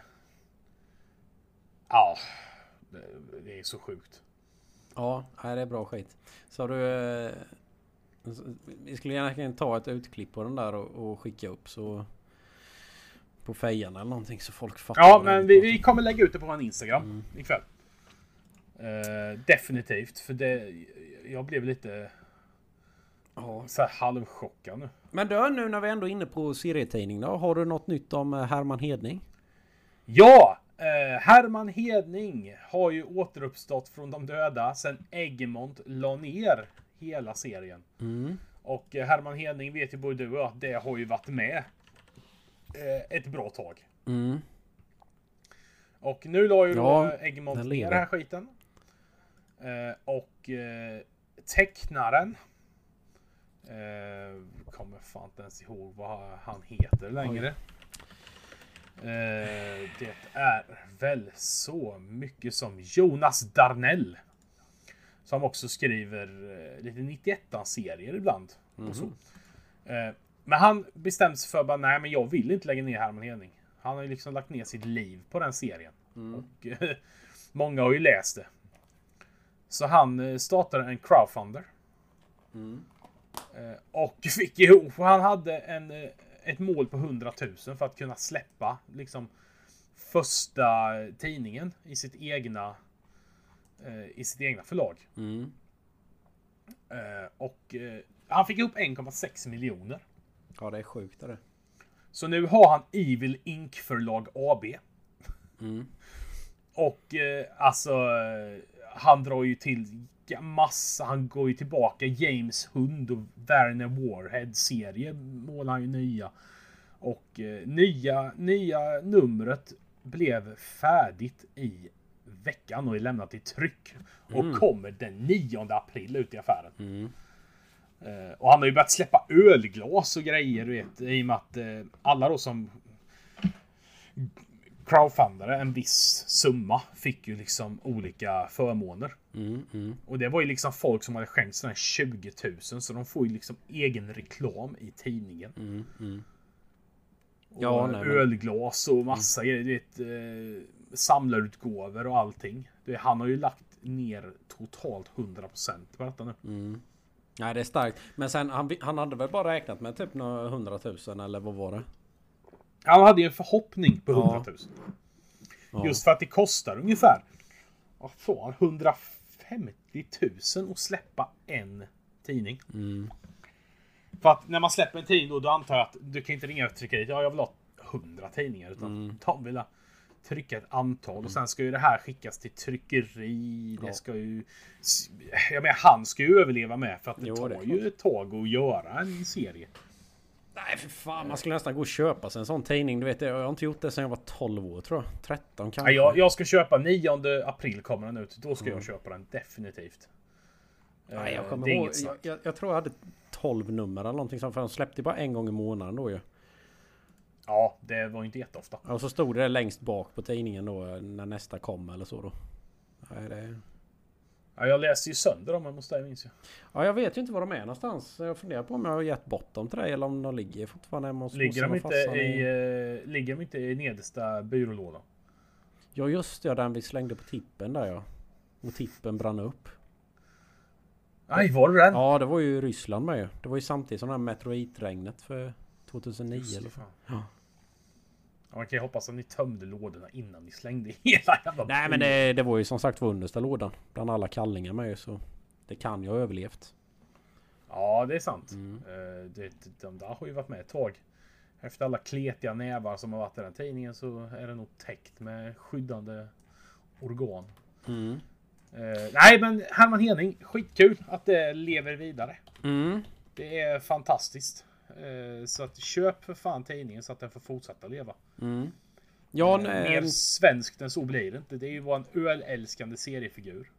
Ja, det- är så sjukt. Ja, det är bra skit. Så du... eh, Vi skulle gärna kunna ta ett utklipp på den där och, och skicka upp så... På fejan eller någonting så folk fattar. Ja, men vi, vi kommer lägga ut det på en Instagram Mm. ikväll. Eh, definitivt, för det... Jag blev lite Ja. så här halvchockad nu. Men du, nu när vi ändå är inne på serietidning då. Har du något nytt om eh, Herman Hedning? Ja! Eh, Herman Hedning har ju återuppstått från de döda sen Egmont la ner hela serien. Mm. Och eh, Herman Hedning vet ju både du och jag att det har ju varit med eh, ett bra tag. Mm. Och nu la ju Ja, då Egmont ner den här skiten. Eh, och eh, tecknaren eh, kommer fan inte ens ihåg vad han heter längre. Eh, det är väl så mycket som Jonas Darnell. Som också skriver eh, lite 91-serier ibland. Och så. Eh, men han bestämde sig för bara nej men jag vill inte lägga ner Herman Hedning. Han har ju liksom lagt ner sitt liv på den serien. Och eh, många har ju läst det. Så han eh, startade en crowdfunder. Eh, och fick ihop, han hade en, eh, ett mål på 100 000 för att kunna släppa liksom första tidningen i sitt egna eh, i sitt egna förlag. Mm. Eh, och eh, han fick ihop 1,6 miljoner. Ja, det är sjukt det. Så nu har han Evil Ink förlag AB. Mm. Och alltså, han drar ju till massa. Han går ju tillbaka. James Hund och Werner Warhead serie målar han ju nya. Och eh, nya, nya numret blev färdigt i veckan och är lämnat i tryck. Och kommer den 9 april ut i affären. Mm. Eh, och han har ju börjat släppa ölglas och grejer, du vet. I och med att eh, alla då som crowdfundare en viss summa fick ju liksom olika förmåner. Mm. Mm. Och det var ju liksom folk som hade skänkt sådär 20 000 så de får ju liksom egen reklam i tidningen. Mm. Och Ja, nej, men- ölglas och massa grejer. Du vet, eh, samlarutgåvor och allting. Det, han har ju lagt ner totalt 100% på detta nu. Nej, det är starkt. Men sen, han, han hade väl bara räknat med typ några hundratusen eller vad var det? Han hade ju en förhoppning på 100 000. Ja. Just för att det kostar ungefär vad fan, 150 000 att släppa en tidning. Mm. För att när man släpper en tidning då, då antar jag att du kan inte ringa och trycka dit, ja jag vill ha 100 tidningar. Utan Mm. de vill ha trycka ett antal och sen ska ju det här skickas till tryckeri. Det Ja. ska ju... Jag menar han ska ju överleva med för att det Jo, tar det ju ett tag att göra en serie. Nej för fan, man skulle nästan gå och köpa sig en sån tidning. Du vet, jag har inte gjort det sedan jag var 12 år tror jag. 13 kanske. Ja, jag, jag ska köpa 9 april kommer den ut. Då ska Mm. jag köpa den definitivt. Nej, jag Eh, kommer ihåg. Jag, jag, jag tror jag hade 12 nummer eller någonting sånt. För de släppte bara en gång i månaden då ju. Ja, det var inte jätteofta. Och så stod det längst bak på tidningen då när nästa kom eller så då. Nej, det... Ja, jag läste ju sönder dem hemma hos dig minns jag. Ja, jag vet ju inte var de är någonstans. Jag funderar på om jag har gett bort dem till dig eller om de ligger fortfarande hemma hos Ligger de, inte farsan i, eh, ligger de inte i nedersta byrålådan? Ja just det, den vi slängde på tippen där ja. Och tippen brann upp. Nej, var det den? Ja, det var ju Ryssland med ju. Det var ju samtidigt som det här meteoritregnet för 2009 Just det, eller fan. Ja. Man kan ju hoppas att ni tömde lådorna innan ni slängde hela jävla Nej men det, det var ju som sagt var understa lådan. Bland alla kallingar med så. Det kan ju ha överlevt. Ja, det är sant. Mm. Eh, Det, de där har ju varit med ett tag. Efter alla kletiga nävar som har varit i den tidningen så är det nog täckt med skyddande organ. Mm. Eh, nej, men Herman Henning, skitkul att det lever vidare. Mm. Det är fantastiskt. Eh, så att köp för fan tidningen så att den får fortsätta leva. Mm. Ja, Eh, Mer svenskt än så blir det inte. Det är ju bara en ölälskande seriefigur.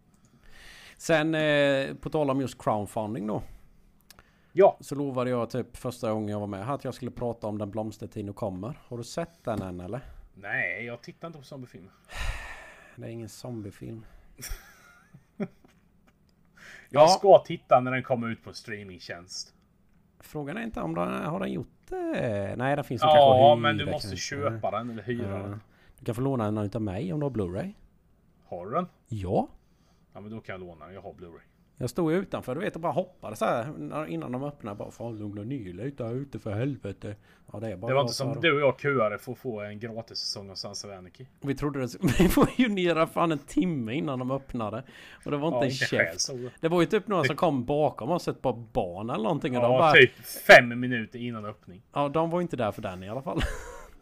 sen eh, på tal om just crowdfunding då. Ja, Så lovade jag typ första gången jag var med här att jag skulle prata om Den blomstertid nu kommer. Har du sett den än eller? nej, jag tittar inte på zombiefilmer. Det är ingen zombiefilm. Jag Ja. ska titta när den kommer ut på streamingtjänst. Frågan är inte om den har den gjort det? Nej, den finns Ja, kanske att men du måste kanske. köpa den eller hyra Ja. den. Du kan få låna den utav mig om du har Blu-ray. Har du den? Ja. Ja, men då kan jag låna den. Jag har Blu-ray. Jag stod utanför du vet och bara hoppade så här innan de öppnade. Bara fan lugna ner lite här ute för helvete. Ja det är bara Det var inte som du och jag köade för att få en gratis säsong av Sons of Anarchy. Vi trodde det. Vi var ju nere fan en timme innan de öppnade. Och det var inte Ja, en käft. Det var ju typ några som kom bakom oss, ett par barn eller någonting. Och de, Ja, bara, typ fem minuter innan öppning. ja, de var inte där för den i alla fall.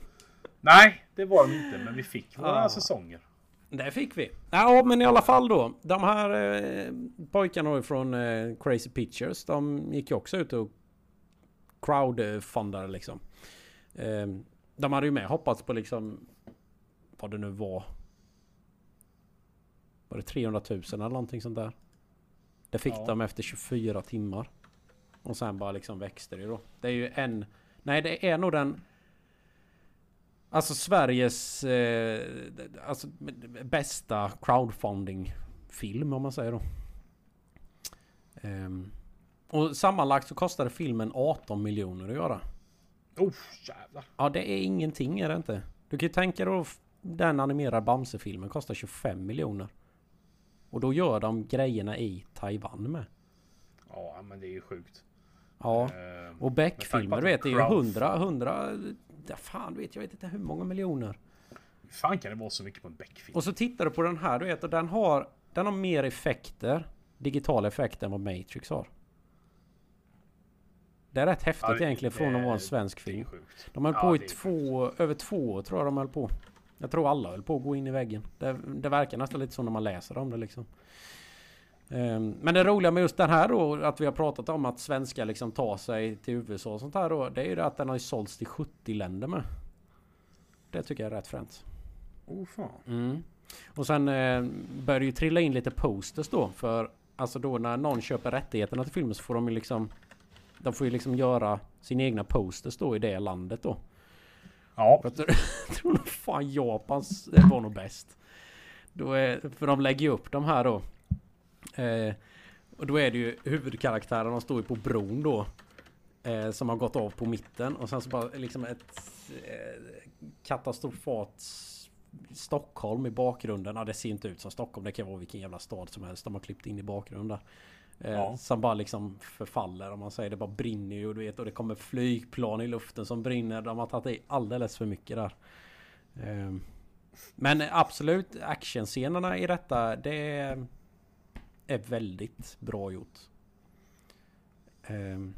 Nej, det var de inte, men vi fick våra Ja. säsonger. Det fick vi. Ja, men i alla fall då. De här eh, pojkarna från eh, Crazy Pictures, de gick ju också ut och crowdfundade liksom. Eh, de hade ju med hoppats på liksom vad det nu var. Var det 300 000 eller någonting sånt där? Det fick Ja. de efter 24 timmar. Och sen bara liksom växte det då. Det är ju en... Nej, det är nog den... Alltså Sveriges eh, alltså, bästa crowdfunding-film om man säger då. Ehm, och sammanlagt så kostade filmen 18 miljoner att göra. Oh, jävlar. Ja det är ingenting är det inte. Du kan ju tänka dig den animerade Bamse-filmen kostar 25 miljoner. Och då gör de grejerna i Taiwan med. Ja, men det är ju sjukt. Ja. Eh, Och Beck-filmer du vet är ju crowd- 100, 100... Ja, fan du vet jag vet inte hur många miljoner. Hur fan kan det vara så mycket på en Beck-film? Och så tittar du på den här, du vet, och den har, den har mer effekter, digitala effekter än vad Matrix har. Det är rätt häftigt Ja, det- egentligen från att vara en svensk film. sjukt. De höll Ja, på i två, över två år tror jag de höll på. Jag tror alla höll på att gå in i väggen. Det, det verkar nästan lite så när man läser om det liksom. Ehm, Men det roliga med just den här då, att vi har pratat om att svenskar liksom tar sig till USA och sånt här då. Det är ju det att den har ju sålts till 70 länder med. Det tycker jag är rätt fränt. Oh, fan. Mm. Och sen eh, börjar det ju trilla in lite posters då. För alltså då när någon köper rättigheterna till filmen så får de ju liksom... De får ju liksom göra sina egna posters då i det landet då. Ja, Jag tror, nog fan Japans var nog bäst. Då är, för de lägger ju upp de här då. Eh, och då är det ju huvudkaraktären, de står ju på bron då. Eh, som har gått av på mitten och sen så bara liksom ett eh, katastrofat Stockholm i bakgrunden. Ja det ser inte ut som Stockholm, det kan vara vilken jävla stad som helst. De har klippt in i bakgrunden. Eh, Ja. Som bara liksom förfaller om man säger. Det bara brinner ju och du vet och det kommer flygplan i luften som brinner. De har tagit i alldeles för mycket där. Ehm, Men absolut actionscenerna i detta det är, är väldigt bra gjort. Ehm,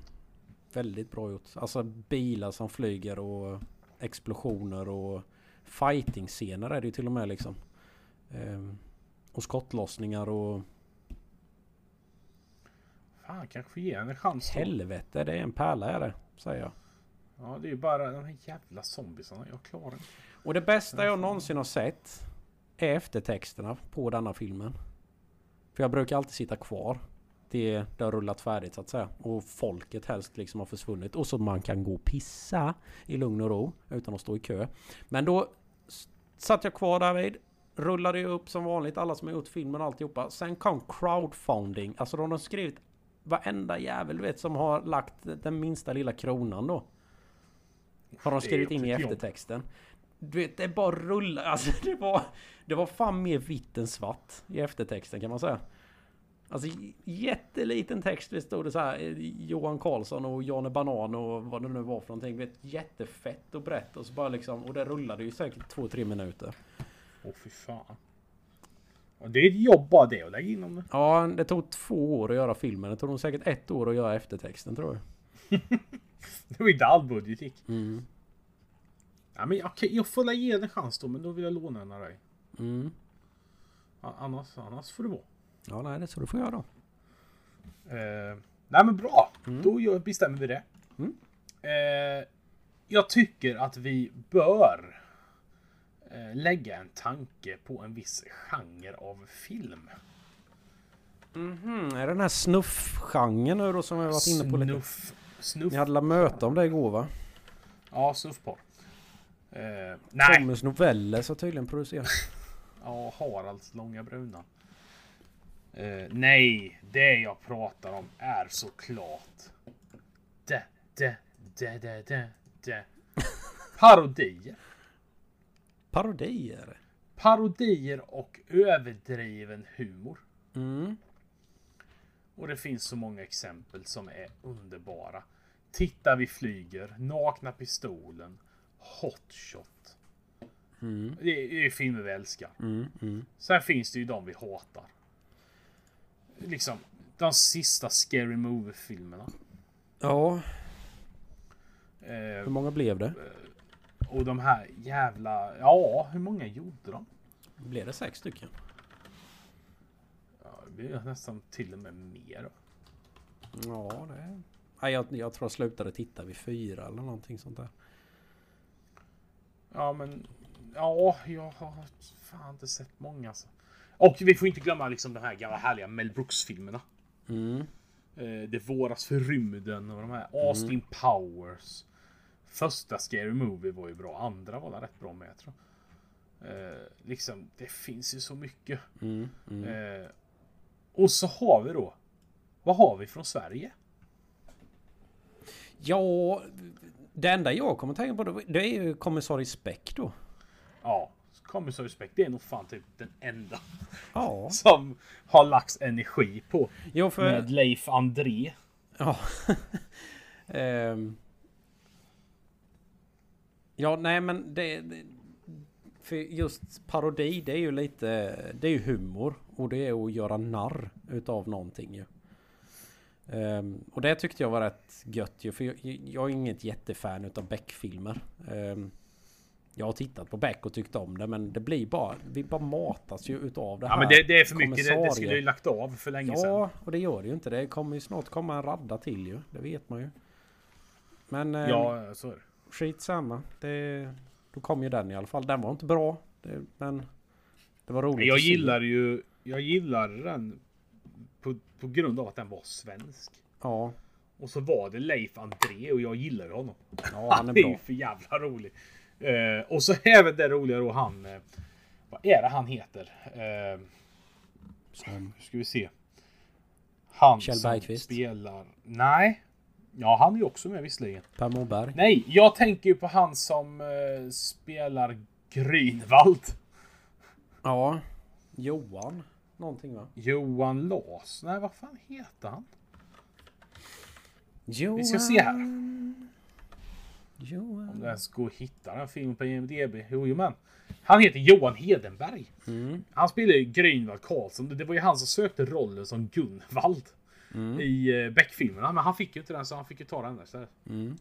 Väldigt bra gjort. Alltså bilar som flyger och explosioner och fighting-scener är det ju till och med liksom. Ehm, Och skottlossningar och fan kanske ge en chans. då. helvete det är en pärla är det. Säger jag. Ja, det är ju bara de här jävla zombiesarna. Jag klarar inte. Och det bästa jag någonsin har sett är eftertexterna på denna filmen. För jag brukar alltid sitta kvar. Det, det har rullat färdigt så att säga. Och folket helst liksom har försvunnit. Och så man kan gå och pissa i lugn och ro utan att stå i kö. Men då satt jag kvar därvid. Rullade ju upp som vanligt alla som har gjort filmen och alltihopa. Sen kom crowdfunding. Alltså de har skrivit varenda jävel du vet som har lagt den minsta lilla kronan då. Har de skrivit in i ett jobb. Du vet, det bara rullar. Alltså det var... Det var fan mer vitt än svart i eftertexten kan man säga. Alltså jätteliten text. Det stod det så här eh, Johan Karlsson och Janne Banan och vad det nu var för någonting. Du vet, jättefett och brett och så bara liksom... Och det rullade ju säkert två, tre minuter. Åh fy fan. Och det är ett jobb bara det att lägga in om det. Ja, det tog två år att göra filmen. Det tog nog säkert ett år att göra eftertexten tror jag. Det var ju där all budget gick. Mm. Ja, men okej, jag får väl ge den en chans då, men då vill jag låna den av dig. Mm. Annars, annars får det vara. Ja, nej, det är så du får göra då. Eh, nej men bra, då gör, bestämmer vi det. Mm. Eh, jag tycker att vi bör eh, lägga en tanke på en viss genre av film. Mhm, är det den här snuff-genren nu då som vi har varit inne på lite? Snuff. Snuff. Ni hade la möte om det igår va? Ja, snuffporr. Eh, nej, Tommys noveller så tydligen producerat. ja, Haralds långa bruna. Eh, nej, det jag pratar om är såklart det, det, det, det, det, det. Parodier. Parodier. Parodier och överdriven humor. Mm. Och det finns så många exempel som är underbara. Titta vi flyger, Nakna pistolen, Hotshot. Det är, det är filmer vi älskar. Sen finns det ju de vi hatar. Liksom, de sista Scary Movie-filmerna. Ja, Eh, hur många blev det? och de här jävla... Ja, hur många gjorde de? Blev det sex stycken? Ja, det blir nästan till och med mer. Ja, det... Nej, jag, jag tror jag slutade titta vid fyra eller någonting sånt där. Ja, men... Ja, jag har fan inte sett många alltså. Och vi får inte glömma liksom de här gamla härliga Mel Brooks-filmerna. Mm. Eh, det våras för rymden och de här Austin Powers. Första Scary Movie var ju bra, andra var där rätt bra med tror jag. Eh, liksom, det finns ju så mycket. Mm. Mm. Eh, och så har vi då, vad har vi från Sverige? Ja, det enda jag kommer tänka på det, det är ju kommissarie Speck då. Ja, Commissar Respect, det är nog fan typ den enda Ja, som har lagts energi på. jo för... Med Leif André. Ja. Ehm. Ja, nej men det, det... För just parodi, det är ju lite... Det är ju humor. Och det är att göra narr utav någonting ju. Ehm, och det tyckte jag var rätt gött ju. För jag, jag är inget jättefan utav Beck-filmer. Ehm, jag har tittat på Beck och tyckt om det men det blir bara... Vi bara matas ju utav det här. Ja men det, det är för mycket, det, det skulle ju lagt av för länge sedan. Ja, och det gör det ju inte. Det kommer ju snart komma en radda till ju. Det vet man ju. Men eh, Ja, så är det. skitsamma. Det, då kom ju den i alla fall. Den var inte bra. Det, men det var roligt Jag gillar ju, jag gillar den på, på grund av att den var svensk. Ja, Och så var det Leif André och jag gillar ju honom. ja han är är ju bra. för jävla rolig. Eh, och så även det roliga då han... Eh, vad är det han heter? Eh, Som, ska vi se. Han Kjell som Bergqvist. spelar... Nej. Ja, han är ju också med visserligen. per Morberg. Nej, jag tänker ju på han som eh, spelar Grünwald. Ja. Johan. Någonting va? Johan Lars. Nej, vad fan heter han? Johan. Vi ska se här. Johan. Om det ens går att hitta den filmen på IMDB. Jo, jo, men. Han heter Johan Hedenberg. Mm. Han spelar ju Grünwald Karlsson. Det var ju han som sökte rollen som Gunvald. Mm. I uh, Beck-filmerna. Men han fick ju inte den så han fick ju ta den där istället. Mm.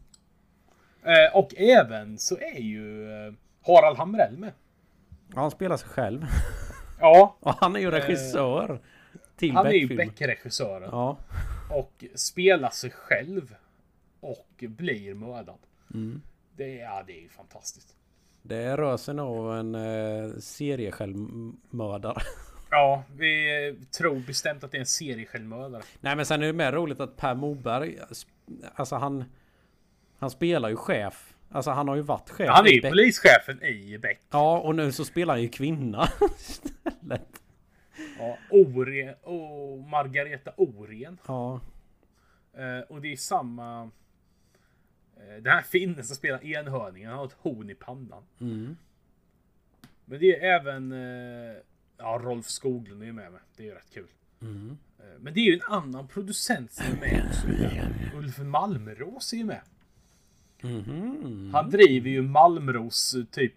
Eh, och även så är ju eh, Harald Hamrell med. Ja, han spelar sig själv. Ja, Och han är ju regissör. till Eh, han är ju. Beck-regissören. Ja. Och spelar sig själv. Och blir mördad. Mm. Det, är- ja, det är ju fantastiskt. Det rör sig nog om en eh, seriesjälvmördare. Ja, vi eh, tror bestämt att det är en seriesjälvmördare. Nej men sen är det mer roligt att Per Moberg, alltså han, han spelar ju chef. Alltså han har ju varit chef. Han är ju polischefen i Beck. Ja och nu så spelar han ju kvinna istället. Ja, Oren, och Margareta Oren. Ja. Eh, och det är samma... Eh, den här finnen som spelar enhörningen, han har ett horn i pannan. Mm. Men det är även... Eh, ja, Rolf Skoglund är ju med mig. Det är ju rätt kul. Mm. Eh, men det är ju en annan producent som är med också. Ulf Malmros är ju med. Mhm. Han driver ju Malmros eh, typ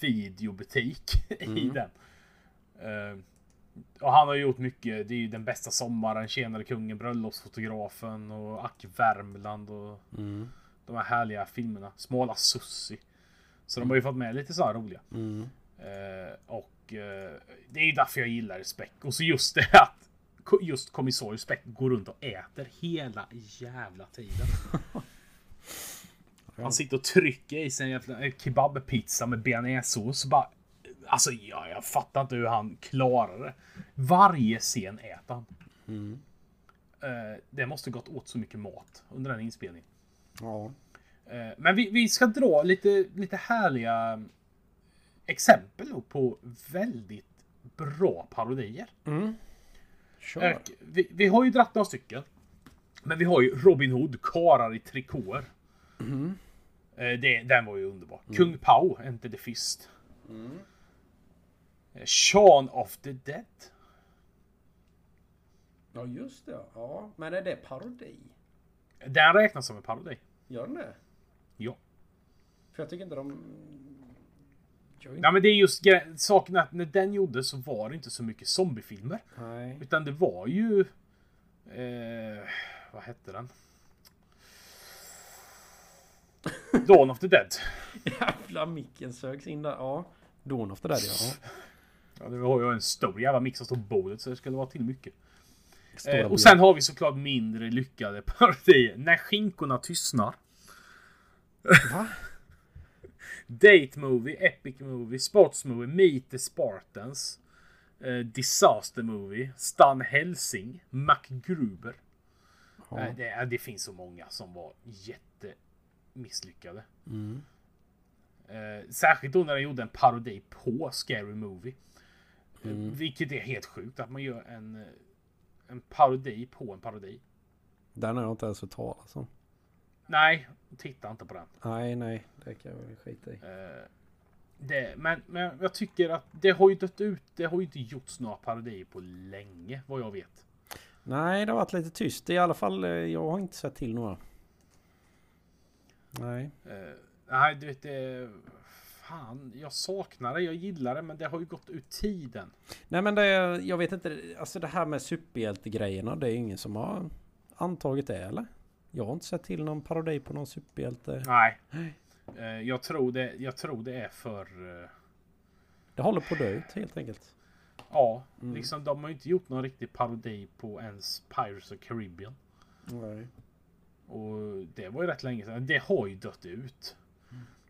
videobutik i den. Eh, och han har gjort mycket. Det är ju Den bästa sommaren, Tjenare kungen, Bröllopsfotografen och Ack Värmland och Mm. de här härliga filmerna. Smala Sussi. Så de har ju fått med lite sådana roliga. Mm. Eh, och eh, det är ju därför jag gillar Speck. Och så just det att just kommissarie Speck går runt och äter hela jävla tiden. Han sitter och trycker i sig en jävla eh, kebabpizza med bearnaisesås. Bara, alltså ja, jag fattar inte hur han klarar det. Varje scen äter han. Mm. Eh, det måste gått åt så mycket mat under den inspelningen. Ja. Eh, Men vi, vi ska dra lite, lite härliga exempel på väldigt bra parodier. Mm. Kör. Och Vi, vi har ju dratt några stycken. Men vi har ju Robin Hood, Karar i trikåer. Eh, Det, den var ju underbar. Kung Pao, Enter the Fist. Eh, Shaun of the Dead. Ja just det. Ja. Men är det parodi? Den räknas som en parodi. Gör den det? Ja. För jag tycker inte de... Inte... Nej men det är just saken att när den gjordes så var det inte så mycket zombiefilmer. Nej. Utan det var ju... Eh, vad hette den? Dawn of the Dead. Jävla micken sögs in där. Ja. Dawn of the Dead ja. Ja, det var ju en stor jävla mix som stod på bordet så det skulle vara till mycket. Eh, och sen har vi såklart mindre lyckade parodier. När skinkorna tystnar. Va? Date Movie, Epic Movie, Sports Movie, Meet the Spartans. Eh, Disaster Movie, Stan Helsing, MacGruber. Ja. Eh, det, det finns så många som var jättemisslyckade. Mm. Eh, särskilt då när de gjorde en parodi på Scary Movie. Eh, Mm. Vilket är helt sjukt att man gör en, eh, en parodi på en parodi. Den har jag inte ens hört talas om. Nej, titta inte på den. Nej, nej. Det kan jag väl skita i. Eh, det, men, men jag tycker att det har ju dött ut. Det har ju inte gjorts några parodier på länge vad jag vet. Nej, det har varit lite tyst. I alla fall, eh, jag har inte sett till några. Nej. Eh, nej, du vet det. Fan, jag saknar det. Jag gillar det, men det har ju gått ut tiden. Nej men det, jag vet inte, alltså det här med superhjältegrejerna, det är ingen som har antagit det eller? Jag har inte sett till någon parodi på någon superhjälte. Nej. Eh, jag, tror det, jag tror det är för... eh, Det håller på att dö ut helt enkelt. ja, Mm. liksom de har ju inte gjort någon riktig parodi på ens Pirates of Caribbean. Nej. Och det var ju rätt länge sedan. Det har ju dött ut.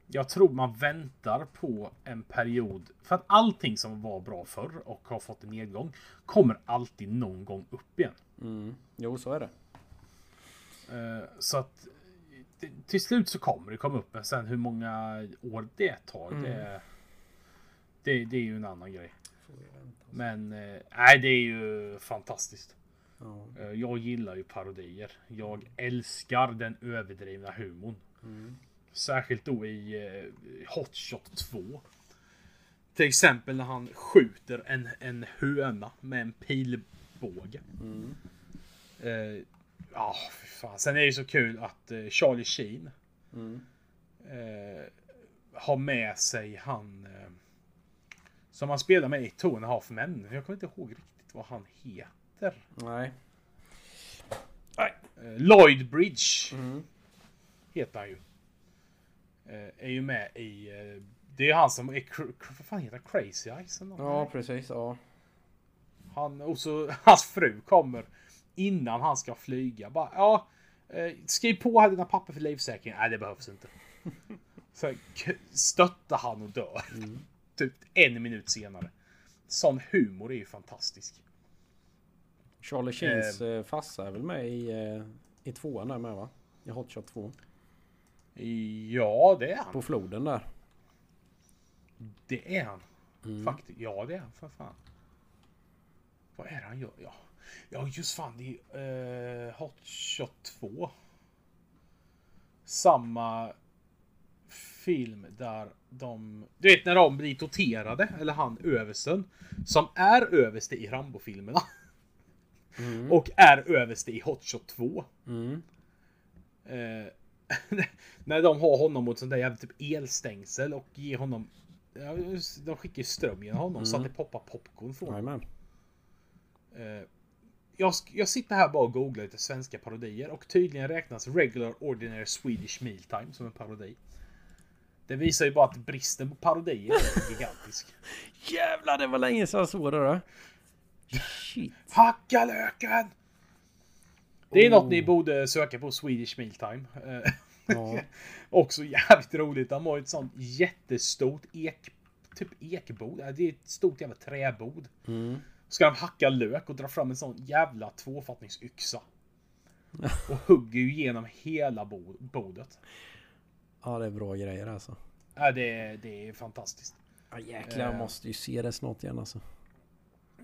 Jag tror man väntar på en period. För att allting som var bra förr och har fått en nedgång kommer alltid någon gång upp igen. Mm. Jo, så är det. Eh, Så att till slut så kommer det komma upp. Men sen hur många år det tar. Det, det, det är ju en annan grej. Men eh, nej, det är ju fantastiskt. Ja. Eh, Jag gillar ju parodier. Jag älskar den överdrivna humorn. Särskilt då i eh, Hot Shot 2. Till exempel när han skjuter en, en höna med en pilbåge. Eh, Ja, fan. Sen är det ju så kul att eh, Charlie Sheen Mm. eh, har med sig han eh, som han spelar med i Two and a Half Men. Jag kommer inte ihåg riktigt vad han heter. Nej. Eh, Lloyd Bridge Mm. heter han ju. Eh, är ju med i... Eh, det är han som är... Vad fan heter han? Crazy Eyes? Ja, precis. Ja. Han, och så hans fru kommer innan han ska flyga. Bara, ja, skriv på här dina papper för livsäkring. Nej, det behövs inte. Så stöttar han och dör. Typ en minut senare. Sån humor är ju fantastisk. Charlie Sheens eh, farsa är väl med i, eh, i tvåan där med va? I Hot Shot 2. Ja, det är han. På floden där. Det är han. Faktiskt. Ja, det är han för fan. Vad är det han gör? Ja, ja just fan. Det är uh, Hot Shot 2. Samma film där de... Du vet när de blir torterade, eller han översten. Som är överste i Rambo-filmerna. Och är överste i Hot Shot 2. Mm. Eh, när de har honom mot sånt där jävla typ elstängsel och ger honom... Ja, de skickar ström genom honom så att det poppar popcorn från Jajamän. eh, jag, jag sitter här bara och googlar lite svenska parodier och tydligen räknas Regular Ordinary Swedish Mealtime som en parodi. Det visar ju bara att bristen på parodier är gigantisk. Jävlar det var länge sedan jag såg det då. Shit. Hacka löken! Det är något ni borde söka på Swedish Mealtime. Ja. Också jävligt roligt. De har ett sånt jättestort ek... Typ ekbord. Ja, Det är ett stort jävla träbord. Mm. Ska de hacka lök och dra fram en sån jävla tvåfattningsyxa. Och hugger ju igenom hela bo- bordet. ja det är bra grejer alltså. Ja, det, är, det är fantastiskt. Ja, jäklar jag Eh. måste ju se det snart igen alltså.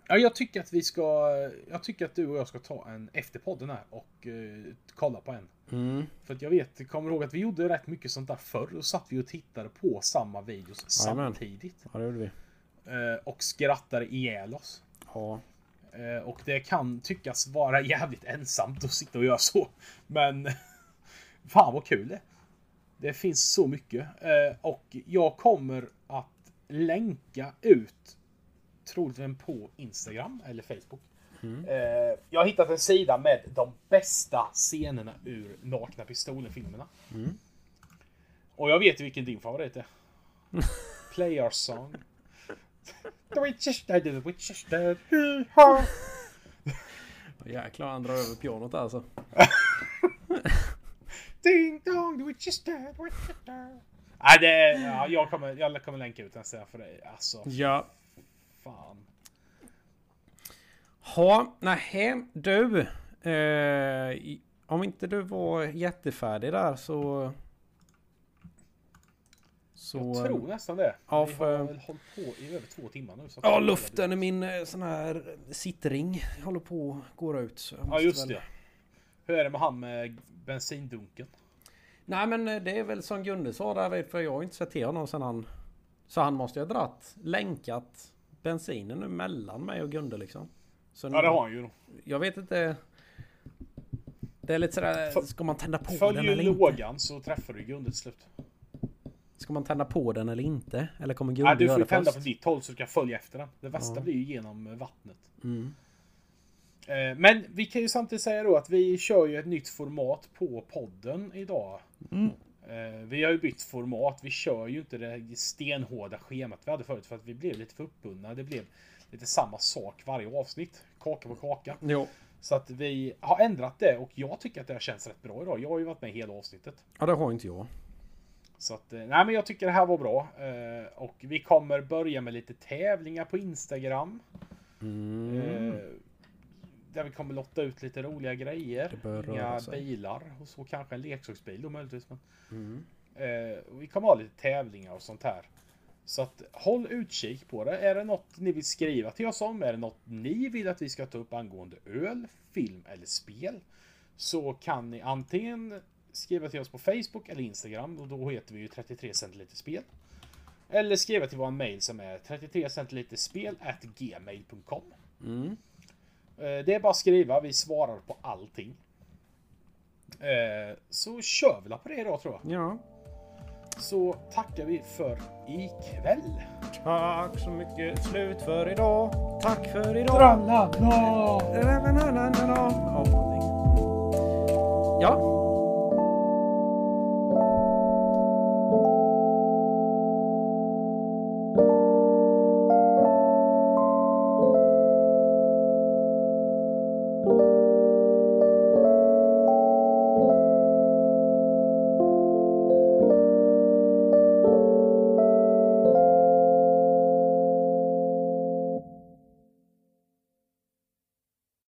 Ja, jag tycker att vi ska... Jag tycker att du och jag ska ta en efter podden här och eh, kolla på en. Mm. För att jag vet, kommer ihåg att vi gjorde rätt mycket sånt där förr. Och satt vi och tittade på samma videos Jajamän. samtidigt. Ja det gjorde vi. Eh, och skrattade ihjäl oss. Ja. Eh, och det kan tyckas vara jävligt ensamt att sitta och göra så. Men fan vad kul det Det finns så mycket. Och jag kommer att länka ut troligtvis på Instagram eller Facebook. Eh, jag har hittat en sida med de bästa scenerna ur Nakna Pistolen-filmerna. Och jag vet ju vilken din favorit är. Play our song. The witches dead, the witches dead. hee-haw. Jäklar han drar över pianot alltså. Ding dong, the witches dead, witches dead. Nej, det är, ja, jag, kommer, jag kommer länka ut den sen för dig. Alltså, Ja. Fan. Ha, nej, du. Eh, om inte du var jättefärdig där så... Så... Jag tror nästan det. ja, Vi för- har väl hållit på i över två timmar nu. Så Ja, luften i min eh, sån här sittring håller på att gå ut. Ja, just väl- det. Hur är det med han med bensindunken? Nej, men eh, det är väl som Gunde sa där, för jag har inte sett till honom sen han... Så han måste ju ha dratt, länkat bensinen nu mellan mig och Gunde liksom. Så Ja, det har han ju. Jag vet inte. Det är lite sådär, ska man tända på den Följ ju eller inte? lågan så träffar du Gunde till slut. Ska man tända på den eller inte? Eller kommer Gunde du göra får ju det tända först? på ditt håll så du kan följa efter den. Det värsta Ja. blir ju genom vattnet. Mm. Eh, Men vi kan ju samtidigt säga då att vi kör ju ett nytt format på podden idag. Mm. Eh, Vi har ju bytt format. Vi kör ju inte det stenhårda schemat vi hade förut för att vi blev lite för uppbundna. Det blev lite samma sak varje avsnitt. Kaka på kaka. Jo. Så att vi har ändrat det och jag tycker att det har känts rätt bra idag. Jag har ju varit med hela avsnittet. Ja, det har inte jag. Så att, eh, nej men jag tycker det här var bra. Eh, Och vi kommer börja med lite tävlingar på Instagram. Mm. Där vi kommer lotta ut lite roliga grejer. Inga sig. bilar och så kanske en leksaksbil då möjligtvis. Men, Mm. eh, vi kommer ha lite tävlingar och sånt här. Så att håll utkik på det. Är det något ni vill skriva till oss om? Är det något ni vill att vi ska ta upp angående öl, film eller spel? Så kan ni antingen skriva till oss på Facebook eller Instagram och då heter vi ju 33 centiliter spel. Eller skriva till vår mail som är 33 centiliter spel gmail.com. Mm. Eh, Det är bara att skriva, vi svarar på allting. Eh, Så kör vi på det idag tror jag. Ja. Så tackar vi för ikväll. Tack så mycket. Slut för idag. Tack för idag. Tralla! Ja, någonting. Ja,